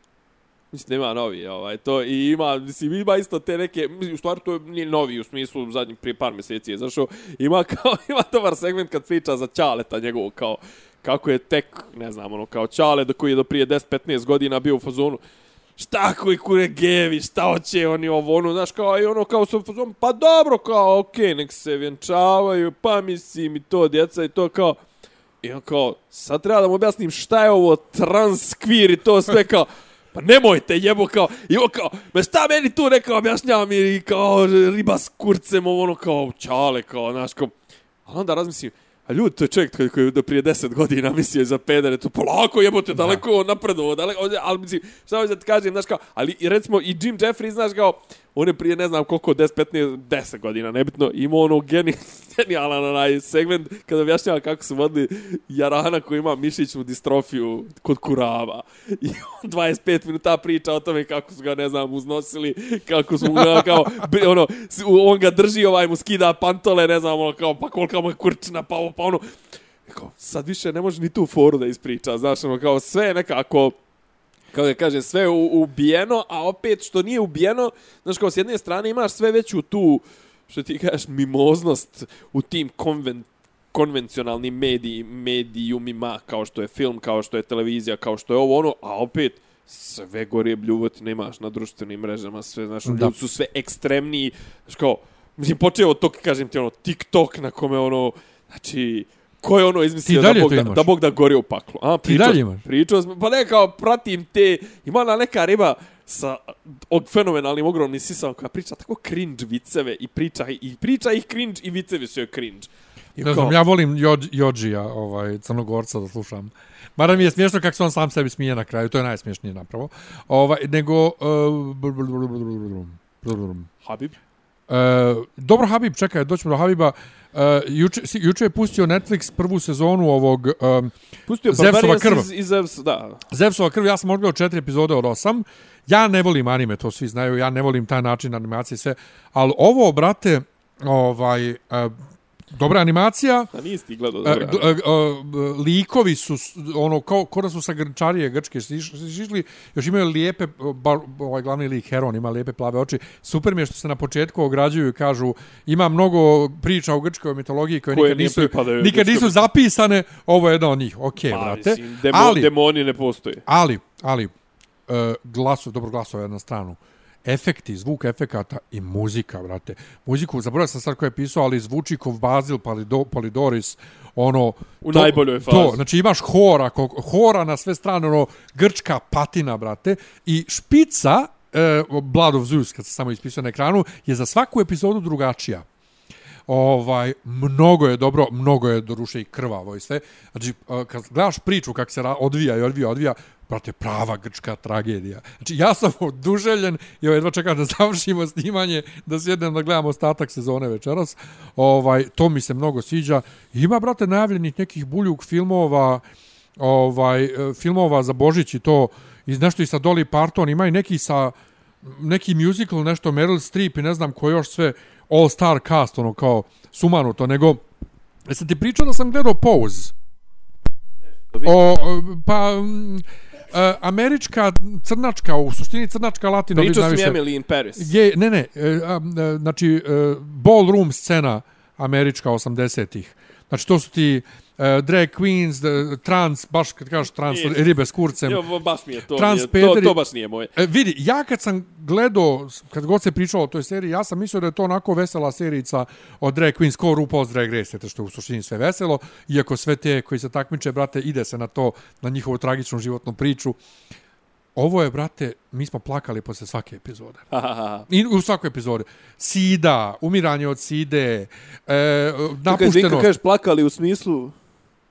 Mislim, nema novi, ovaj, to, i ima, mislim, ima isto te neke, mislim, u stvari to je nije novi, u smislu, zadnjih prije par mjeseci je zašao, ima kao, ima dobar segment kad priča za Ćaleta njegovog, kao, kako je tek, ne znam, ono, kao Ćale, do koji je do prije 10-15 godina bio u fazonu, šta koji kure gevi, šta hoće oni ovo, ono, znaš, kao, i ono, kao su u fazonu, pa dobro, kao, okej, okay, nek se vjenčavaju, pa mislim, i to, djeca, i to, kao, I on kao, sad treba da mu objasnim šta je ovo transkvir i to sve kao, pa nemojte jebo kao, i on kao, ba šta meni tu neka objašnjava mi i kao riba s kurcem, ono kao, čale, kao, znaš, kao, a onda razmislim, a ljudi, to je čovjek koji, koji do prije 10 godina mislio za pedere, to polako jebote, daleko napredovo, daleko, ali mislim, šta hoću da ti kažem, znaš kao, ali recimo i Jim Jeffries, znaš kao, on je prije ne znam koliko, 10, 15, 10 godina, nebitno, imao ono geni, genijalan onaj segment kada objašnjava kako su vodili Jarana koji ima mišićnu distrofiju kod kurava. I on 25 minuta priča o tome kako su ga, ne znam, uznosili, kako su ga, kao, ono, on ga drži, ovaj mu skida pantole, ne znam, ono, kao, pa kolika mu je kurčina, pa ovo, pa ono, kao, sad više ne može ni tu foru da ispriča, znaš, ono, kao, sve nekako, kao da kaže, sve je u- ubijeno, a opet što nije ubijeno, znaš, kao s jedne strane imaš sve veću tu, što ti kažeš, mimoznost u tim konven, konvencionalnim mediji, medijumima, kao što je film, kao što je televizija, kao što je ovo ono, a opet sve gore bljuvotine imaš na društvenim mrežama, sve, znaš, Da. ljudi su sve ekstremniji, znaš, kao, mislim, počeo od tog, kažem ti, ono, TikTok na kome, ono, znači, ko je ono izmislio Ti da Bog da, da Bog da gori u paklu? A, pričao, dalje imaš? Pričao sam, pa ne kao pratim te, ima ona neka riba sa od fenomenalnim ogromnim sisama koja priča tako cringe viceve i priča i priča ih cringe i vicevi su joj cringe. I Ne znam, ja volim Jod, Jođija, ovaj, crnogorca da slušam. Mada mi je smiješno kako se on sam sebi smije na kraju, to je najsmiješnije napravo. Ovaj, nego... Uh, Habib. Uh, dobro, Habib, čekaj, doćemo do Habiba. Uh, juče, juče je pustio Netflix prvu sezonu ovog um, Pustio Zevsova krv. iz, iz Zevs, da. Zevsova krv. Ja sam odgledao četiri epizode od osam. Ja ne volim anime, to svi znaju. Ja ne volim taj način animacije sve. Ali ovo, brate, ovaj, uh, dobra animacija, A nisi ti gledao E, dobro. d- e, e, likovi su ono kao kao da su sa grčarije grčke siš- išli još imaju lijepe bar, ovaj glavni lik Heron ima lijepe plave oči. Super mi je što se na početku ograđuju i kažu ima mnogo priča o grčkoj mitologiji koje, Koje nikad nisu nikad nisu zapisane. Ovo je jedna od njih. Okej Pa, brate. mislim, demo, ali demoni ne postoje. ali ali e, glasu dobro glasove na stranu efekti, zvuk efekata i muzika, brate. Muziku, zaboravio sam sad ko je pisao, ali zvuči kov Bazil Polido, Polidoris, ono... U najboljoj fazi. To, znači imaš hora, ko, hora na sve strane, ono, grčka patina, brate, i špica, e, Blood of Zeus, kad se samo ispisao na ekranu, je za svaku epizodu drugačija ovaj mnogo je dobro, mnogo je doruše i krvavo i sve. Znači kad gledaš priču kako se odvija i odvija, odvija, brate, prava grčka tragedija. Znači ja sam oduželjen i jedva čekam da završimo snimanje, da sjednem da gledamo ostatak sezone večeras. Ovaj to mi se mnogo sviđa. Ima brate najavljenih nekih buljuk filmova, ovaj e, filmova za Božić i to iz nešto i sa Dolly Parton, ima i neki sa neki musical, nešto Meryl Streep i ne znam ko još sve all star cast, ono kao sumanuto, nego Jesam ti pričao da sam gledao Pose? O, pa, e, američka crnačka, u suštini crnačka latino. Pričao sam. Emily in Paris. Je, ne, ne, a, e, znači, e, ballroom scena američka 80-ih. Znači, to su ti e, drag queens, e, trans, baš kad kažeš trans, Je. ribe s kurcem. Jo, baš mi je to, Trans nije, to, pederi- to baš nije moje. E, vidi, ja kad sam gledao, kad god se pričalo o toj seriji, ja sam mislio da je to onako vesela serica od drag queens, ko RuPaul's Drag Race, što je u suštini sve veselo, iako sve te koji se takmiče, brate, ide se na to, na njihovu tragičnu životnu priču. Ovo je, brate, mi smo plakali posle svake epizode. I u svakoj epizodi. Sida, umiranje od side, e, napuštenost. kažeš plakali u smislu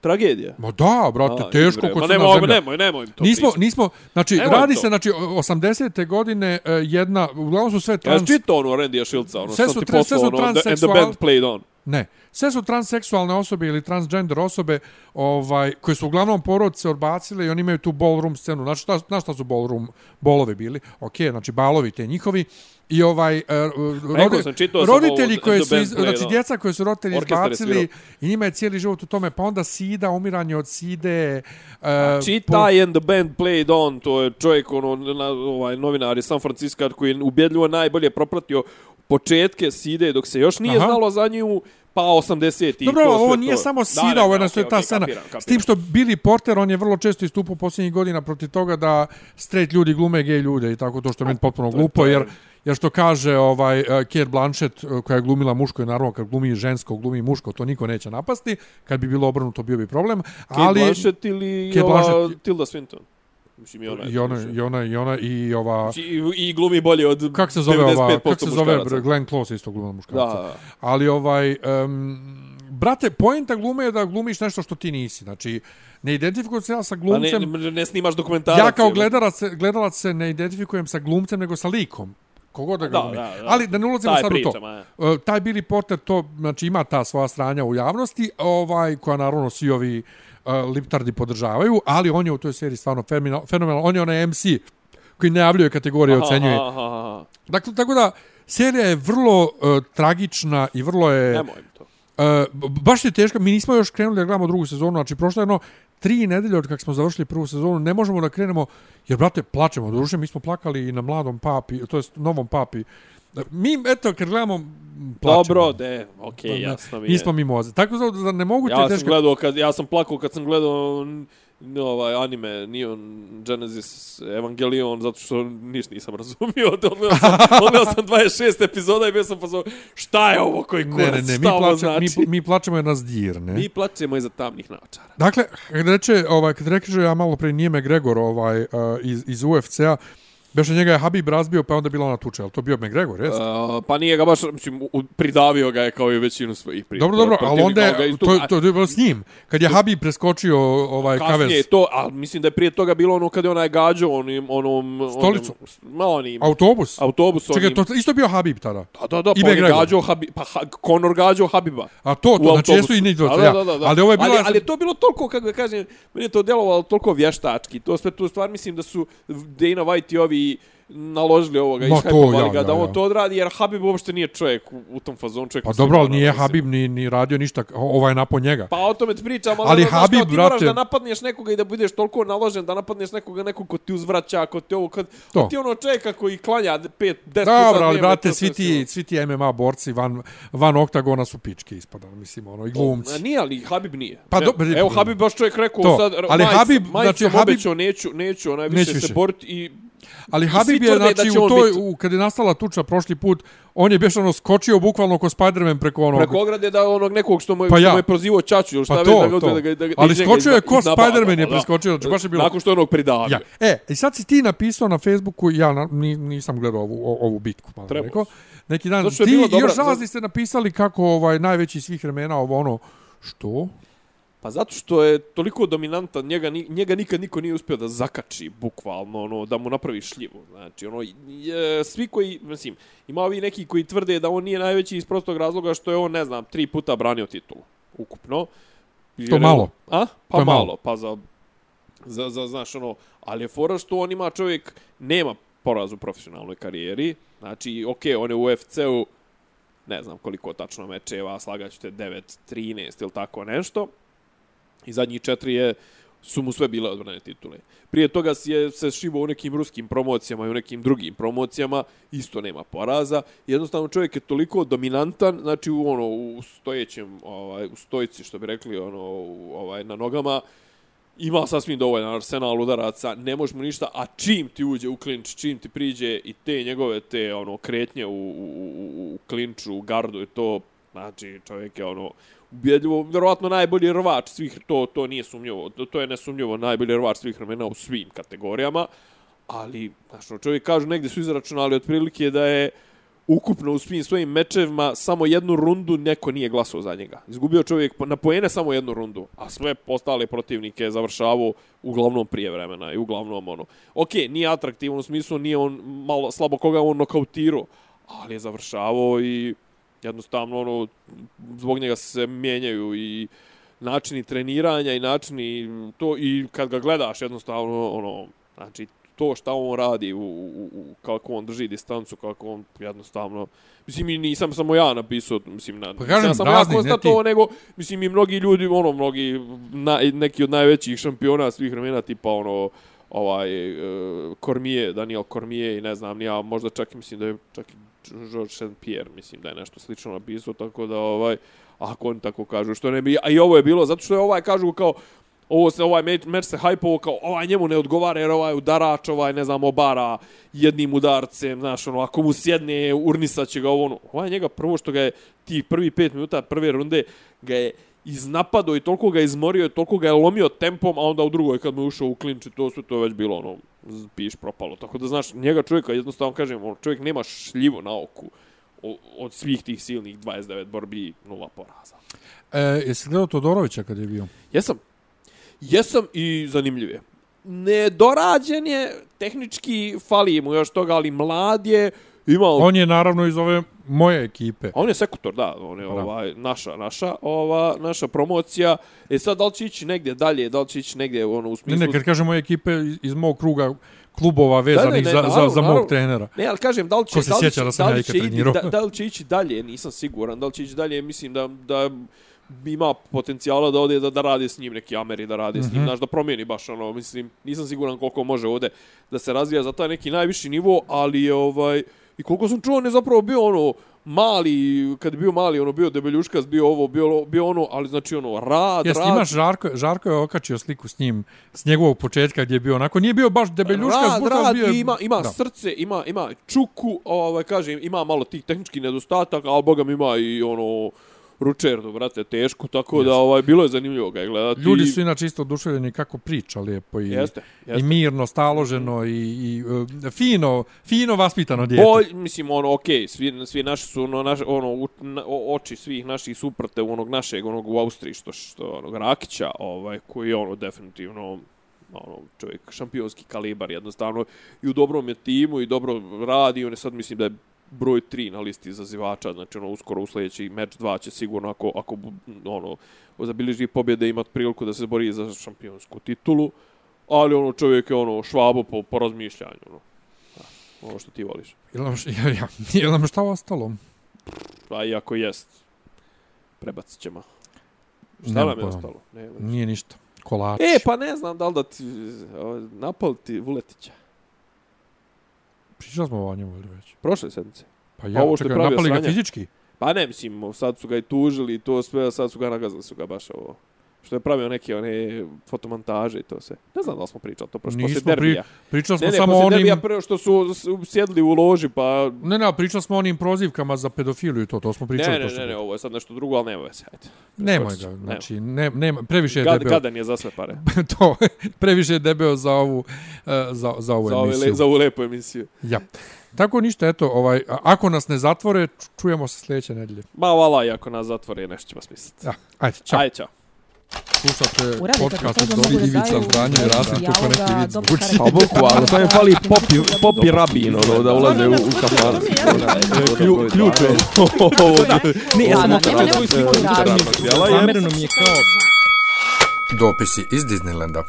tragedija. Ma da, brate, A, teško kod Ma nemoj, zemlja. nemoj, nemoj to Nismo, pričati. nismo, znači, Nemoj radi to. se, znači, 80. godine e, jedna, uglavnom su sve Ja trans... sam čitao ono Randy Shiltza, ono Sve su ti sve poslao, su ono, and the band played on. Ne, sve su transseksualne osobe ili transgender osobe ovaj, koje su uglavnom porodice odbacile i oni imaju tu ballroom scenu. Znači, šta, na šta su ballroom bolovi bili? Ok, znači, balovi te njihovi. I ovaj, e, rodi, sam, roditelji The su, iz, znači djeca koje su roditelji Orkestar izbacili i njima je cijeli život u tome, pa onda sida, umiranje od side. Uh, Čitaj and the band played on, to je čovjek, ono, na, ovaj, novinar iz San Francisco koji je ubjedljivo najbolje propratio početke Side dok se još nije Aha. znalo za nju, pa 80 i Dobro, to ovo to. nije samo Da, sida, da, ovo je okej, ta okej, scena. kapiram, kapiram. S tim što Billy Porter, on je vrlo često istupao posljednjih godina protiv toga da straight ljudi glume gej ljude i tako to što je meni potpuno to glupo, to je- jer jer što kaže ovaj uh, Kate Blanchett uh, koja je glumila muško i naravno kad glumi žensko, glumi muško, to niko neće napasti. Kad bi bilo obrnuto bio bi problem, Kate ali Blanchett ili Kate Blanchett- Tilda Swinton. Mislim, i ona, je i ona, i ona, i ona, i ova... Znači, I, I glumi bolje od Kako se zove ova, 95% kako se zove muškaraca. Glenn Close isto glumila muškarca. Da, Ali ovaj um, brate, poenta glume je da glumiš nešto što ti nisi. Znači, ne identifikujem se ja sa a glumcem. ne, ne, ne snimaš dokumentarac. ja kao gledalac, gledalac se ne identifikujem sa glumcem, nego sa likom. Kogod da ga Da, glumi. da, da. Ali da ne ulazimo sad u to. je. Uh, taj Billy Porter to znači ima ta svoja stranja u javnosti, ovaj koja naravno svi ovi uh, liptardi podržavaju, ali on je u toj seriji stvarno fenomenal, on je onaj MC koji najavljuje kategorije, Aha, ocenjuje. aha, aha, aha. Dakle, tako da serija je vrlo uh, tragična i vrlo je Nemoj mi to. Uh, baš je teška, mi nismo još krenuli da gledamo drugu sezonu, znači prošlo je jedno tri nedelje od kako smo završili prvu sezonu, ne možemo da krenemo, jer brate, plačemo, doduše mi smo plakali i na mladom papi, to jest novom papi, mi, eto, kad gledamo, m, plačemo. Dobro, de, okej, okay, jasno mi je. Nismo mi moze. Tako da, da ne mogu te Ja sam teške... gledao kad ja sam plakao kad sam gledao n- n- ovaj anime Neon Genesis Evangelion zato što ništa nisam razumio. Odgledao sam, odgledao sam 26 epizoda i bio sam fazon šta je ovo koji kurac? Ne, ne, ne, mi, šta plače, znači? mi, mi plačemo jer nas dirne. Mi plačemo iza tamnih naočara. Dakle, kad reče, ovaj, kad reče ja malo pre nije McGregor ovaj, uh, iz, iz UFC-a, Beše njega je Habib razbio, pa onda bila ona tuča. Je li to bio McGregor, jeste? Uh, pa nije ga baš, mislim, pridavio ga je kao i većinu svojih pri. Dobro, dobro, ali onda je, isto- to, to je bilo s njim. Kad je Habib preskočio ovaj Kasnije kavez je to, ali mislim da je prije toga bilo ono kad je onaj gađao onim, onom... Stolicu? Onom, ma onim, autobus. autobus Čekaj, onim. to isto bio Habib tada. Da, da, da, I pa on je McGregor. gađao Habib, pa ha, Conor gađao Habiba. A to, to, znači jesu i njih dvojica, Da, ja. da, da, da. Ali ovo je bilo... Ali, ali to bilo toliko, kako da kažem, meni je to djelovalo toliko vještački. To sve tu stvar mislim da su Dana White i ovi naložili ovoga i to, ja, ga ja, da on ja. to odradi, jer Habib uopšte nije čovjek u, u tom fazonu. Čovjek Pa dobro, ali nije. Habib ni, ni radio ništa, ovaj napon njega. Pa o tome ti pričam, ali, Ali ono, znaš, Habib, kao, ti moraš brate- da napadneš nekoga i da budeš toliko naložen da napadneš nekoga, nekog ko ti uzvraća, ko ti ovo, kad, To. ti ono čovjeka koji klanja 5, 10 puta Dobro, ali brate, svi ti, svi ti MMA borci van, van oktagona su pičke ispada, mislim, ono, i glumci. nije, ali Habib nije. Pa dobro, Evo, Habib baš čovjek rekao To, sad, ali Habib, znači, Habib- neću, neću, onaj više, se boriti i Ali Habib je, znači, u toj, u, kad je nastala tuča prošli put, on je beš ono skočio bukvalno ko Spider-Man preko onog... preko ograde da onog nekog što mu je, Pa pa ja. što mu je prozivao Čaču ili šta Pa to, da ga to. da ga, da ga Ali skočio je ko Spider-Man je preskočio, znači baš je bilo- Nakon što je onog pridavio. Ja. E, i sad si ti napisao na Facebooku, ja na, ni, nisam gledao ovu, ovu bitku, malo Trebao rekao. si. Neki dan, ti dobra- još razni ste napisali kako ovaj najveći svih vremena ovo ono, što? Pa zato što je toliko dominantan, njega, njega nikad niko nije uspio da zakači, bukvalno, ono, da mu napravi šljivu. Znači, ono, je, svi koji, mislim, ima ovi neki koji tvrde da on nije najveći iz prostog razloga što je on, ne znam, tri puta branio titulu, ukupno. Jer je malo. A? Pa To malo. malo. pa za, za, za, znaš, ono, ali je fora što on ima čovjek, nema poraz u profesionalnoj karijeri, znači, okej, on je u UFC-u, ne znam koliko tačno mečeva, slagaću te 9, 13 ili tako nešto, i zadnjih četiri je su mu sve bile odbrane titule. Prije toga je se šibo u nekim ruskim promocijama i u nekim drugim promocijama, isto nema poraza. Jednostavno čovjek je toliko dominantan, znači u ono u stojećem ovaj u stojici što bi rekli ono u, ovaj na nogama ima sasvim dovoljan arsenal udaraca, ne može mu ništa, a čim ti uđe u klinč, čim ti priđe i te njegove te ono kretnje u, u, u, u klinču, u gardu i to, znači čovjek je ono ubjedljivo, vjerovatno najbolji rvač svih, to, to nije sumnjivo, to, je nesumnjivo najbolji rvač svih vremena u svim kategorijama, ali, znaš, ono, čovjek kaže, negdje su izračunali otprilike da je ukupno u svim svojim mečevima samo jednu rundu neko nije glasao za njega. Izgubio čovjek na poene samo jednu rundu, a sve postale protivnike završavao uglavnom prije vremena i uglavnom ono. Ok, nije atraktivan u smislu, nije on malo slabo koga on nokautirao, ali je završavao i jednostavno ono, zbog njega se mijenjaju i načini treniranja i načini to i kad ga gledaš jednostavno ono znači to šta on radi u, u, u kako on drži distancu kako on jednostavno mislim i nisam samo ja napisao mislim na Pa kažem, nisam samo razni, ja ne konstatovao ti. nego mislim i mnogi ljudi ono mnogi na, neki od najvećih šampiona svih vremena tipa ono ovaj Kormije, Daniel Kormije i ne znam, ja možda čak mislim da je čak George St. Pierre, mislim da je nešto slično napisao, tako da ovaj, ako on tako kažu, što ne bi, a i ovo je bilo, zato što je ovaj kažu kao, ovo se ovaj meč, se hajpovo kao ovaj njemu ne odgovara jer ovaj udarač ovaj ne znam obara jednim udarcem znaš ono ako mu sjedne urnisaće ga ovo ono ovaj njega prvo što ga je ti prvi 5 minuta prve runde ga je iznapado i toliko ga izmorio, toliko ga je lomio tempom, a onda u drugoj kad mu je ušao u klinč i to sve to je već bilo ono piš propalo. Tako da znaš, njega čovjeka jednostavno kažem, ono, čovjek nema šljivo na oku od svih tih silnih 29 borbi nula poraza. E, jesi gledao Todorovića kad je bio? Jesam. Jesam i zanimljiv je. Nedorađen je, tehnički fali mu još toga, ali mlad je, ima... On, je naravno iz ove moje ekipe. on je sekutor, da, on je Da. ovaj, naša, naša, ova, naša promocija. E sad, da li će ići negdje dalje, da li će ići negdje ono, u Ne, smislu... ne, kad kažem moje ekipe iz- mog kruga klubova vezanih ne, za, za, naravno, za mog trenera. Ne, ali kažem, da li će, da li će, da da li će, ići, da, da li će ići dalje, nisam siguran, da li će ići dalje, mislim da, da ima potencijala da ode da, da radi s njim neki Ameri, da radi s Mhm. njim, znaš, da promijeni baš ono, mislim, nisam siguran koliko može ovde da se razvija za taj neki najviši nivo, ali je ovaj, i koliko sam čuo, on je zapravo bio ono, mali, kad je bio mali, ono bio debeljuškas, bio ovo, bio, bio ono, ali znači ono, rad, Jeste, rad, imaš Žarko, Žarko je okačio sliku s njim, s njegovog početka gdje je bio onako, nije bio baš debeljuška, rad, rad, bio je- ima, ima da. srce, ima, ima čuku, ovaj, kažem, ima malo tih tehničkih nedostataka, ali boga mi ima i ono, ručerdu, brate, teško, tako da ovaj, bilo je zanimljivo ga gledati. Ljudi su inače isto oduševljeni kako priča lijepo i, Jeste, i jeste. mirno, staloženo i, i e, fino, fino vaspitano dijete. Bolj, mislim, ono, okej, okay, svi, svi naši su, ono, naš, ono, u, na, o, oči svih naših suprate u onog našeg, onog u Austriji, što, što onog Rakića, ovaj, koji je, ono, definitivno, ono, čovjek, šampionski kalibar, jednostavno, i u dobrom je timu i dobro radi, on je sad, mislim, da je broj 3 na listi izazivača, znači, ono, uskoro u sljedeći meč 2 će sigurno, ako, ako ono, zabilježi pobjede, imati priliku da se bori za šampionsku titulu, ali, ono, čovjek je, ono, švabo po, po razmišljanju, ono. Ono što ti voliš. Jel nam, ja, ja, jel nam šta ostalo? A i ako jest, prebacit ćemo. Šta nam je ostalo? Ne, Nije ništa. Kolač. E, pa ne znam da li da ti... o, Napal ti Vuletića. Pričali smo o njemu ili već? Prošle sedmice. Pa ja, Ovo što čekaj, napali ga fizički? Pa ne, mislim, sad su ga i tužili i to sve, a sad su ga nagazali su ga baš ovo. Što je pravio neke one fotomontaže i to sve. Ne znam da smo pričali to prošlo, poslije Nismo pri, derbija. pričali smo Ne, ne, samo onim... derbija prvo što su sjedli u loži, pa... Ne, ne, pričali smo o onim prozivkama za pedofiliju i to, to smo pričali. Ne, ne, prošli ne, ne, put. ovo je sad nešto drugo, ali nema veze, ajde. Nemoj ga, znači, ne, nema, previše je Gad, debeo. gadan je za sve pare. to, previše je debeo za ovu, e, za, za ovu za, ove, emisiju. le, za ovu lepu emisiju. Ja. Tako ništa, eto, ovaj, ako nas ne zatvore, ču- čujemo se sljedeće nedelje. Ma vala, i ako nas zatvore, nešto ćemo smisliti. Ja, ajde, čao. Ajde, čao. Slušate podcast od Dobri da Ivica Zdranja i Rasim, to ko neki vid zvuči. Pa bukvalno, samo je fali popi, popi rabin, ono, da ulaze u, u kafan. Klju, ključ je ovo. Ne, ja, Ovo nema nema je Zamereno mi je kao Dopisi iz Disneylanda.